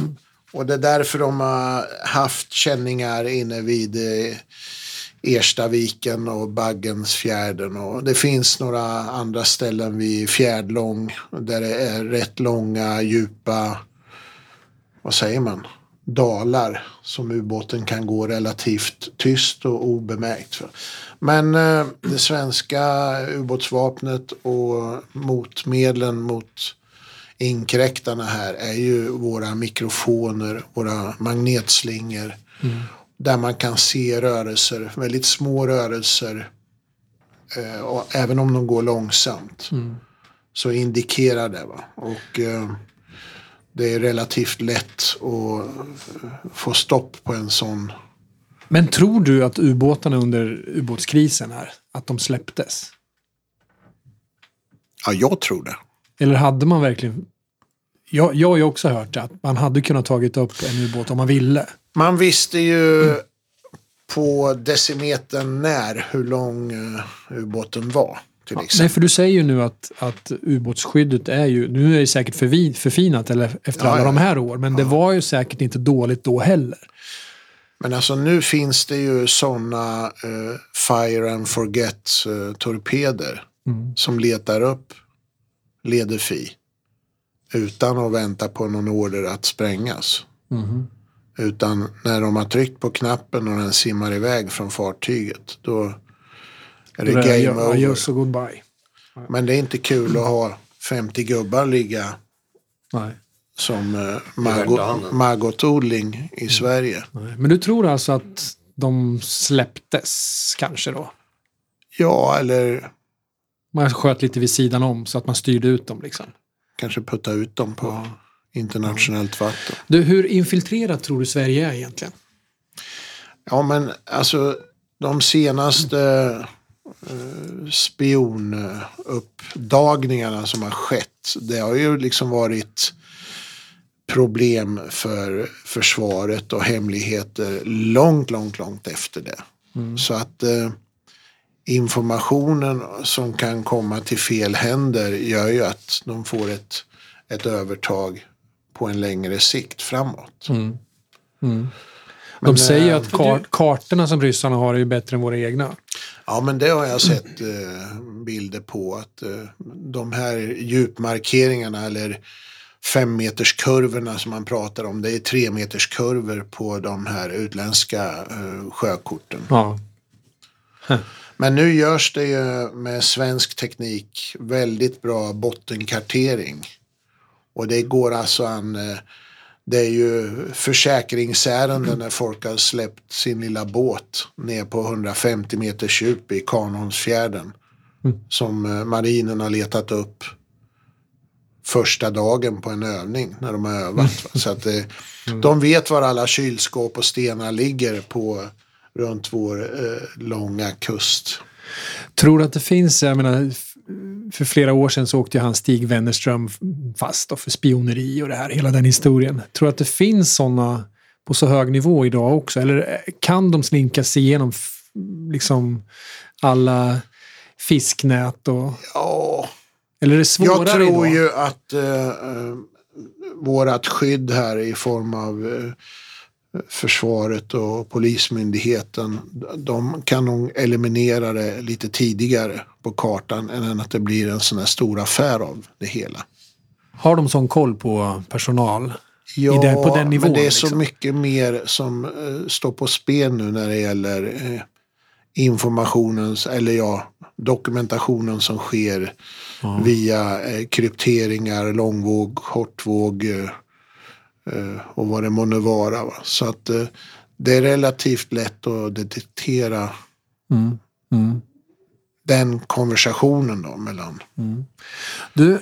[SPEAKER 1] och det är därför de har haft känningar inne vid eh, Erstaviken och Baggensfjärden. Och det finns några andra ställen vid Fjärdlång där det är rätt långa, djupa, vad säger man, dalar som ubåten kan gå relativt tyst och obemärkt. Men eh, det svenska ubåtsvapnet och motmedlen mot inkräktarna här är ju våra mikrofoner, våra magnetslingor. Där man kan se rörelser, väldigt små rörelser. Eh, och även om de går långsamt. Så indikerar det. Va? Och eh, det är relativt lätt att få stopp på en sån.
[SPEAKER 6] Men tror du att ubåtarna under ubåtskrisen här, att de släpptes?
[SPEAKER 1] Ja, jag tror det.
[SPEAKER 6] Eller hade man verkligen... Jag, jag har ju också hört att man hade kunnat tagit upp en ubåt om man ville.
[SPEAKER 1] Man visste ju på decimetern när hur lång eh, ubåten var. Till
[SPEAKER 6] Nej,
[SPEAKER 1] exempel.
[SPEAKER 6] för du säger ju nu att, att ubåtsskyddet är ju, nu är det säkert förfinat eller efter
[SPEAKER 1] Ja,
[SPEAKER 6] alla
[SPEAKER 1] ja,
[SPEAKER 6] de här år, men det var ju säkert inte dåligt då heller.
[SPEAKER 1] Men alltså nu finns det ju sådana eh, fire and forget eh, torpeder som letar upp Ledefi utan att vänta på någon order att sprängas. Utan när de har tryckt på knappen och den simmar iväg från fartyget då är det game over.
[SPEAKER 6] Adios och goodbye.
[SPEAKER 1] Men det är inte kul att ha 50 gubbar ligga
[SPEAKER 6] Nej.
[SPEAKER 1] som eh, Margot,
[SPEAKER 2] handen.
[SPEAKER 1] Margot-odling i Sverige.
[SPEAKER 6] Nej. Men du tror alltså att de släpptes kanske då?
[SPEAKER 1] Ja, eller
[SPEAKER 6] Man sköt lite vid sidan om så att man styrde ut dem liksom.
[SPEAKER 1] kanske putta ut dem på internationellt vatten.
[SPEAKER 6] Du, hur infiltrerat tror du Sverige är egentligen?
[SPEAKER 1] Ja, men alltså de senaste spionuppdagningarna som har skett. Det har ju liksom varit problem för försvaret och hemligheter långt, långt, långt efter det. Så att eh, informationen som kan komma till fel händer gör ju att de får ett, ett övertag på en längre sikt framåt.
[SPEAKER 6] De
[SPEAKER 1] Men,
[SPEAKER 6] säger ju
[SPEAKER 1] eh,
[SPEAKER 6] att kar- kartorna som ryssarna har är ju bättre än våra egna.
[SPEAKER 1] Ja, men det har jag sett eh, bilder på. att eh, De här djupmarkeringarna eller femmeterskurvorna som man pratar om. Det är tremeterskurvor på de här utländska eh, sjökorten.
[SPEAKER 6] Ja.
[SPEAKER 1] Men nu görs det ju med svensk teknik väldigt bra bottenkartering. Och det går alltså an. Det är ju försäkringsärenden när folk har släppt sin lilla båt ner på 150 meters djup i Kanholmsfjärden. Som eh, marinen har letat upp första dagen på en övning när de har övat. va. Så att eh, de vet var alla kylskåp och stenar ligger på runt vår eh, långa kust.
[SPEAKER 6] Tror du att det finns, jag menar, för flera år sedan så åkte ju han Stig Wennerström fast för spioneri och det här, hela den historien. Tror du att det finns sådana på så hög nivå idag också? Eller eh, kan de slinka sig igenom liksom alla fisknät och...
[SPEAKER 1] Ja,
[SPEAKER 6] Eller är det svårare
[SPEAKER 1] jag tror
[SPEAKER 6] idag?
[SPEAKER 1] ju att eh, eh, vårat skydd här i form av eh, försvaret och polismyndigheten. De kan nog eliminera det lite tidigare på kartan än att det blir en sån här stor affär av det hela.
[SPEAKER 6] Har de sån koll på personal?
[SPEAKER 1] Ja,
[SPEAKER 6] den- på den nivån,
[SPEAKER 1] men det är så
[SPEAKER 6] liksom.
[SPEAKER 1] mycket mer som eh, står på spel nu när det gäller eh, informationens, eller ja, dokumentationen som sker via eh, krypteringar, långvåg, kortvåg eh, eh, och vad det månde vara. Va? Så att eh, det är relativt lätt att detektera den konversationen då mellan.
[SPEAKER 6] Du,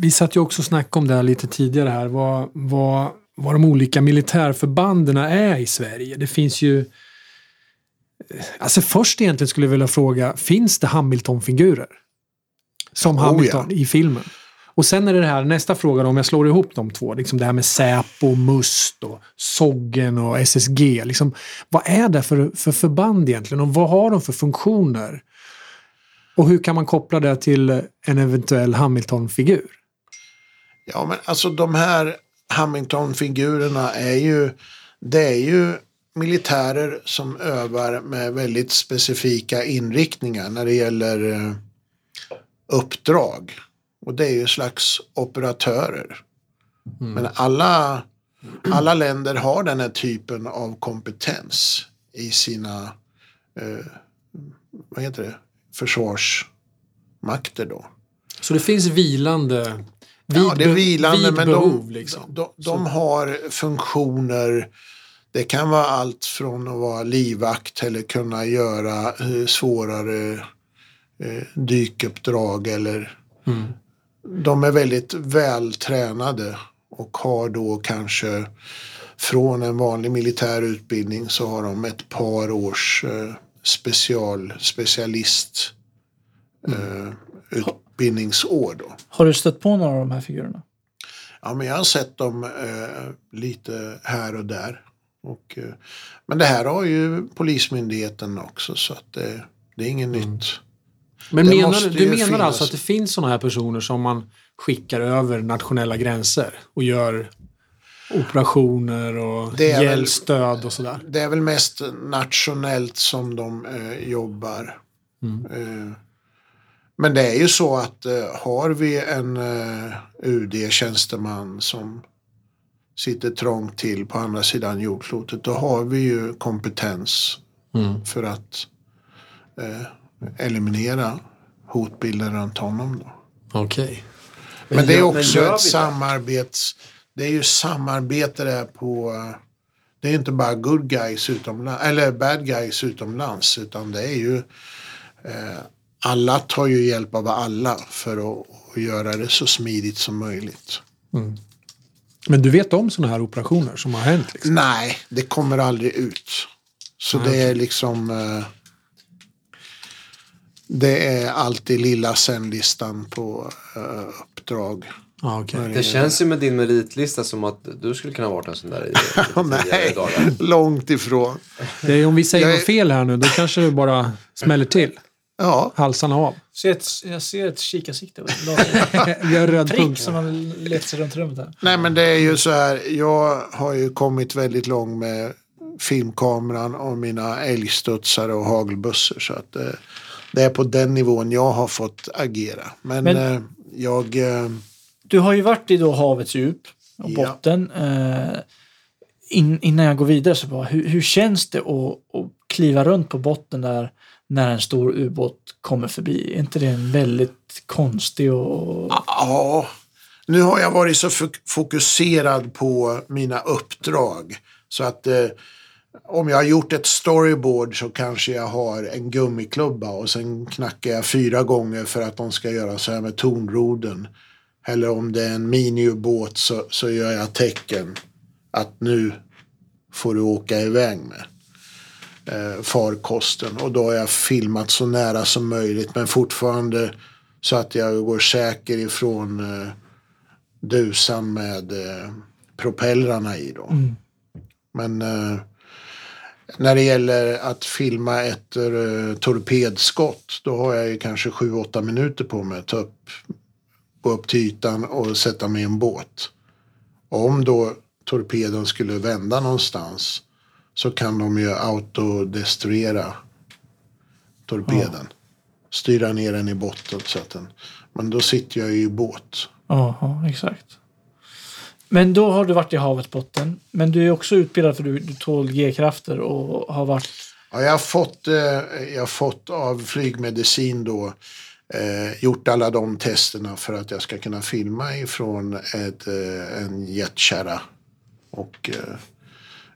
[SPEAKER 6] vi satt ju också och snackade om det här lite tidigare här. Vad, vad, vad de olika militärförbanden är i Sverige. Det finns ju... Alltså först egentligen skulle jag vilja fråga, finns det Hamilton-figurer? Som
[SPEAKER 1] Oh,
[SPEAKER 6] Hamilton i filmen? Och sen är det här nästa fråga då, om jag slår ihop de två. Liksom det här med Säpo, MUST och Soggen och SSG. Liksom, vad är det för, för förband egentligen och vad har de för funktioner? Och hur kan man koppla det till en eventuell Hamilton-figur?
[SPEAKER 1] Ja, men alltså de här Hamilton-figurerna är ju, det är ju militärer som övar med väldigt specifika inriktningar när det gäller eh, uppdrag. Och det är ju slags operatörer. Men alla, alla länder har den här typen av kompetens i sina eh, vad heter det? Försvarsmakter då.
[SPEAKER 6] Så det finns vilande
[SPEAKER 1] Ja, det är vilande,
[SPEAKER 6] vid
[SPEAKER 1] men
[SPEAKER 6] behov,
[SPEAKER 1] de,
[SPEAKER 6] liksom.
[SPEAKER 1] de, de har funktioner. Det kan vara allt från att vara livvakt eller kunna göra eh, svårare eh, dykuppdrag. Eller,
[SPEAKER 6] Mm.
[SPEAKER 1] De är väldigt vältränade och har då kanske från en vanlig militär utbildning så har de ett par års eh, special, specialist eh, utbildningsår. Då.
[SPEAKER 4] Har du stött på några av de här figurerna?
[SPEAKER 1] Ja, men jag har sett dem eh, lite här och där. Och, eh, men det här har ju Polismyndigheten också så att det, det är inget nytt.
[SPEAKER 6] Men
[SPEAKER 1] Det
[SPEAKER 6] menar, du menar
[SPEAKER 1] finnas.
[SPEAKER 6] alltså att det finns sådana här personer som man skickar över nationella gränser och gör operationer och hjälpstöd och sådär?
[SPEAKER 1] Det är väl mest nationellt som de eh, jobbar. Eh, men det är ju så att eh, har vi en eh, UD-tjänsteman som sitter trångt till på andra sidan jordklotet då har vi ju kompetens för att eh, eliminera hotbilden runt honom. Då.
[SPEAKER 6] Okej.
[SPEAKER 1] Men, det är också
[SPEAKER 2] men
[SPEAKER 1] ett
[SPEAKER 2] det?
[SPEAKER 1] samarbets... Det är ju samarbete där på... Det är inte bara good guys utomlands, eller bad guys utomlands utan det är ju... Eh, alla tar ju hjälp av alla för att, att göra det så smidigt som möjligt.
[SPEAKER 6] Men du vet om sådana här operationer som har hänt? Liksom?
[SPEAKER 1] Nej, det kommer aldrig ut. Så det är liksom... Eh, det är alltid lilla sen-listan på eh, uppdrag.
[SPEAKER 6] Ja, okej.
[SPEAKER 2] Det känns ju med din meritlista som att du skulle kunna varit en sån där i,
[SPEAKER 1] Nej,
[SPEAKER 2] dagar.
[SPEAKER 1] långt ifrån.
[SPEAKER 6] Det är, om vi säger
[SPEAKER 1] är-
[SPEAKER 6] något fel här nu, då kanske det bara smäller till.
[SPEAKER 1] Ja,
[SPEAKER 6] Halsarna av.
[SPEAKER 4] Ett, jag ser ett kikarsikte.
[SPEAKER 6] Vi har röd
[SPEAKER 4] Prick
[SPEAKER 6] punkt.
[SPEAKER 4] som har lett sig runt rummet här.
[SPEAKER 1] Nej men det är ju så här, jag har ju kommit väldigt långt med filmkameran och mina älgstudsare och hagelbussar. Så att eh, det är på den nivån jag har fått agera. Men,
[SPEAKER 4] Men-
[SPEAKER 1] eh, jag, eh,
[SPEAKER 4] Du har ju varit i då havets djup och
[SPEAKER 1] Ja.
[SPEAKER 4] botten. Eh, in, innan jag går vidare så bara, hur, hur känns det att, att kliva runt på botten där när en stor ubåt kommer förbi? Är inte det en väldigt konstig och...
[SPEAKER 1] ja, nu har jag varit så fok- fokuserad på mina uppdrag. Så att eh, om jag har gjort ett storyboard så kanske jag har en gummiklubba och sen knackar jag fyra gånger för att de ska göra så här med tonroden. Eller om det är en miniubåt så, så gör jag tecken att nu får du åka iväg med eh, farkosten. Och då har jag filmat så nära som möjligt men fortfarande så att jag går säker ifrån eh, dusan med eh, propellrarna i. Då. Men eh, när det gäller att filma ett eh, torpedskott då har jag ju kanske 7-8 minuter på mig att ta upp, gå upp till ytan och sätta mig i en båt. Om då torpeden skulle vända någonstans så kan de ju autodestruera torpeden. Styra ner den i botten. Så att den, men då sitter jag ju i båt.
[SPEAKER 4] Ja, ja, exakt. Men då har du varit i havets botten. Men du är också utbildad för du, du tål G-krafter och har varit...
[SPEAKER 1] Ja, jag, har fått, eh, jag har fått av flygmedicin då eh, gjort alla de testerna för att jag ska kunna filma ifrån ett, eh, en jetkärra. Och eh,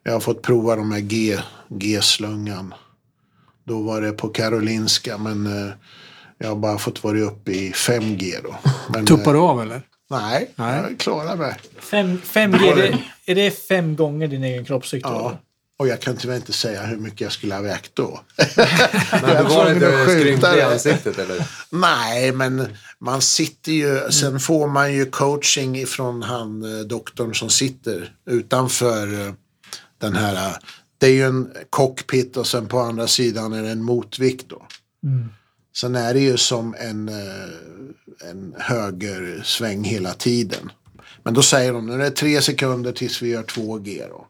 [SPEAKER 1] jag har fått prova de här G, G-slungan. Då var det på Karolinska men eh, jag har bara fått vara uppe i 5G då. Men,
[SPEAKER 6] Tuppar
[SPEAKER 1] eh,
[SPEAKER 6] du av eller?
[SPEAKER 1] Nej,
[SPEAKER 6] Nej.
[SPEAKER 1] jag klarar mig.
[SPEAKER 4] Fem, 5G, är det, är det fem gånger din egen kroppsvikt?
[SPEAKER 1] Ja. Och jag kan tyvärr inte säga hur mycket jag skulle ha vägt då.
[SPEAKER 2] Men
[SPEAKER 1] Jag
[SPEAKER 2] var inte skrynklig i ansiktet eller?
[SPEAKER 1] Nej, men man sitter ju, sen får man ju coaching ifrån han eh, doktorn som sitter utanför eh, den här. eh, Det är ju en cockpit och sen på andra sidan är det en motvikt då. Sen är det ju som en, en högersväng hela tiden. Men då säger de, nu är det tre sekunder tills vi gör 2G då.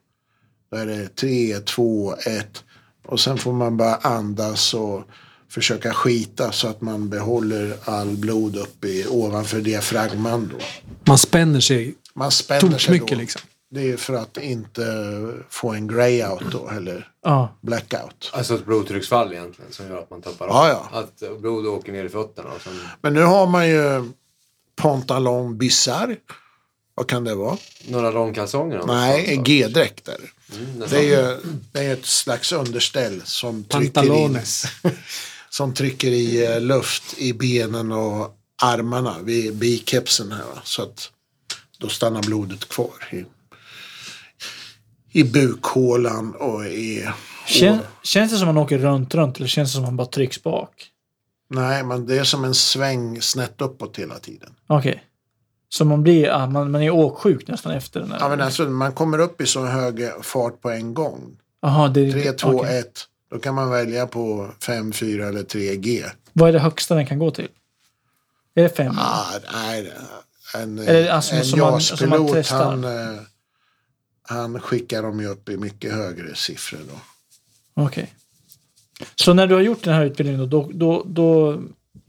[SPEAKER 1] Då är det 3, 2, 1. Och sen får man bara andas och försöka skita så att man behåller all blod uppe i, ovanför diafragman då.
[SPEAKER 6] Man spänner sig
[SPEAKER 1] Man spänner sig
[SPEAKER 6] mycket
[SPEAKER 1] då.
[SPEAKER 6] liksom.
[SPEAKER 1] Det är för att inte få en greyout då, eller
[SPEAKER 4] Ja.
[SPEAKER 1] blackout.
[SPEAKER 2] Alltså ett blodtrycksfall egentligen som gör att man tappar
[SPEAKER 1] Ja, ja.
[SPEAKER 2] Att blod åker ner i fötterna och sen...
[SPEAKER 1] Men nu har man ju pantalon bizarre. Vad kan det vara?
[SPEAKER 2] Några långkalsonger?
[SPEAKER 1] Nej, G-dräkter.
[SPEAKER 2] Mm,
[SPEAKER 1] Det är ju det är ett slags underställ som trycker, i,
[SPEAKER 6] Pantalones.
[SPEAKER 1] som trycker i eh, luft i benen och armarna vid bikepsen här. Va? Så att då stannar blodet kvar i, i bukhålan och i...
[SPEAKER 4] Kän, känns det som man åker runt, runt eller känns det som man bara trycks bak?
[SPEAKER 1] Nej, men det är som en sväng snett uppåt hela tiden.
[SPEAKER 4] Okej. Så man blir, ja, man, man är åksjuk nästan efter den här.
[SPEAKER 1] Ja, men alltså, man kommer upp i så hög fart på en gång.
[SPEAKER 4] Jaha, det är...
[SPEAKER 1] 3, 2,
[SPEAKER 4] okej.
[SPEAKER 1] 1. Då kan man välja på 5, 4 eller 3G.
[SPEAKER 4] Vad är det högsta den kan gå till? Är det fem?
[SPEAKER 1] Ah, nej, en,
[SPEAKER 4] alltså,
[SPEAKER 1] en JAS-pilot han, eh, han skickar dem ju upp i mycket högre siffror då.
[SPEAKER 4] Okej. Så när du har gjort den här utbildningen då, då, då,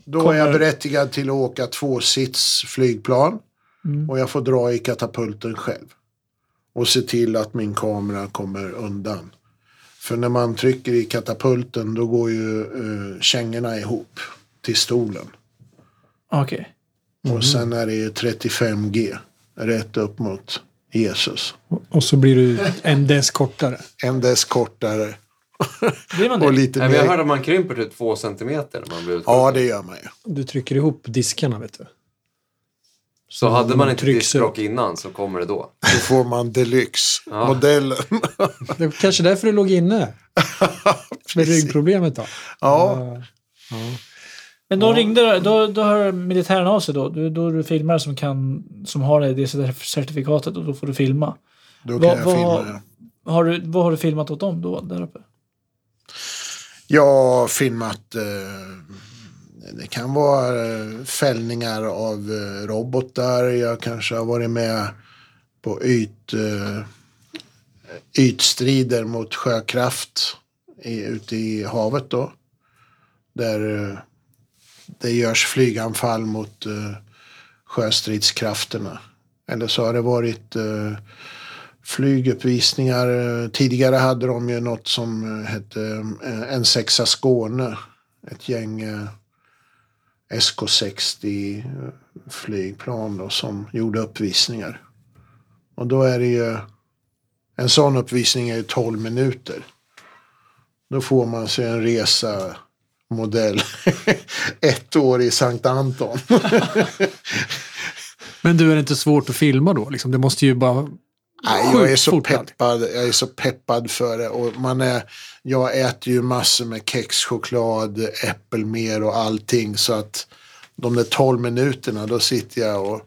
[SPEAKER 4] då
[SPEAKER 1] är jag berättigad till att åka tvåsits flygplan
[SPEAKER 4] Mm.
[SPEAKER 1] och jag får dra i katapulten själv. Och se till att min kamera kommer undan. För när man trycker i katapulten då går ju uh, kängorna ihop till stolen.
[SPEAKER 4] Okej.
[SPEAKER 1] Och sen är det ju 35G rätt upp mot Jesus.
[SPEAKER 6] Och så blir du en dess kortare.
[SPEAKER 1] En dess kortare
[SPEAKER 4] Blir man det?
[SPEAKER 1] och lite
[SPEAKER 2] Nej, men jag hörde att man krymper till två centimeter när man blir
[SPEAKER 1] Ja,
[SPEAKER 2] utskjuten.
[SPEAKER 1] det gör man ju.
[SPEAKER 6] Du trycker ihop diskarna, vet du.
[SPEAKER 2] Så hade man inte diskbråck innan så kommer det då.
[SPEAKER 1] Då får man deluxe
[SPEAKER 2] Ja.
[SPEAKER 1] modellen.
[SPEAKER 6] Det var kanske därför du låg inne. Med ryggproblemet då.
[SPEAKER 1] ja,
[SPEAKER 4] Men då ringde då, då hör militären av sig då. Då, då är du filmare som, kan, som har det certifikatet och då får du filma.
[SPEAKER 1] då kan
[SPEAKER 4] Vad-
[SPEAKER 1] jag
[SPEAKER 4] vad-
[SPEAKER 1] filma det.
[SPEAKER 4] Har du, vad har du filmat åt dem då, där uppe?
[SPEAKER 1] Jag har filmat, eh, det kan vara eh, fällningar av eh, robotar. Jag kanske har varit med på yt, eh, ytstrider mot sjökraft i, ute i havet då. Där det görs flyganfall mot sjöstridskrafterna. Eller så har det varit flyguppvisningar. Tidigare hade de ju något som hette N6 Skåne. Ett gäng SK60 flygplan då, som gjorde uppvisningar. Och då är det ju en sån uppvisning är ju 12 minuter. Då får man sig en resa modell ett år i Sankt Anton.
[SPEAKER 6] Men du, är det inte svårt att filma då? Liksom? Det måste ju bara...
[SPEAKER 1] Nej, jag är så
[SPEAKER 6] fort alltid.
[SPEAKER 1] peppad. Jag är så peppad för det. Och man är, jag äter ju massor med kex, choklad, äppelmer och allting. Så att de där 12 minuterna, då sitter jag och...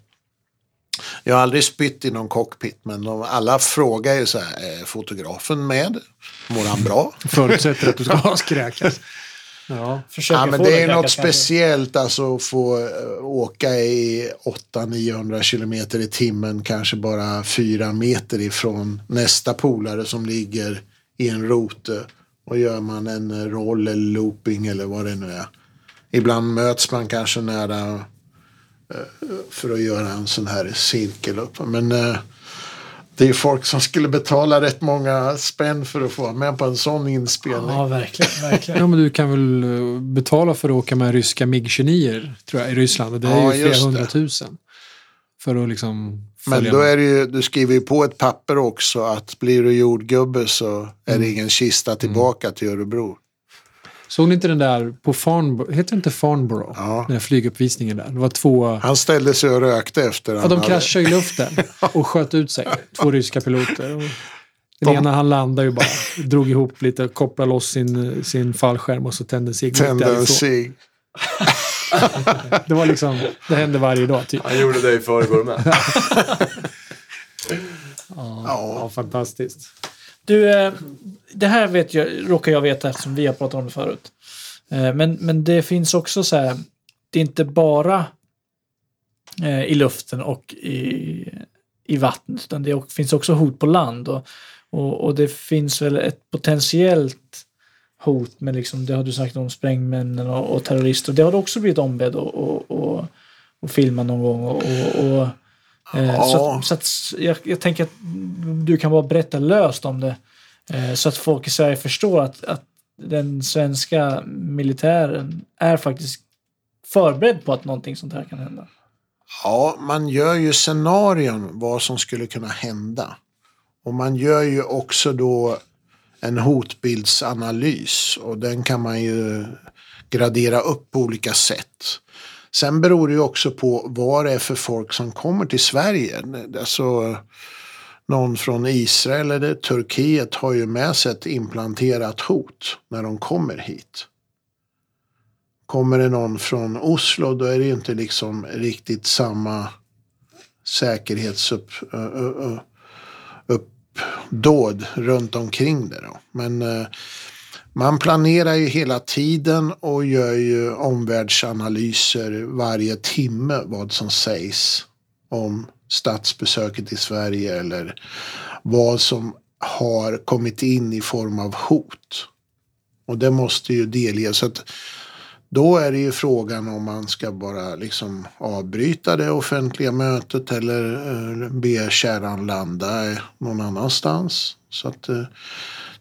[SPEAKER 1] Jag har aldrig spytt i någon cockpit, men de, alla frågar ju så här, är fotografen med? Mår han bra?
[SPEAKER 6] Förutsätter att du ska skräkas. Ja.
[SPEAKER 1] Ja, men det är något
[SPEAKER 4] kanske.
[SPEAKER 1] speciellt alltså att få eh, åka i 800-900 kilometer i timmen, kanske bara fyra meter ifrån nästa polare som ligger i en rote. Och gör man en eh, roll eller looping eller vad det nu är. Ibland möts man kanske nära eh, för att göra en sån här cirkel upp. Men eh, det är folk som skulle betala rätt många spänn för att få vara med på en sån inspelning.
[SPEAKER 4] Ja, verkligen. verkligen.
[SPEAKER 6] ja, men du kan väl eh, betala för att åka med ryska MiG-29 tror jag i Ryssland. Och det är
[SPEAKER 1] Ja,
[SPEAKER 6] ju flera hundratusen. För att liksom
[SPEAKER 1] Men då är det ju, du skriver ju på ett papper också att blir du jordgubbe så är
[SPEAKER 6] Mm.
[SPEAKER 1] det ingen kista tillbaka till Örebro.
[SPEAKER 6] Såg ni inte den där på Farnborough? Heter det inte Farnborough?
[SPEAKER 1] Ja.
[SPEAKER 6] Den där flyguppvisningen där. Det var två...
[SPEAKER 1] Han ställde sig och rökte efter
[SPEAKER 6] Ja, de
[SPEAKER 1] hade-
[SPEAKER 6] kraschade i luften och sköt ut sig. Två ryska piloter. Och den
[SPEAKER 1] De-
[SPEAKER 6] ena han landade ju bara, drog ihop lite, kopplade loss sin, sin fallskärm och så tände sig
[SPEAKER 1] tände en cigg.
[SPEAKER 6] Det var liksom, det hände varje dag typ.
[SPEAKER 2] Han gjorde det i förrgår med.
[SPEAKER 6] Ja, fantastiskt.
[SPEAKER 4] Du, eh, det här vet jag, råkar jag veta eftersom vi har pratat om det förut. Eh, Men, men det finns också så här, det är inte bara eh, i luften och i, i vattnet, utan det finns också hot på land. Och, och, och det finns väl ett potentiellt hot med, liksom, det har du sagt om sprängmännen och, och terrorister. Det har du också blivit ombedd att och, och, och filma någon gång. Och, och, och, eh,
[SPEAKER 1] Ja.
[SPEAKER 4] Så, att, så att jag, jag tänker att du kan bara berätta löst om det. Eh, så att folk i Sverige förstår att, att den svenska militären är faktiskt förberedd på att någonting sånt här kan hända.
[SPEAKER 1] Ja, man gör ju scenarion vad som skulle kunna hända. Och man gör ju också då en hotbildsanalys och den kan man ju gradera upp på olika sätt. Sen beror det ju också på vad det är för folk som kommer till Sverige. Alltså, någon från Israel eller Turkiet har ju med sig ett implanterat hot när de kommer hit. Kommer det någon från Oslo då är det ju inte liksom riktigt samma säkerhetsuppdåd runt omkring det. Då. Men eh, man planerar ju hela tiden och gör ju omvärldsanalyser varje timme vad som sägs om statsbesöket i Sverige eller vad som har kommit in i form av hot. Och det måste ju delges. Så att då är det ju frågan om man ska bara liksom avbryta det offentliga mötet eller eh, be kärran landa någon annanstans. Så att eh,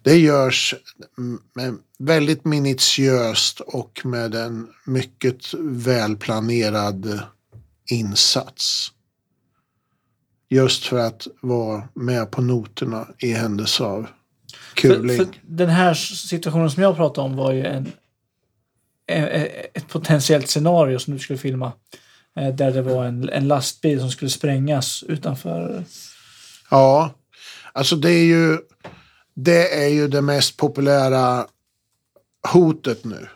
[SPEAKER 1] det görs väldigt minutiöst och med en mycket välplanerad insats. Just för att vara med på noterna i händelse av kuling.
[SPEAKER 4] För, för den här situationen som jag pratade om var ju en, e- e- ett potentiellt scenario som du skulle filma. eh, Där det var en, en lastbil som skulle sprängas utanför.
[SPEAKER 1] Ja, alltså det är ju det är ju det mest populära hotet nu.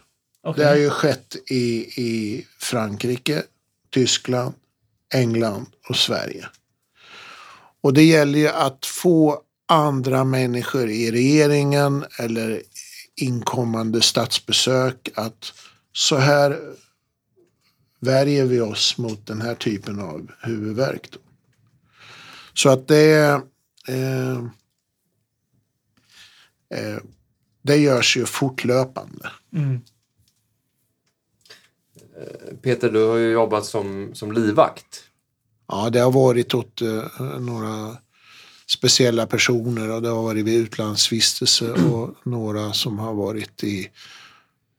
[SPEAKER 4] Okej.
[SPEAKER 1] Det har ju skett i, i Frankrike, Tyskland, England och Sverige. Och det gäller ju att få andra människor i regeringen eller inkommande statsbesök att så här värjer vi oss mot den här typen av huvudvärk. Då. Så att det är eh, eh, det görs ju fortlöpande.
[SPEAKER 4] Mm.
[SPEAKER 2] Peter, du har ju jobbat som, som livvakt.
[SPEAKER 1] Ja, det har varit åt eh, några speciella personer och det har varit vid utlandsvistelse och några som har varit i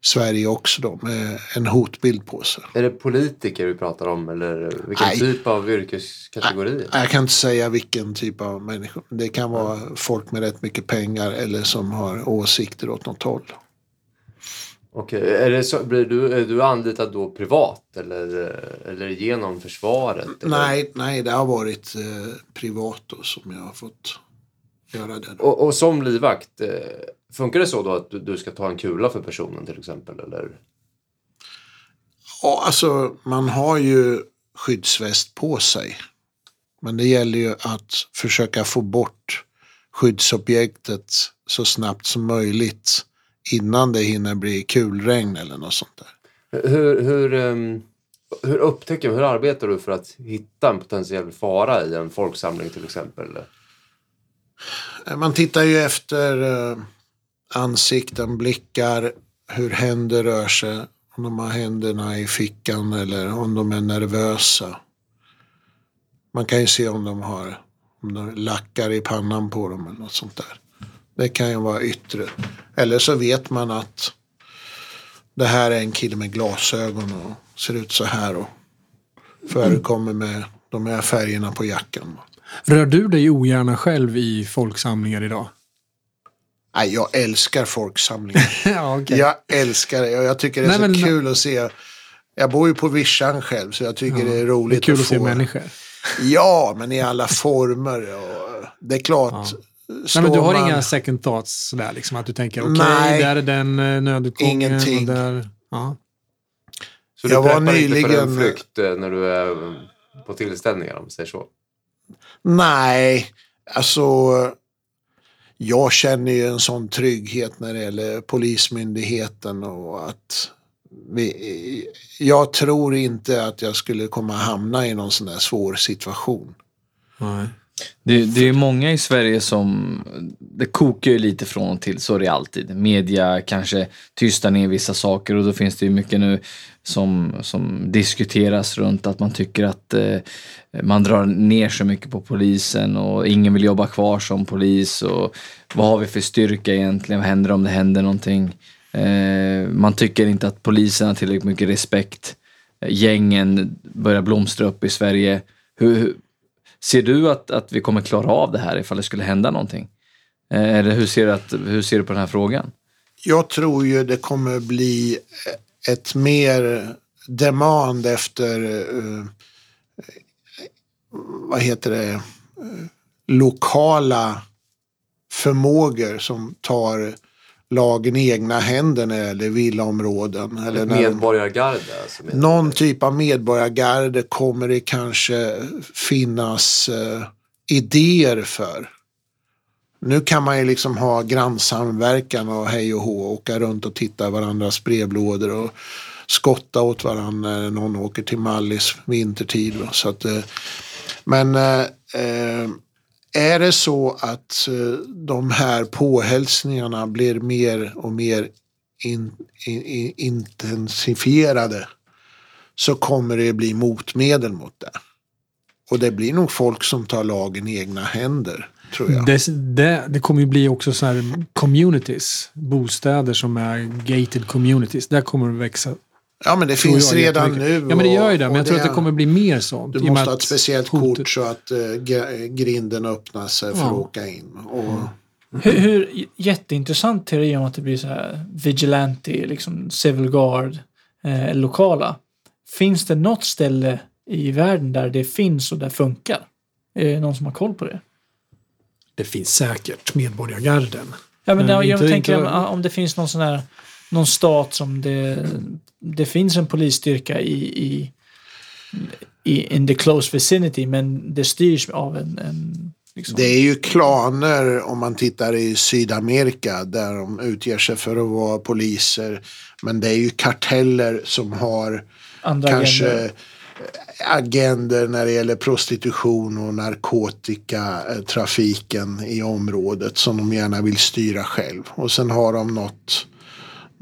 [SPEAKER 1] Sverige också då med en hotbild på sig.
[SPEAKER 2] Är det politiker vi pratar om eller vilken
[SPEAKER 1] Nej.
[SPEAKER 2] typ av yrkeskategorier?
[SPEAKER 1] Jag kan inte säga vilken typ av människor. Det kan vara folk med rätt mycket pengar eller som har åsikter åt något håll.
[SPEAKER 2] Okej, är, det så, blir du, är du anlitad då privat eller, eller genom försvaret? Eller?
[SPEAKER 1] Nej, nej, det har varit eh, privat då som jag har fått göra det.
[SPEAKER 2] Och, och som livvakt, eh, funkar det så då att du, du ska ta en kula för personen till exempel? Eller?
[SPEAKER 1] Ja, alltså man har ju skyddsväst på sig. Men det gäller ju att försöka få bort skyddsobjektet så snabbt som möjligt innan det hinner bli kulregn eller något sånt där.
[SPEAKER 2] Hur, hur, ehm, hur upptäcker hur arbetar du för att hitta en potentiell fara i en folksamling till exempel?
[SPEAKER 1] Eh, Man tittar ju efter eh, ansikten, blickar, hur händer rör sig. Om de har händerna i fickan eller om de är nervösa. Man kan ju se om de har om de lackar i pannan på dem eller något sånt där. Det kan ju vara yttre. Eller så vet man att det här är en kille med glasögon och ser ut så här och förekommer med de här färgerna på jackan.
[SPEAKER 6] Rör du dig ogärna själv i folksamlingar idag?
[SPEAKER 1] Nej, jag älskar folksamlingar.
[SPEAKER 6] ja, okej.
[SPEAKER 1] Jag älskar det och jag tycker det är
[SPEAKER 6] Nej,
[SPEAKER 1] så kul att se. Jag bor ju på vischan själv så jag tycker det är
[SPEAKER 6] Det är
[SPEAKER 1] roligt
[SPEAKER 6] kul
[SPEAKER 1] att
[SPEAKER 6] att se
[SPEAKER 1] få.
[SPEAKER 6] människor.
[SPEAKER 1] Ja, men i alla former. Och det är klart.
[SPEAKER 6] Ja. Nej, men du har
[SPEAKER 1] man-
[SPEAKER 6] inga second thoughts sådär liksom att du tänker okej,
[SPEAKER 1] Nej.
[SPEAKER 6] där är den uh, nödutgången.
[SPEAKER 1] Ingenting.
[SPEAKER 6] Där, ja.
[SPEAKER 2] Så du
[SPEAKER 1] Jag var
[SPEAKER 2] preppar inte för en
[SPEAKER 1] nyligen-
[SPEAKER 2] flykt eh, när du är på tillställningar om vi säger så?
[SPEAKER 1] Nej, alltså. Jag känner ju en sån trygghet när det gäller Polismyndigheten och att vi, jag tror inte att jag skulle komma hamna i någon sån där svår situation.
[SPEAKER 6] Nej.
[SPEAKER 5] Det, det är många i Sverige som, det kokar ju lite från och till, så är det alltid. Media kanske tystar ner vissa saker och då finns det ju mycket nu som, som diskuteras runt att man tycker att eh, man drar ner så mycket på polisen och ingen vill jobba kvar som polis och vad har vi för styrka egentligen, vad händer om det händer någonting? Eh, man tycker inte att polisen har tillräckligt mycket respekt. gängen börjar blomstra upp i Sverige. Hur, hur, ser du att, att vi kommer klara av det här ifall det skulle hända någonting? Eh, eller hur ser, du att, hur ser du på den här frågan?
[SPEAKER 1] Jag tror ju det kommer bli ett mer demand efter eh, vad heter det, eh, lokala förmågor som tar lagen i egna händer när det gäller villaområden. Eller när de-
[SPEAKER 2] Medborgargarde. Alltså, med-
[SPEAKER 1] någon typ av medborgargarde kommer det kanske finnas eh, idéer för. Nu kan man ju liksom ha grannsamverkan och hej och hå, åka runt och titta i varandras brevlådor och skotta åt varandra när någon åker till Mallis vintertid. Så att, eh, men eh, eh, är det så att eh, de här påhälsningarna blir mer och mer in, in, in, intensifierade så kommer det bli motmedel mot det. Och det blir nog folk som tar lagen i egna händer, tror jag.
[SPEAKER 6] Det, det, det kommer ju bli också så här communities. Bostäder som är gated communities. Där kommer det växa.
[SPEAKER 1] Ja, men det
[SPEAKER 6] tror
[SPEAKER 1] finns
[SPEAKER 6] jag
[SPEAKER 1] redan nu.
[SPEAKER 6] Ja, men det gör ju
[SPEAKER 1] och-
[SPEAKER 6] det. Men jag tror att det kommer bli mer sånt.
[SPEAKER 1] Du måste ha ett speciellt
[SPEAKER 6] hotet-
[SPEAKER 1] kort så att uh, grinden öppnar sig för
[SPEAKER 6] Ja.
[SPEAKER 1] att åka in. Och,
[SPEAKER 4] Hur, hur, jätteintressant teori om att det blir så här vigilante, liksom civil guard, eh, lokala. Finns det något ställe i världen där det finns och där funkar? Är det någon som har koll på det?
[SPEAKER 6] Det finns säkert medborgargarden.
[SPEAKER 4] Ja, men
[SPEAKER 6] Men
[SPEAKER 4] jag, jag
[SPEAKER 6] inte-
[SPEAKER 4] tänker
[SPEAKER 6] inte-
[SPEAKER 4] om, om det finns någon sån här, någon stat som det, det finns en polisstyrka i, i, i in the close vicinity, men det styrs av en, en liksom,
[SPEAKER 1] det är ju klaner om man tittar i Sydamerika där de utger sig för att vara poliser. Men det är ju karteller som har
[SPEAKER 4] andra
[SPEAKER 1] kanske agender när det gäller prostitution och narkotikatrafiken i området som de gärna vill styra själv. Och sen har de något,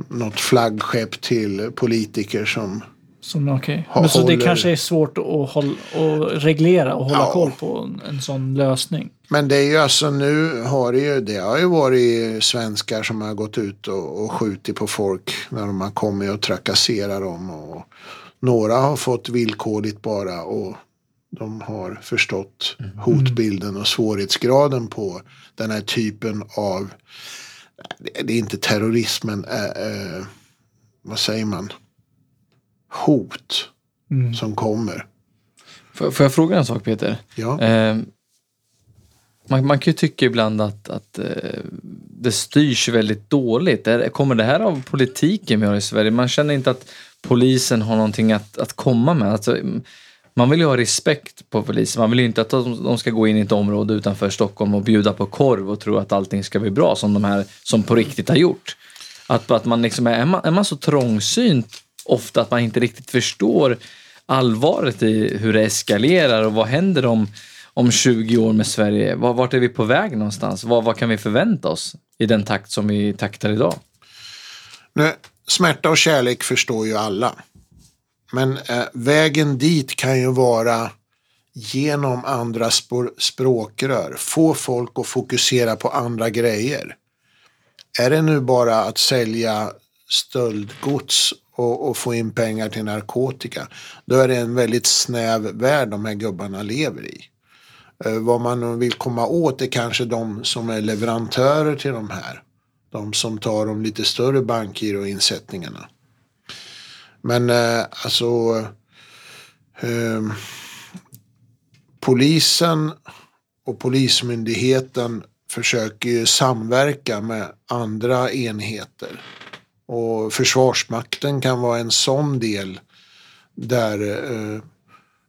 [SPEAKER 1] något flaggskepp till politiker som
[SPEAKER 4] Som, okay.
[SPEAKER 1] Ha-
[SPEAKER 4] Men så det kanske är svårt att, håll, att reglera och hålla
[SPEAKER 1] Ja.
[SPEAKER 4] koll på en, en sån lösning.
[SPEAKER 1] Men det är ju alltså nu har det ju, det har ju varit svenskar som har gått ut och, och skjutit på folk när de har kommit och trakasserat dem. Och några har fått villkorligt bara och de har förstått hotbilden och svårighetsgraden på den här typen av, det är inte terrorism men eh, eh, vad säger man, hot som kommer.
[SPEAKER 5] Får, får jag fråga en sak Peter?
[SPEAKER 1] Ja.
[SPEAKER 5] Eh, man, man kan ju tycka ibland att, att eh, det styrs väldigt dåligt. Är, kommer det här av politiken vi har i Sverige? Man känner inte att polisen har någonting att, att komma med. Alltså, mm, man vill ju ha respekt på polisen. Man vill ju inte att de, ska gå in i ett område utanför Stockholm och bjuda på korv och tro att allting ska bli bra som de här som på riktigt har gjort. Att, att man liksom är, är, man, är man så trångsynt ofta att man inte riktigt förstår allvaret i hur det eskalerar och vad händer om, om 20 år med Sverige? Vart är vi på väg någonstans? Vad, vad kan vi förvänta oss i den takt som vi taktar idag?
[SPEAKER 1] Nej, smärta och kärlek förstår ju alla. Men eh, vägen dit kan ju vara genom andra spår, språkrör. Få folk att fokusera på andra grejer. Är det nu bara att sälja stöldgods och, och få in pengar till narkotika. Då är det en väldigt snäv värld de här gubbarna lever i. Eh, vad man vill komma åt är kanske de som är leverantörer till de här. De som tar de lite större bankgiroinsättningarna. Men eh, alltså eh, polisen och polismyndigheten försöker ju samverka med andra enheter. Och Försvarsmakten kan vara en sån del där eh,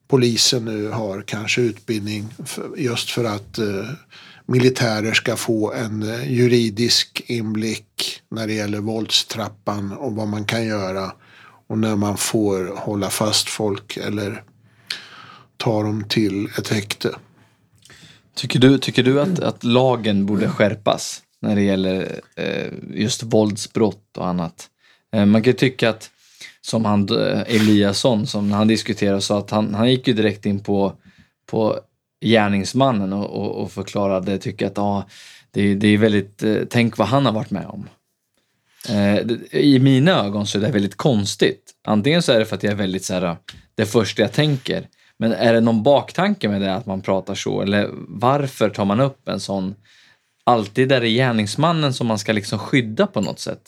[SPEAKER 1] polisen nu har kanske utbildning för, just för att eh, militärer ska få en eh, juridisk inblick när det gäller våldstrappan och vad man kan göra och när man får hålla fast folk eller ta dem till ett häkte.
[SPEAKER 5] Tycker du, tycker du att, att lagen borde skärpas när det gäller eh, just våldsbrott och annat? Eh, man kan ju tycka att, som han eh, Eliasson, som när han diskuterade, sa att han, han gick ju direkt in på, på gärningsmannen och, och, och förklarade, tycker att ah, det, det är väldigt, eh, tänk vad han har varit med om. Eh, I mina ögon så är det väldigt konstigt. Antingen så är det för att jag är väldigt så här, eh, det första jag tänker. Men är det någon baktanke med det att man pratar så? Eller varför tar man upp en sån? Alltid är det gärningsmannen som man ska liksom skydda på något sätt.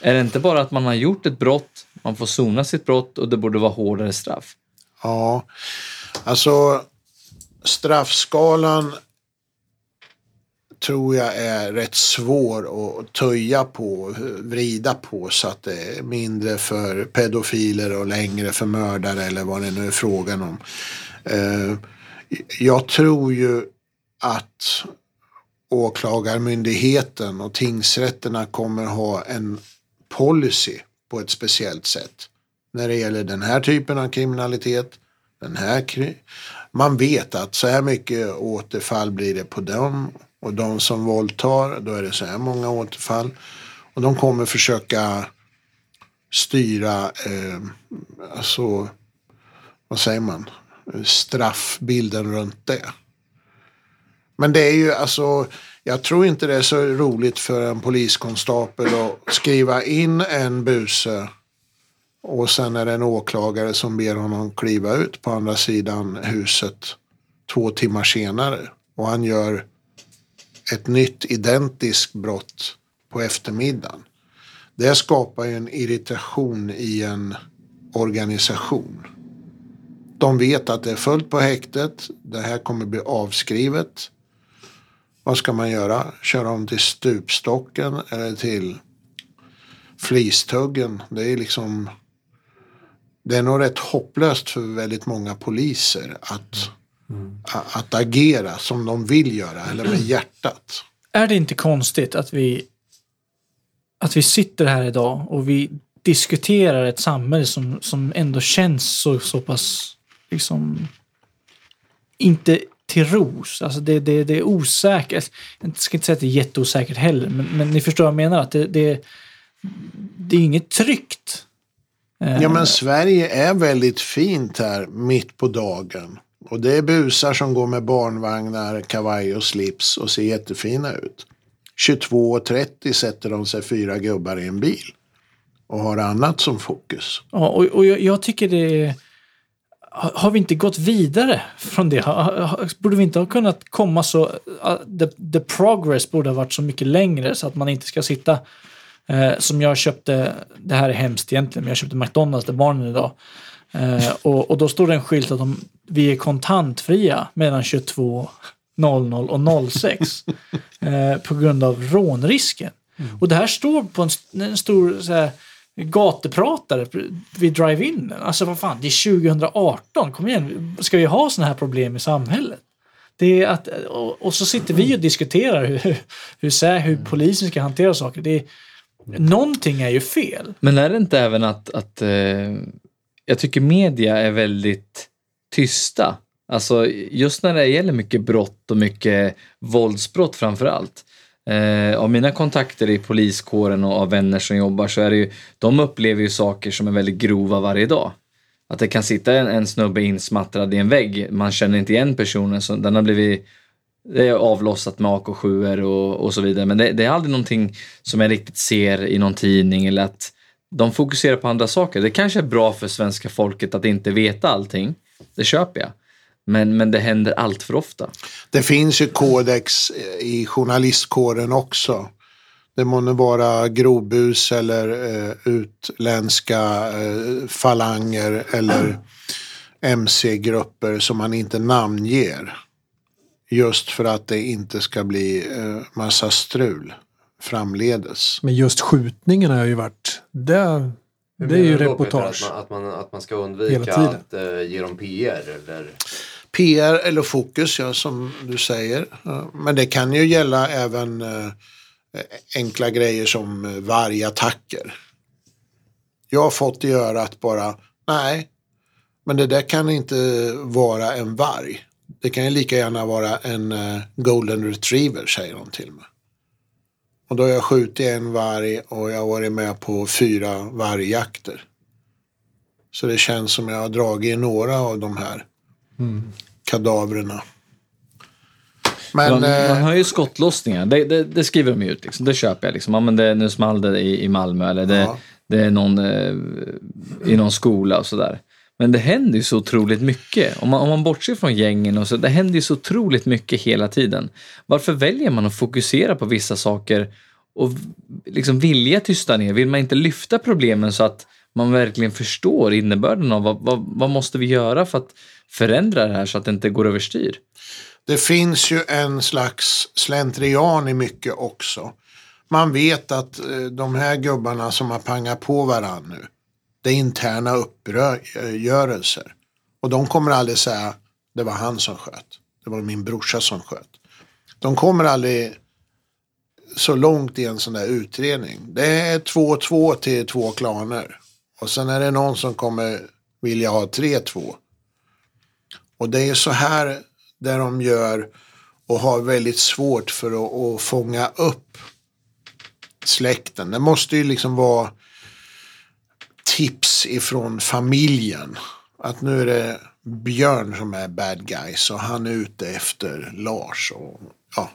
[SPEAKER 5] Är det inte bara att man har gjort ett brott, man får sona sitt brott och det borde vara hårdare straff?
[SPEAKER 1] Ja, alltså straffskalan tror jag är rätt svår att töja på, vrida på så att det är mindre för pedofiler och längre för mördare eller vad det nu är frågan om. Eh, jag tror ju att åklagarmyndigheten och tingsrätterna kommer ha en policy på ett speciellt sätt när det gäller den här typen av kriminalitet. Den här kri- man vet att så här mycket återfall blir det på dem och de som våldtar, då är det så här många återfall. Och de kommer försöka styra, eh, alltså, vad säger man, straffbilden runt det. Men det är ju alltså, jag tror inte det är så roligt för en poliskonstapel att skriva in en buse och sen är det en åklagare som ber honom kliva ut på andra sidan huset två timmar senare. Och han gör ett nytt identiskt brott på eftermiddagen. Det skapar ju en irritation i en organisation. De vet att det är fullt på häktet. Det här kommer bli avskrivet. Vad ska man göra? Köra om till stupstocken eller till flistuggen? Det är liksom det är nog rätt hopplöst för väldigt många poliser att, a- att agera som de vill göra eller med hjärtat.
[SPEAKER 4] Är det inte konstigt att vi, att vi sitter här idag och vi diskuterar ett samhälle som, som ändå känns så, så pass liksom inte till ros. Alltså det, det, det är osäkert. Jag ska inte säga att det är jätteosäkert heller, men, men ni förstår vad jag menar. Att det, det, det är inget tryggt. Eh,
[SPEAKER 1] Ja men Sverige är väldigt fint här mitt på dagen. Och det är busar som går med barnvagnar, kavaj och slips och ser jättefina ut. 22.30 sätter de sig fyra gubbar i en bil. Och har annat som fokus.
[SPEAKER 4] Ja, och, och jag, jag tycker det är... Har vi inte gått vidare från det? Borde vi inte ha kunnat komma så... Uh, the, the progress borde ha varit så mycket längre så att man inte ska sitta... Eh, som jag köpte, det här är hemskt egentligen, men jag köpte McDonalds till barnen idag. Eh, och, och då står det en skylt att de, vi är kontantfria mellan 22.00 och 06 eh, på grund av rånrisken. Och det här står på en, en stor så här, gatupratare vid drive-in. Alltså vad fan, det är 2018, kom igen. Ska vi ha sådana här problem i samhället? Det är att, och, och så sitter vi och diskuterar hur, hur, hur, hur polisen ska hantera saker. Det är, någonting är ju fel.
[SPEAKER 5] Men är det inte även att, att eh, jag tycker media är väldigt tysta? Alltså just när det gäller mycket brott och mycket våldsbrott framför allt. Eh, av mina kontakter i poliskåren och av vänner som jobbar så är det ju, de upplever ju saker som är väldigt grova varje dag. Att det kan sitta en, en snubbe insmattrad i en vägg, man känner inte igen personen, så den har blivit det är avlossat med AK7 och, och så vidare. Men det, det är aldrig någonting som jag riktigt ser i någon tidning eller att de fokuserar på andra saker. Det kanske är bra för svenska folket att inte veta allting. Det köper jag. Men, men det händer allt för ofta.
[SPEAKER 1] Det finns ju kodex eh, i journalistkåren också. Det må nu vara grobus eller eh, utländska eh, falanger eller mc-grupper som man inte namnger. Just för att det inte ska bli eh, massa strul framledes.
[SPEAKER 6] Men just skjutningarna har ju varit... Det, det är ju reportage.
[SPEAKER 2] Att man, att, man, att man ska undvika att eh, ge dem PR eller...
[SPEAKER 1] PR eller fokus, ja, som du säger. Men det kan ju gälla även eh, enkla grejer som eh, vargattacker. Jag har fått i örat bara, nej, men det där kan inte vara en varg. Det kan ju lika gärna vara en golden retriever, säger de till mig. Och då har jag skjutit en varg och jag har varit med på fyra vargjakter. Så det känns som jag har dragit i några av de här kadavrerna. Men,
[SPEAKER 5] man,
[SPEAKER 1] eh,
[SPEAKER 5] man har ju skottlossningar, det, det, det skriver de ju ut. Liksom. Det köper jag. Liksom. Ja, men det, nu small det i, i Malmö eller det,
[SPEAKER 1] Ja.
[SPEAKER 5] det är någon eh, i någon skola och sådär. Men det händer ju så otroligt mycket. Om man, om man bortser från gängen och så, det händer ju så otroligt mycket hela tiden. Varför väljer man att fokusera på vissa saker och liksom vilja tysta ner? Vill man inte lyfta problemen så att man verkligen förstår innebörden av vad, vad, vad måste vi göra för att förändra det här så att det inte går överstyr?
[SPEAKER 1] Det finns ju en slags slentrian i mycket också. Man vet att eh, de här gubbarna som har pangat på varandra nu, det är interna uppgörelser. Och de kommer aldrig säga, det var han som sköt. Det var min brorsa som sköt. De kommer aldrig så långt i en sån där utredning. Det är 2-2 till två klaner. Och sen är det någon som kommer vilja ha 3-2. Och det är så här där de gör och har väldigt svårt för att, att fånga upp släkten. Det måste ju liksom vara tips ifrån familjen. Att nu är det Björn som är bad guys och han är ute efter Lars. Och, ja.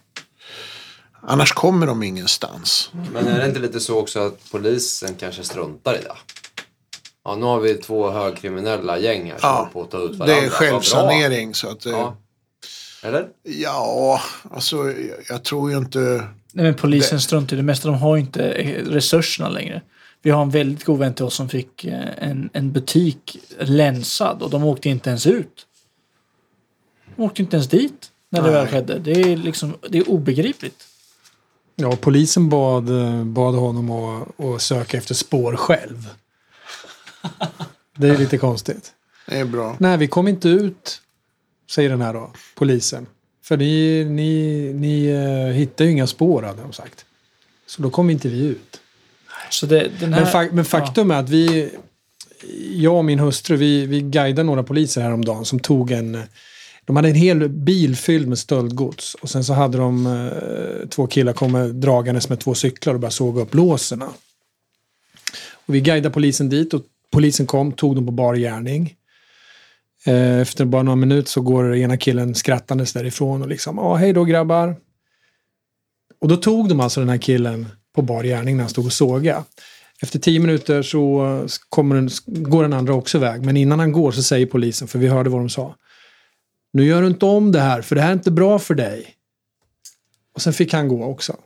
[SPEAKER 1] Annars kommer de ingenstans.
[SPEAKER 2] Men är det inte lite så också att polisen kanske struntar i det? Ja, nu har vi två högkriminella gäng här som
[SPEAKER 1] Ja,
[SPEAKER 2] på att ta ut varandra.
[SPEAKER 1] Det är självsanering. Så att, eh,
[SPEAKER 2] Ja. Eller?
[SPEAKER 1] ja, alltså jag, jag tror ju inte...
[SPEAKER 4] Nej, men polisen struntar i det mesta. De har ju inte resurserna längre. Vi har en väldigt god vän till oss som fick eh, en, en butik länsad och de åkte inte ens ut. De åkte inte ens dit när det
[SPEAKER 1] Nej.
[SPEAKER 4] väl skedde. Det är liksom, det är obegripligt.
[SPEAKER 6] Ja, polisen bad, eh, bad honom att, att söka efter spår själv. Det är lite konstigt.
[SPEAKER 1] Det är bra.
[SPEAKER 6] Nej, vi kom inte ut, säger den här då, polisen. För ni, ni, ni uh, hittar ju inga spår, hade de sagt. Så då kom inte vi ut.
[SPEAKER 4] Det, här,
[SPEAKER 6] Men, fa- men faktum är att vi, jag och min hustru, vi, vi guidade några poliser häromdagen som tog en... De hade en hel bil fylld med stöldgods. Och sen så hade de eh, två killar kommit dragandes med två cyklar och började såga upp låserna. Och vi guidade polisen dit och polisen kom, tog dem på bar gärning. Eh, Efter bara några minuter så går ena killen skrattandes därifrån och liksom, ja hej då grabbar. Och då tog de alltså den här killen på bar gärning när han stod och såga. Efter tio minuter så kommer den, går den andra också iväg. Men innan han går så säger polisen, för vi hörde vad de sa. Nu gör du inte om det här, för det här är inte bra för dig. Och sen fick han gå också.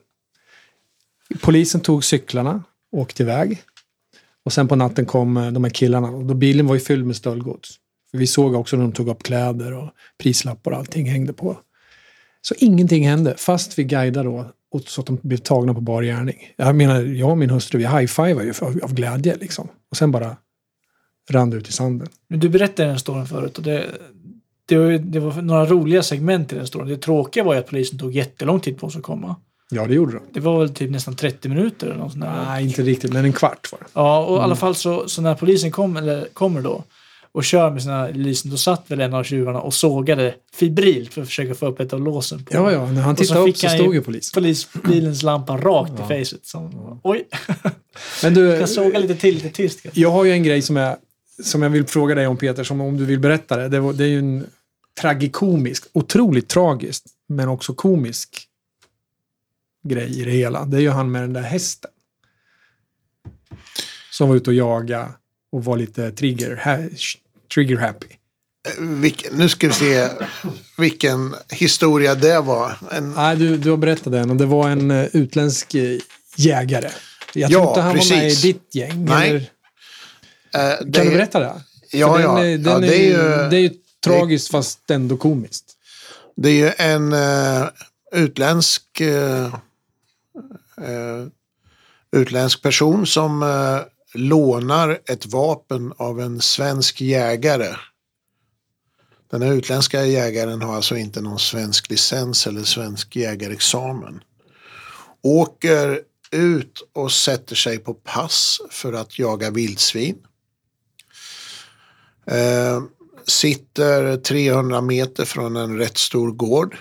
[SPEAKER 6] Polisen tog cyklarna, åkte iväg. Och sen på natten kom eh, de här killarna. Och då bilen var ju fylld med stöldgods. För vi såg också när de tog upp kläder och prislappar och allting hängde på. Så ingenting hände, fast vi guidade då och så att de blev tagna på bar gärning. Jag menar, jag och min hustru, vi high-fivar ju av, av glädje liksom. Och sen bara rann det ut i sanden.
[SPEAKER 4] Men du berättade den storyn förut och det, det, var, det var några roliga segment i den storyn. Det tråkiga var ju att polisen tog jättelång tid på sig att komma.
[SPEAKER 6] Ja, det gjorde de.
[SPEAKER 4] Det var väl typ nästan 30 minuter eller något sånt där.
[SPEAKER 6] Nej, inte riktigt, men en kvart var det.
[SPEAKER 4] Ja, och i alla fall så, så när polisen kom, eller, kommer då och kör med sina lysen, då satt väl en av tjuvarna och sågade febrilt för att försöka få upp ett av låsen på
[SPEAKER 6] Ja, ja, när han
[SPEAKER 4] så
[SPEAKER 6] tittade upp
[SPEAKER 4] fick
[SPEAKER 6] så stod
[SPEAKER 4] ju
[SPEAKER 6] polisen.
[SPEAKER 4] polisbilens lampa rakt i facet. Som, oj,
[SPEAKER 6] Men du,
[SPEAKER 4] kan såga lite till, lite tyst. kanske.
[SPEAKER 6] jag har ju en grej som jag, som jag vill fråga dig om Peter, som om du vill berätta det. Det, var, det är ju en tragikomisk, otroligt tragiskt, men också komisk grej i det hela. Det är ju han med den där hästen. Som var ute och jaga och var lite trigger, trigger happy.
[SPEAKER 1] Vilken, nu ska vi se vilken historia det var. En,
[SPEAKER 6] Nej, du, du har berättat den och det var en eh, utländsk eh, jägare. Jag
[SPEAKER 1] Ja,
[SPEAKER 6] tror inte han var med i
[SPEAKER 1] precis.
[SPEAKER 6] ditt gäng.
[SPEAKER 1] Nej.
[SPEAKER 6] Eller,
[SPEAKER 1] eh,
[SPEAKER 6] kan
[SPEAKER 1] det-
[SPEAKER 6] du berätta det?
[SPEAKER 1] Ja, ja.
[SPEAKER 6] Den,
[SPEAKER 1] ja det, är ju,
[SPEAKER 6] det är ju tragiskt fast ändå komiskt.
[SPEAKER 1] det är ju en eh, utländsk, eh, eh, utländsk person som eh, lånar ett vapen av en svensk jägare. Den här utländska jägaren har alltså inte någon svensk licens eller svensk jägarexamen. Åker ut och sätter sig på pass för att jaga vildsvin. Eh, sitter 300 meter från en rätt stor gård.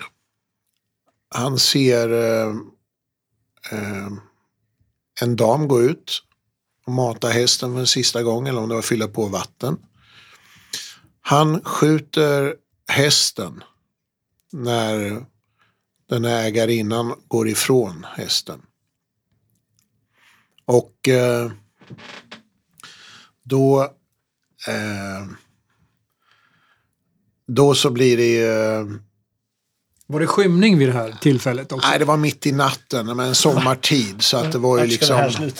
[SPEAKER 1] Han ser eh, eh, en dam gå ut mata hästen för en sista gång eller om det var fylla på vatten. Han skjuter hästen när den här ägarinnan går ifrån hästen. Och eh, då, eh, då så blir det ju
[SPEAKER 6] Var det skymning vid det här tillfället också?
[SPEAKER 1] Nej, det var mitt i natten, men sommartid. Så att det var ju liksom...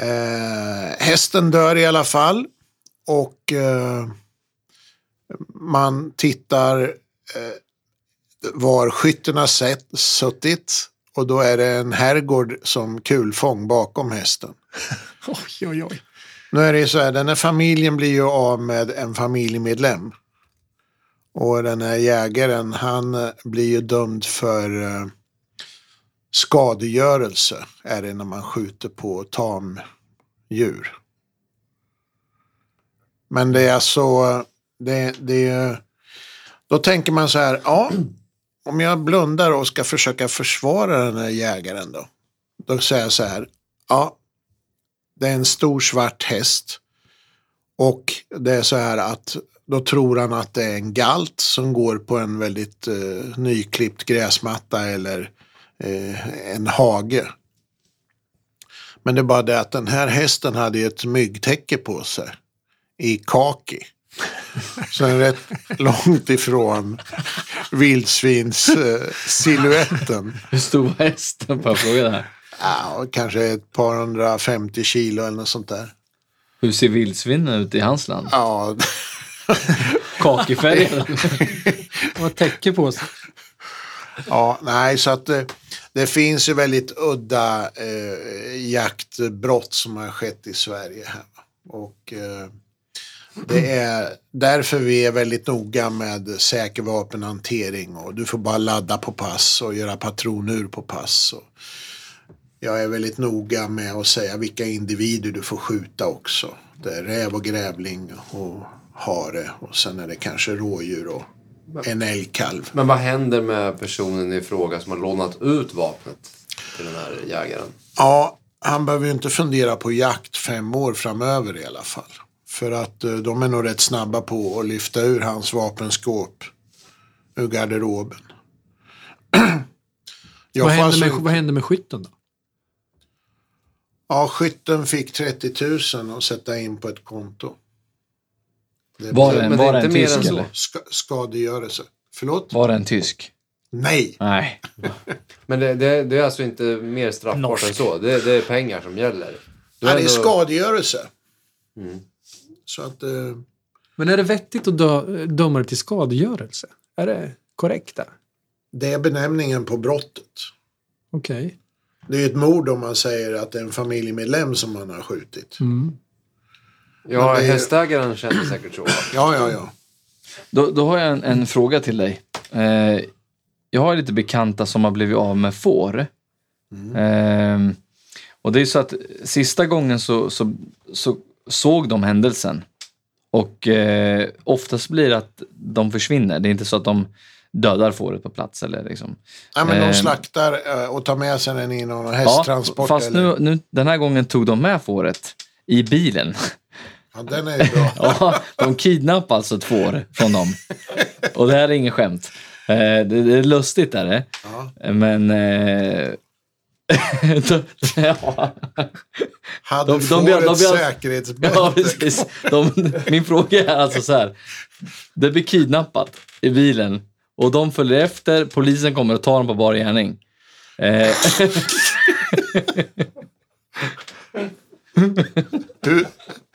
[SPEAKER 1] Eh, hästen dör i alla fall. Och eh, man tittar eh, var skytten har sett, suttit. Och då är det en herrgård som kulfång bakom hästen.
[SPEAKER 6] Oj, oj, oj.
[SPEAKER 1] Nu är det ju så här, den här familjen blir ju av med en familjemedlem. Och den här jägaren, han blir ju dömd för eh, skadegörelse. Är det när man skjuter på tamdjur. Men det är alltså, det, det är, då tänker man så här, ja, om jag blundar och ska försöka försvara den här jägaren då. Då säger jag så här, ja, det är en stor svart häst. Och det är så här att då tror han att det är en galt som går på en väldigt eh, nyklippt gräsmatta eller eh, en hage. Men det är bara det att den här hästen hade ju ett myggtäcke på sig i kaki. Så den är rätt långt ifrån vildsvins-siluetten.
[SPEAKER 5] Hur stor var hästen? Får jag fråga det här?
[SPEAKER 1] Ja, kanske ett par 150 kilo eller något sånt där.
[SPEAKER 5] Hur ser vildsvinen ut i hans land?
[SPEAKER 1] Ja,
[SPEAKER 5] Kakifärgade?
[SPEAKER 6] Det var täcke på sig.
[SPEAKER 1] Ja, nej, så att eh, det, finns ju väldigt udda eh, jaktbrott som har skett i Sverige här. Och eh, det är därför vi är väldigt noga med säker vapenhantering och du får bara ladda på pass och göra patronur på pass. Och jag är väldigt noga med att säga vilka individer du får skjuta också. Det är räv och grävling och hare och sen är det kanske rådjur och en älgkalv.
[SPEAKER 2] Men vad händer med personen i fråga som har lånat ut vapnet till den här jägaren?
[SPEAKER 1] Ja, han behöver ju inte fundera på jakt fem år framöver i alla fall. För att eh, de är nog rätt snabba på att lyfta ur hans vapenskåp ur garderoben. Jag
[SPEAKER 6] Vad
[SPEAKER 1] får
[SPEAKER 6] hände,
[SPEAKER 1] alltså-
[SPEAKER 6] med, vad hände med skytten då?
[SPEAKER 1] Ja, skytten fick 30 000 att sätta in på ett konto. Det
[SPEAKER 5] Var det,
[SPEAKER 2] Men
[SPEAKER 5] var
[SPEAKER 2] det är
[SPEAKER 5] det en
[SPEAKER 2] inte mer
[SPEAKER 5] tysk
[SPEAKER 2] än så.
[SPEAKER 5] eller?
[SPEAKER 1] ska, skadegörelse. Förlåt?
[SPEAKER 5] Var det en tysk?
[SPEAKER 1] Nej.
[SPEAKER 5] Nej.
[SPEAKER 2] Men det, det, det är alltså inte mer straffbart
[SPEAKER 4] Norsk.
[SPEAKER 2] än så. Det, det är pengar som gäller. Du
[SPEAKER 1] Ja, det är
[SPEAKER 2] ändå-
[SPEAKER 1] skadegörelse.
[SPEAKER 2] Mm.
[SPEAKER 1] Så att... Eh,
[SPEAKER 6] Men är det vettigt att dö, döma det till skadegörelse? Är det korrekta?
[SPEAKER 1] det är benämningen på brottet.
[SPEAKER 6] Okej.
[SPEAKER 1] Det är ju ett mord om man säger att det är en familjemedlem som man har skjutit.
[SPEAKER 6] Mm.
[SPEAKER 2] Ja,
[SPEAKER 1] det
[SPEAKER 2] hästägaren känner säkert så.
[SPEAKER 1] Ja, ja, ja.
[SPEAKER 5] Då, då har jag en, en fråga till dig. Eh, jag har lite bekanta som har blivit av med får. Eh, och det är så att sista gången så, så, så såg de händelsen. Och eh, oftast blir det att de försvinner. Det är inte så att de dödar fåret på plats. Eller liksom.
[SPEAKER 1] Nej, men de
[SPEAKER 5] Eh,
[SPEAKER 1] slaktar eh, och tar med sig den i någon
[SPEAKER 5] Ja,
[SPEAKER 1] hästtransport.
[SPEAKER 5] fast
[SPEAKER 1] eller?
[SPEAKER 5] nu, nu, den här gången tog de med fåret i bilen.
[SPEAKER 1] Ja, den är ju bra.
[SPEAKER 5] Ja, de kidnappade alltså ett får från dem. Och det här är ingen skämt. Eh, det, är lustigt är det.
[SPEAKER 1] Ja.
[SPEAKER 5] Men... Eh, de, ja,
[SPEAKER 1] Hade
[SPEAKER 5] De-
[SPEAKER 1] de,
[SPEAKER 5] de de
[SPEAKER 1] säkerhetsbälte.
[SPEAKER 5] ja, precis. De, min fråga är alltså så här. Det blir kidnappat i bilen och de följer efter. Polisen kommer att ta dem på bar gärning. Eh,
[SPEAKER 1] Hur,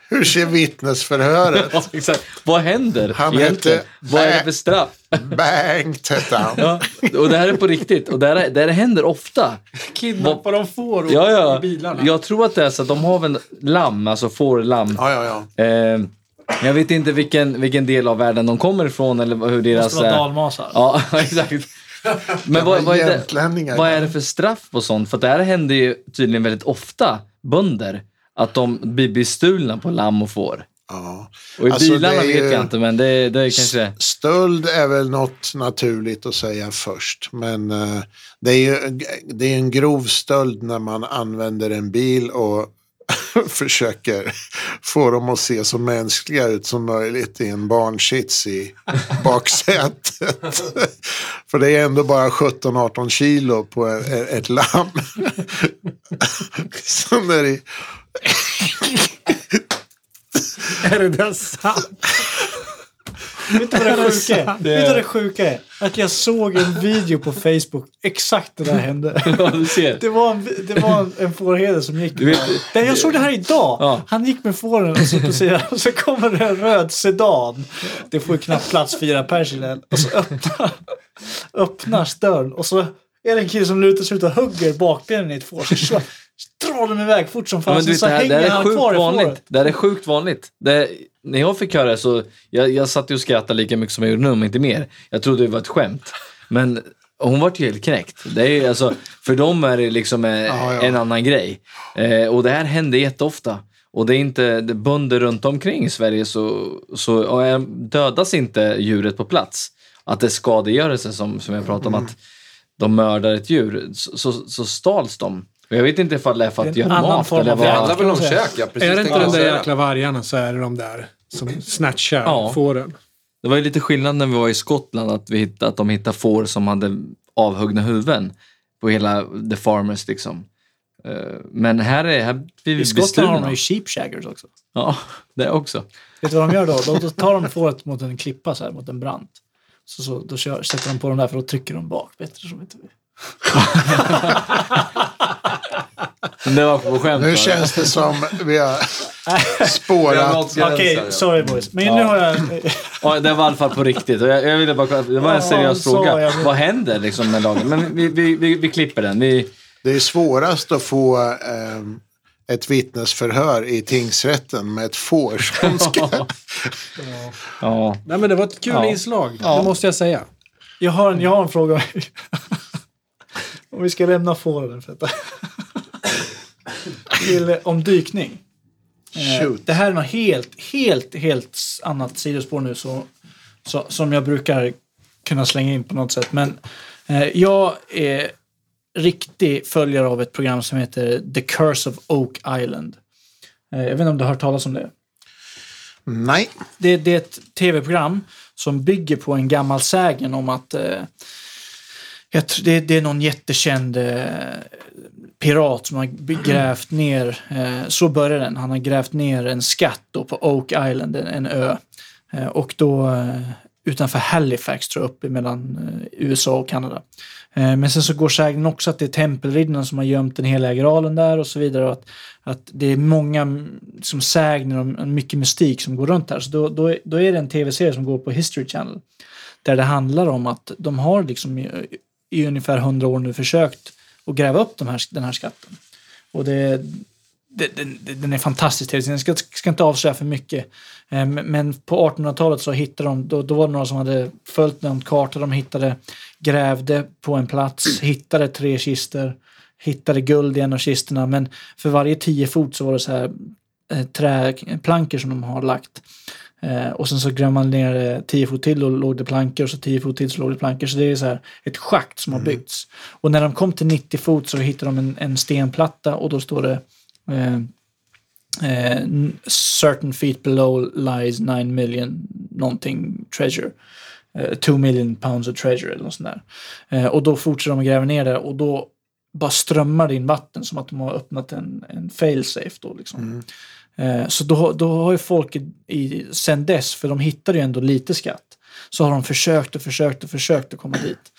[SPEAKER 1] hur ser vittnesförhöret?
[SPEAKER 5] ja, exakt. Vad händer
[SPEAKER 1] Han
[SPEAKER 5] egentligen?
[SPEAKER 1] hette-
[SPEAKER 5] Vad är det för straff?
[SPEAKER 1] Bengt hette han.
[SPEAKER 5] Ja, och det här är på riktigt. Och det här, det här händer ofta.
[SPEAKER 6] Kidnappar de får och,
[SPEAKER 5] Ja, ja.
[SPEAKER 6] i bilarna?
[SPEAKER 5] Jag tror att det är så att de har väl lamm, alltså får lamm.
[SPEAKER 1] Ja, ja, ja.
[SPEAKER 5] Eh, jag vet inte vilken, vilken del av världen de kommer ifrån eller hur deras...
[SPEAKER 4] Måste vara
[SPEAKER 5] eh,
[SPEAKER 4] dalmasar.
[SPEAKER 5] Ja, exakt. Men vad, vad, är det, vad är det för straff på sånt? För det här händer ju tydligen väldigt ofta, bönder. Att de blir bestulna på lamm och får.
[SPEAKER 1] Ja.
[SPEAKER 5] Och i
[SPEAKER 1] Alltså,
[SPEAKER 5] bilarna
[SPEAKER 1] det är ju-
[SPEAKER 5] vet jag inte, men det, det är kanske...
[SPEAKER 1] Stöld är väl något naturligt att säga först. Men eh, det är ju det är en grov stöld när man använder en bil och försöker få dem att se så mänskliga ut som möjligt i en barnsits i baksätet. För det är ändå bara 17-18 kilo på ett, ett lamm. Så när det,
[SPEAKER 6] Är det där sant?
[SPEAKER 4] Vet du vad det sjuka är? Vet du vad det sjuka är? Att jag såg en video på Facebook. Exakt det där hände.
[SPEAKER 5] Ja, du ser.
[SPEAKER 4] Det var en, det var en, en fårherde som gick.
[SPEAKER 5] Du vet-
[SPEAKER 4] jag såg det här idag.
[SPEAKER 5] Ja.
[SPEAKER 4] Han gick med fåren och så, på sidan, och så kommer det en röd sedan. Det får ju knappt plats fyra pers i den. Och så öppnar, öppnar dörren och så är det en kille som lutar sig ut och hugger bakbenen i ett får. Drar de iväg fort som
[SPEAKER 5] du
[SPEAKER 4] så
[SPEAKER 5] här,
[SPEAKER 4] hänger han kvar
[SPEAKER 5] sjukt
[SPEAKER 4] i fåret.
[SPEAKER 5] vanligt. Det här är sjukt vanligt. När jag fick höra det så, jag, jag satt ju och skrattade lika mycket som jag gjorde nu, om inte mer. Jag trodde det var ett skämt. Men hon var ju helt knäckt. Det är, alltså, för dem är det liksom eh,
[SPEAKER 1] Ja, ja.
[SPEAKER 5] en annan grej. Eh, och det här händer jätteofta. Och det är inte det är bönder runt omkring i Sverige så, så dödas inte djuret på plats. Att det är skadegörelse som, som jag pratade om,
[SPEAKER 1] Mm.
[SPEAKER 5] att de mördar ett djur, så, så, så stals de. Jag vet inte ifall det är för att
[SPEAKER 4] Det är en
[SPEAKER 5] göra
[SPEAKER 4] annan
[SPEAKER 5] mat eller vad.
[SPEAKER 2] Det handlar väl om käk, ja. Precis
[SPEAKER 6] Är det inte de där jäkla vargarna så är det de där som snatchar
[SPEAKER 5] Ja.
[SPEAKER 6] fåren.
[SPEAKER 5] Det var ju lite skillnad när vi var i Skottland att, vi hittade, att de hittade får som hade avhuggna huvuden på hela The Farmers liksom. Eh, Men här är här blir vi
[SPEAKER 4] I Skottland har de ju sheepshaggers också.
[SPEAKER 5] Ja, det också.
[SPEAKER 4] Vet du vad de gör då? De, då tar de fåret mot en klippa så här, mot en brant. Så, så, då kör, sätter de på dem där för då trycker de bak bättre. Som inte
[SPEAKER 5] det var på skämt.
[SPEAKER 1] nu känns det som vi har spårat.
[SPEAKER 4] Okej,
[SPEAKER 2] ja.
[SPEAKER 4] sorry boys. Men
[SPEAKER 5] Ja.
[SPEAKER 4] nu har jag...
[SPEAKER 5] Ja, det var i alla fall på riktigt. Jag, jag ville bara, det var en
[SPEAKER 4] Ja,
[SPEAKER 5] seriös fråga.
[SPEAKER 4] jag-
[SPEAKER 5] Vad händer liksom med lagen? Men vi, vi, vi, vi klipper den. Vi,
[SPEAKER 1] Det är svårast att få ehm, ett vittnesförhör i tingsrätten med ett får som ska...
[SPEAKER 5] ja.
[SPEAKER 6] Nej, men det var ett kul
[SPEAKER 5] Ja.
[SPEAKER 6] inslag,
[SPEAKER 5] Ja.
[SPEAKER 6] det måste jag säga.
[SPEAKER 4] Jag har en, jag har en fråga. Om vi ska lämna fåren för detta. Till, eh, om dykning. Eh,
[SPEAKER 1] Shoot.
[SPEAKER 4] Det här är något helt, helt, helt annat sidospår nu så, så, som jag brukar kunna slänga in på något sätt. Men eh, jag är riktig följare av ett program som heter The Curse of Oak Island. Eh, jag vet inte om du har hört talas om det?
[SPEAKER 1] Nej.
[SPEAKER 4] det, det är ett tv-program som bygger på en gammal sägen om att eh, jag tror, det, det är någon jättekänd eh, pirat som har grävt ner, eh, så börjar den, han har grävt ner en skatt då på Oak Island, en, en ö. Eh, och då eh, utanför Halifax tror jag, uppe mellan eh, USA och Kanada. Eh, men sen så går sägnen också att det är tempelriddarna som har gömt den heliga graalen där och så vidare. Och att, att det är många mm, som sägner och mycket mystik som går runt här. Så då, då, då är det en tv-serie som går på History Channel. Där det handlar om att de har liksom eh, i, ungefär hundra år nu försökt att gräva upp de här, den här skatten. Och det, det, den, den är fantastisk Jag ska, ska inte avslöja för mycket. Ehm, men på 1800-talet så hittade de, då, då var det några som hade följt någon karta. De hittade, grävde på en plats, hittade tre kister, hittade guld i en av kisterna. Men för varje tio fot så var det så här eh, träplankor som de har lagt. Eh, och sen så grävde man ner eh, 10 fot till och låg det plankor och så 10 fot till så låg det plankor. Så det är så här ett schakt som har byggts. Och när de kom till 90 fot så hittade de en, en stenplatta och då står det eh, eh, certain feet below lies 9 million någonting treasure. Eh, 2 million pounds of treasure eller något sånt där. Eh, och då fortsätter de att gräva ner det och då bara strömmar det in vatten som att de har öppnat en, en failsafe då liksom. Eh, Eh, så då, då har ju folk i, sen dess, för de hittade ju ändå lite skatt, så har de försökt och försökt och försökt att komma dit.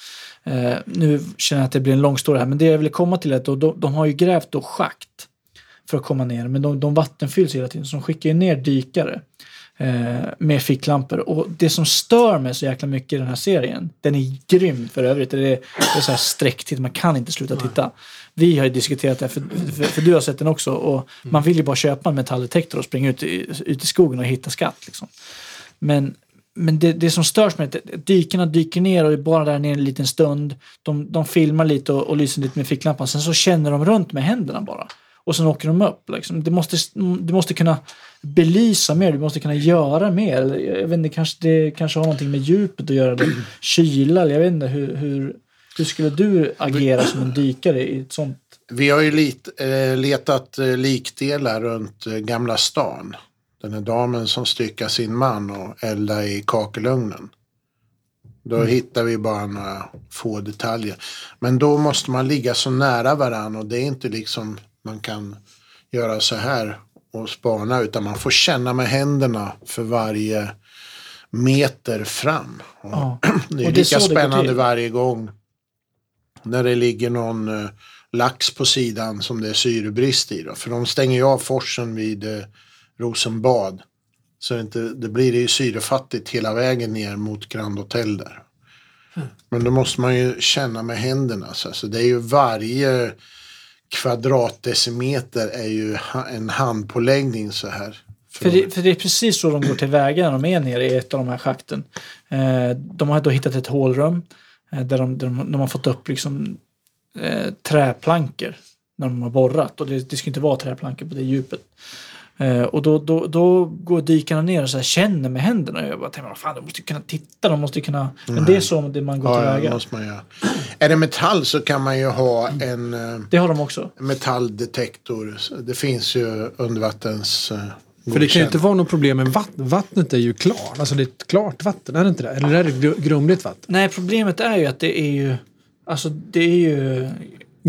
[SPEAKER 4] Eh, nu känner jag att det blir en lång story här, men det jag ville komma till är att de, de har ju grävt då schakt för att komma ner, men de, de vattenfylls hela tiden, så de skickar ju ner dykare med ficklampor. Och det som stör mig så jäkla mycket i den här serien, den är grym för övrigt, det är, det är så här sträcktitt, man kan inte sluta titta. Vi har ju diskuterat det, för, för, för du har sett den också, och man vill ju bara köpa en metalldetektor och springa ut i, ut i skogen och hitta skatt. Liksom. Men, men det, det som störs med det, att dykarna dyker ner och är bara där nere en liten stund. De, de filmar lite och, och lyser lite med ficklampan. Sen så känner de runt med händerna bara. Och sen åker de upp. Liksom. Det måste, du måste kunna belysa mer, du måste kunna göra mer. Jag vet inte, kanske, det kanske har någonting med djupet att göra. Det. Kyla, jag vet inte. Hur, hur, hur skulle du agera som en dykare i ett sånt
[SPEAKER 1] Vi har ju lit, eh, letat eh, likdelar runt eh, Gamla stan. Den här damen som styckar sin man och eldar i kakelugnen. Då hittar vi bara några få detaljer. Men då måste man ligga så nära varandra och det är inte liksom man kan göra så här och spana utan man får känna med händerna för varje meter fram.
[SPEAKER 4] Ja.
[SPEAKER 1] Det är
[SPEAKER 4] Och det är
[SPEAKER 1] lika spännande varje gång när det ligger någon eh, lax på sidan som det är syrebrist i. Då. För de stänger ju av forsen vid eh, Rosenbad. Så det, inte, det blir det ju syrefattigt hela vägen ner mot Grand Hotel där. Men då måste man ju känna med händerna. Så det är ju varje kvadratdecimeter är ju en handpåläggning så här.
[SPEAKER 4] För det, för det är precis så de går tillväga när de är nere i ett av de här schakten. Eh, de har då hittat ett hålrum eh, där, de, där de, de har fått upp liksom, eh, träplankor när de har borrat. Och det, det ska inte vara träplankor på det djupet. Eh, och då, då, då går dykarna ner och så här, känner med händerna. Och jag bara tänker, vad fan, de måste ju kunna titta, de måste ju kunna... Men det är så det man går
[SPEAKER 1] Ja, ja,
[SPEAKER 4] tillväga.
[SPEAKER 1] måste man göra. Är det metall så kan man ju ha en eh,
[SPEAKER 4] Det har de också.
[SPEAKER 1] metalldetektor. Det finns ju undervattens... eh,
[SPEAKER 6] För det kan ju inte vara något problem med vatten. Vattnet är ju klart. Alltså det är ett klart vatten, är det inte det? Eller är det gr- grumligt vatten?
[SPEAKER 4] Nej, problemet är ju att det är ju... Alltså det är ju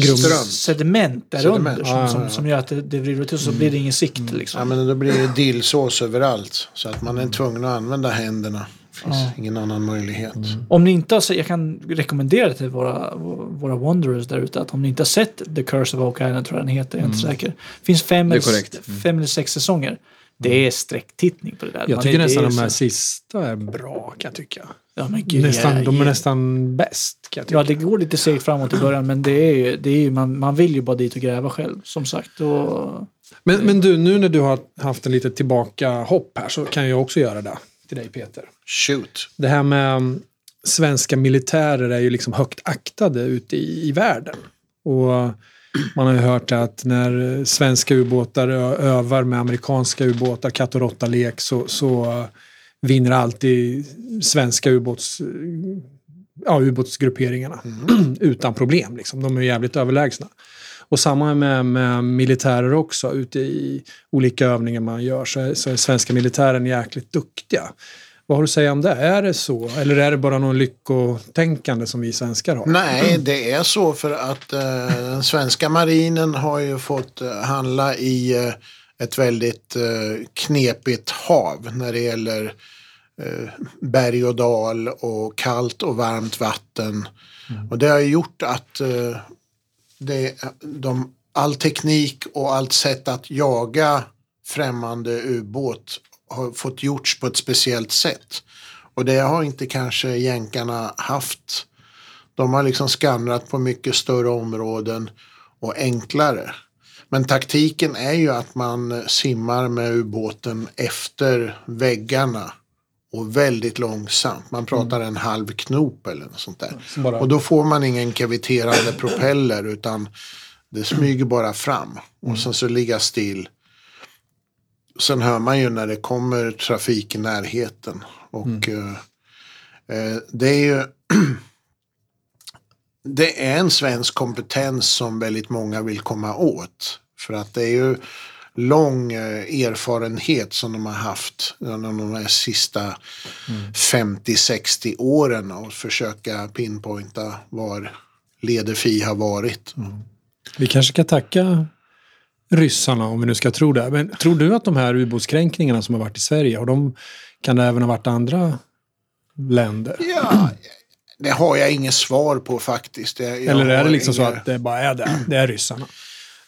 [SPEAKER 6] Grumligt.
[SPEAKER 1] Ström.
[SPEAKER 4] sediment där
[SPEAKER 1] Sediment.
[SPEAKER 4] under som, som,
[SPEAKER 6] ja.
[SPEAKER 4] som gör att det, det vrider till så blir det ingen sikt. Liksom.
[SPEAKER 1] Ja, men då blir det dillsås överallt. Så att man är tvungen att använda händerna. Det finns
[SPEAKER 4] Ja.
[SPEAKER 1] ingen annan möjlighet.
[SPEAKER 4] Om ni inte har sett, jag kan rekommendera till våra, våra Wanderers där ute att om ni inte har sett The Curse of Oak Island tror jag den heter, jag är inte säker. finns fem,
[SPEAKER 5] Det är
[SPEAKER 4] eller,
[SPEAKER 5] korrekt.
[SPEAKER 4] fem eller sex säsonger. Det är sträcktittning på det där.
[SPEAKER 6] Jag tycker
[SPEAKER 4] är-
[SPEAKER 6] nästan
[SPEAKER 4] det är
[SPEAKER 6] de här
[SPEAKER 4] så-
[SPEAKER 6] sista är bra, kan jag tycka.
[SPEAKER 4] Ja, men gud,
[SPEAKER 6] Nästan,
[SPEAKER 4] ja,
[SPEAKER 6] de är nästan bäst, kan jag tycka.
[SPEAKER 4] Ja, det går lite segt framåt i början, men det är ju, det är ju man, man vill ju bara dit och gräva själv, som sagt. Och,
[SPEAKER 6] Men, men du, nu när du har haft en lite tillbaka hopp här så kan jag också göra det till dig Peter.
[SPEAKER 1] Shoot.
[SPEAKER 6] Det här med um, svenska militärer är ju liksom högt aktade ute i, i världen. Och man har ju hört att när svenska ubåtar övar med amerikanska ubåtar, katt och råtta-lek, så, så vinner alltid svenska ubåts, ja, ubåtsgrupperingarna utan problem. Liksom. De är jävligt överlägsna. Och samma med, med militärer också. Ute i olika övningar man gör så är, så är svenska militären jäkligt duktiga. Vad har du att säga om det? Är det så? Eller är det bara någon lyckotänkande som vi svenskar har?
[SPEAKER 1] Nej, det är så för att eh, den svenska marinen har ju fått eh, handla i eh, ett väldigt eh, knepigt hav när det gäller eh, berg och dal och kallt och varmt vatten. Och det har gjort att eh, det, de, all teknik och allt sätt att jaga främmande ubåt har fått gjorts på ett speciellt sätt. Och det har inte kanske jänkarna haft. De har liksom skannrat på mycket större områden och enklare. Men taktiken är ju att man simmar med ubåten efter väggarna och väldigt långsamt. Man pratar en halv knop eller något sånt där.
[SPEAKER 6] Så bara-
[SPEAKER 1] Och då får man ingen kaviterande propeller utan det smyger bara fram. Och sen så ligga still. Sen hör man ju när det kommer trafik i närheten. Och eh, eh, det är ju det är en svensk kompetens som väldigt många vill komma åt. För att det är ju lång eh, erfarenhet som de har haft under de här sista 50-60 åren och försöka pinpointa var Ledefi har varit.
[SPEAKER 6] Vi kanske ska tacka ryssarna om vi nu ska tro det. Men tror du att de här ubåtskränkningarna som har varit i Sverige, har de, kan det även ha varit andra länder?
[SPEAKER 1] Ja, det har jag inget svar på faktiskt. Jag,
[SPEAKER 6] Eller är det liksom så
[SPEAKER 1] inga-
[SPEAKER 6] att det bara är det? Det är ryssarna.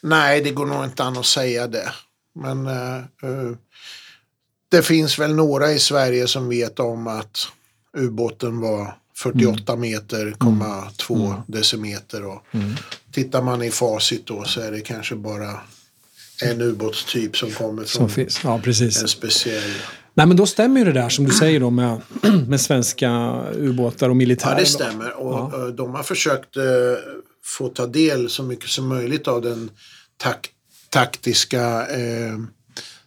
[SPEAKER 1] Nej, det går nog inte an att säga det. Men eh, det finns väl några i Sverige som vet om att ubåten var 48 meter, komma 2 decimeter. Och Tittar man i facit då så är det kanske bara en ubåtstyp som kommer
[SPEAKER 6] Som
[SPEAKER 1] från
[SPEAKER 6] finns. Ja,
[SPEAKER 1] en speciell.
[SPEAKER 6] Nej, men då stämmer ju det där som du säger då med, med svenska ubåtar och militärer.
[SPEAKER 1] Ja, det stämmer. Och eh, de har försökt eh, få ta del så mycket som möjligt av den tak taktiska eh,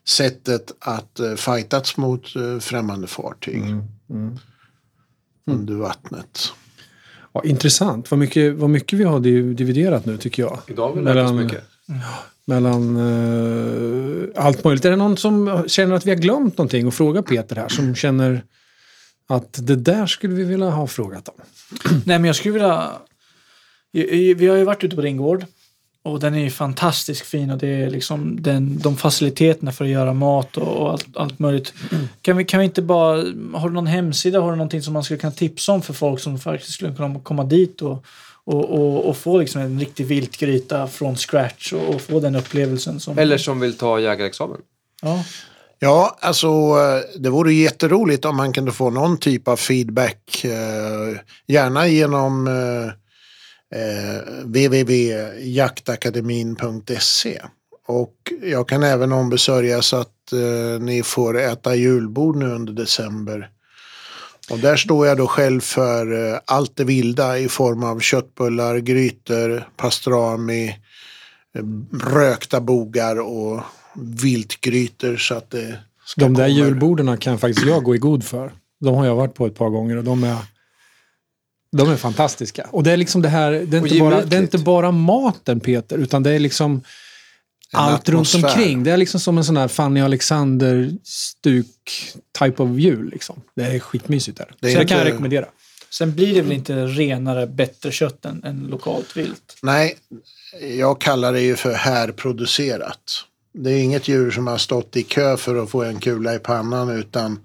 [SPEAKER 1] sättet att eh, fightats mot eh, främmande fartyg under vattnet.
[SPEAKER 6] Ja, intressant. Vad mycket, vad mycket vi har div- dividerat nu tycker jag.
[SPEAKER 2] Idag har vi lärt oss mycket.
[SPEAKER 6] Mellan eh, allt möjligt. Är det någon som känner att vi har glömt någonting och fråga Peter här som känner att det där skulle vi vilja ha frågat om?
[SPEAKER 4] Nej, men jag skulle vilja... Vi har ju varit ute på din gård och den är ju fantastiskt fin och det är liksom den, de faciliteterna för att göra mat och, och allt, allt möjligt. Kan vi, kan vi inte bara... Har du någon hemsida? Har du någonting som man skulle kunna tipsa om för folk som faktiskt skulle kunna komma dit och, och, och, och få liksom en riktig viltgryta från scratch och, och få den upplevelsen som...
[SPEAKER 2] Eller som vill ta jägarexamen.
[SPEAKER 4] Ja.
[SPEAKER 1] Ja, alltså det vore jätteroligt om man kunde få någon typ av feedback. eh, Gärna genom eh, eh, www.jaktakademin.se. Och jag kan även ombesörja så att eh, ni får äta julbord nu under december. Och där står jag då själv för eh, allt det vilda i form av köttbullar, grytor, pastrami, eh, rökta bogar och viltgrytor så att det ska
[SPEAKER 6] De där julborden kan faktiskt jag gå i god för. De har jag varit på ett par gånger och de är, de är fantastiska. Och det är liksom det här, det är, inte bara, det är inte bara maten Peter, utan det är liksom allt runt omkring. Det är liksom som en sån här Fanny Alexander-stuk type of jul. Liksom. Det är skitmysigt där.
[SPEAKER 1] Det är
[SPEAKER 6] Så det kan jag
[SPEAKER 1] inte-
[SPEAKER 6] rekommendera.
[SPEAKER 4] Sen blir det väl inte renare, bättre kött än, än lokalt vilt?
[SPEAKER 1] Nej, jag kallar det ju för härproducerat. Det är inget djur som har stått i kö för att få en kula i pannan utan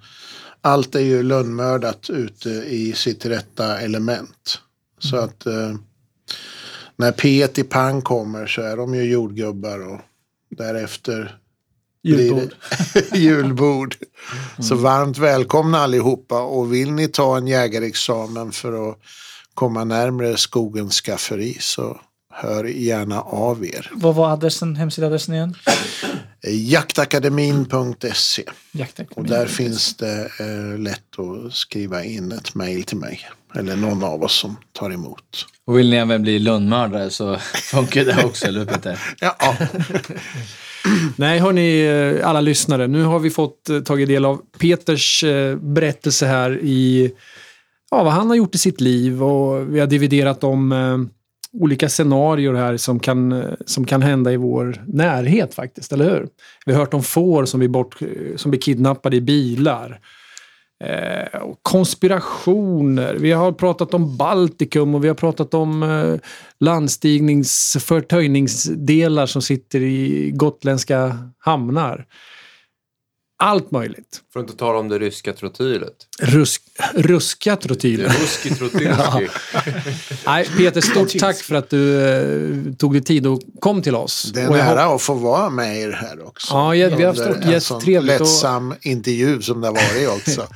[SPEAKER 1] allt är ju lönnmördat ute i sitt rätta element. Så att eh, när P1 i pang kommer så är de ju jordgubbar och därefter
[SPEAKER 4] Julbord.
[SPEAKER 1] julbord. Så varmt välkomna allihopa och vill ni ta en jägarexamen för att komma närmare skogens skafferi så hör gärna av er.
[SPEAKER 4] Vad var adressen, hemsidaadressen igen?
[SPEAKER 1] Jaktakademin.se och
[SPEAKER 4] Jaktakademin.
[SPEAKER 1] där finns det eh, lätt att skriva in ett mejl till mig. Eller någon av oss som tar emot.
[SPEAKER 5] Och vill ni även bli lönnmördare så funkar det också, eller hur Peter?
[SPEAKER 1] Ja,
[SPEAKER 6] Nej, hörni, eh, alla lyssnare. Nu har vi fått eh, tagit del av Peters eh, berättelse här i ja, vad han har gjort i sitt liv och vi har dividerat om eh, olika scenarier här som kan, som kan hända i vår närhet faktiskt, eller hur? Vi har hört om får som blir, bort, som blir kidnappade i bilar. Eh, och konspirationer. Vi har pratat om Baltikum och vi har pratat om eh, landstignings-förtöjningsdelar som sitter i gotländska hamnar. Allt möjligt.
[SPEAKER 2] För att inte tala om det ryska trotylet.
[SPEAKER 6] Rusk, ruska
[SPEAKER 2] är ruski trotylski.
[SPEAKER 6] Nej, Peter, stort tack för att du eh, tog dig tid och kom till oss.
[SPEAKER 1] det är en
[SPEAKER 6] Och jag
[SPEAKER 1] ära att få vara med er här också.
[SPEAKER 6] Ja, ja, vi har
[SPEAKER 1] Under
[SPEAKER 6] stått
[SPEAKER 1] en sån
[SPEAKER 6] jättetrevligt och-
[SPEAKER 1] lättsam intervju som det har varit också.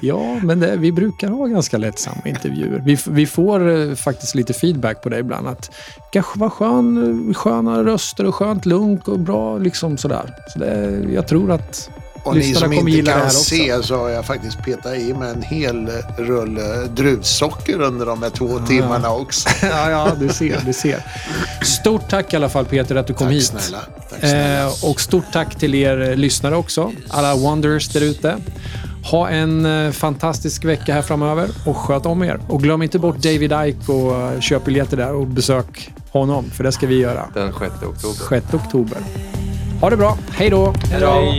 [SPEAKER 6] Ja, men det, vi brukar ha ganska lättsamma intervjuer. Vi, vi får eh, faktiskt lite feedback på det ibland. Att kanske var skön, sköna röster och skönt lunk och bra liksom sådär. Så det, jag tror att
[SPEAKER 1] Och ni som inte kan se så har jag faktiskt petat i med en hel rulle druvsocker under de här två timmarna också.
[SPEAKER 6] ja, ja, du ser, du ser. Stort tack i alla fall Peter att du kom
[SPEAKER 1] Tack
[SPEAKER 6] hit.
[SPEAKER 1] snälla. Tack snälla.
[SPEAKER 6] Eh, och stort tack till er eh, lyssnare också. Alla Wonders där ute. Ha en eh, fantastisk vecka här framöver och sköt om er. Och glöm inte bort David Ike och eh, köp biljetter där och besök honom, för det ska vi göra.
[SPEAKER 2] Den 6 oktober.
[SPEAKER 6] 6 oktober. Ha det bra. Hej då!
[SPEAKER 2] Hej då!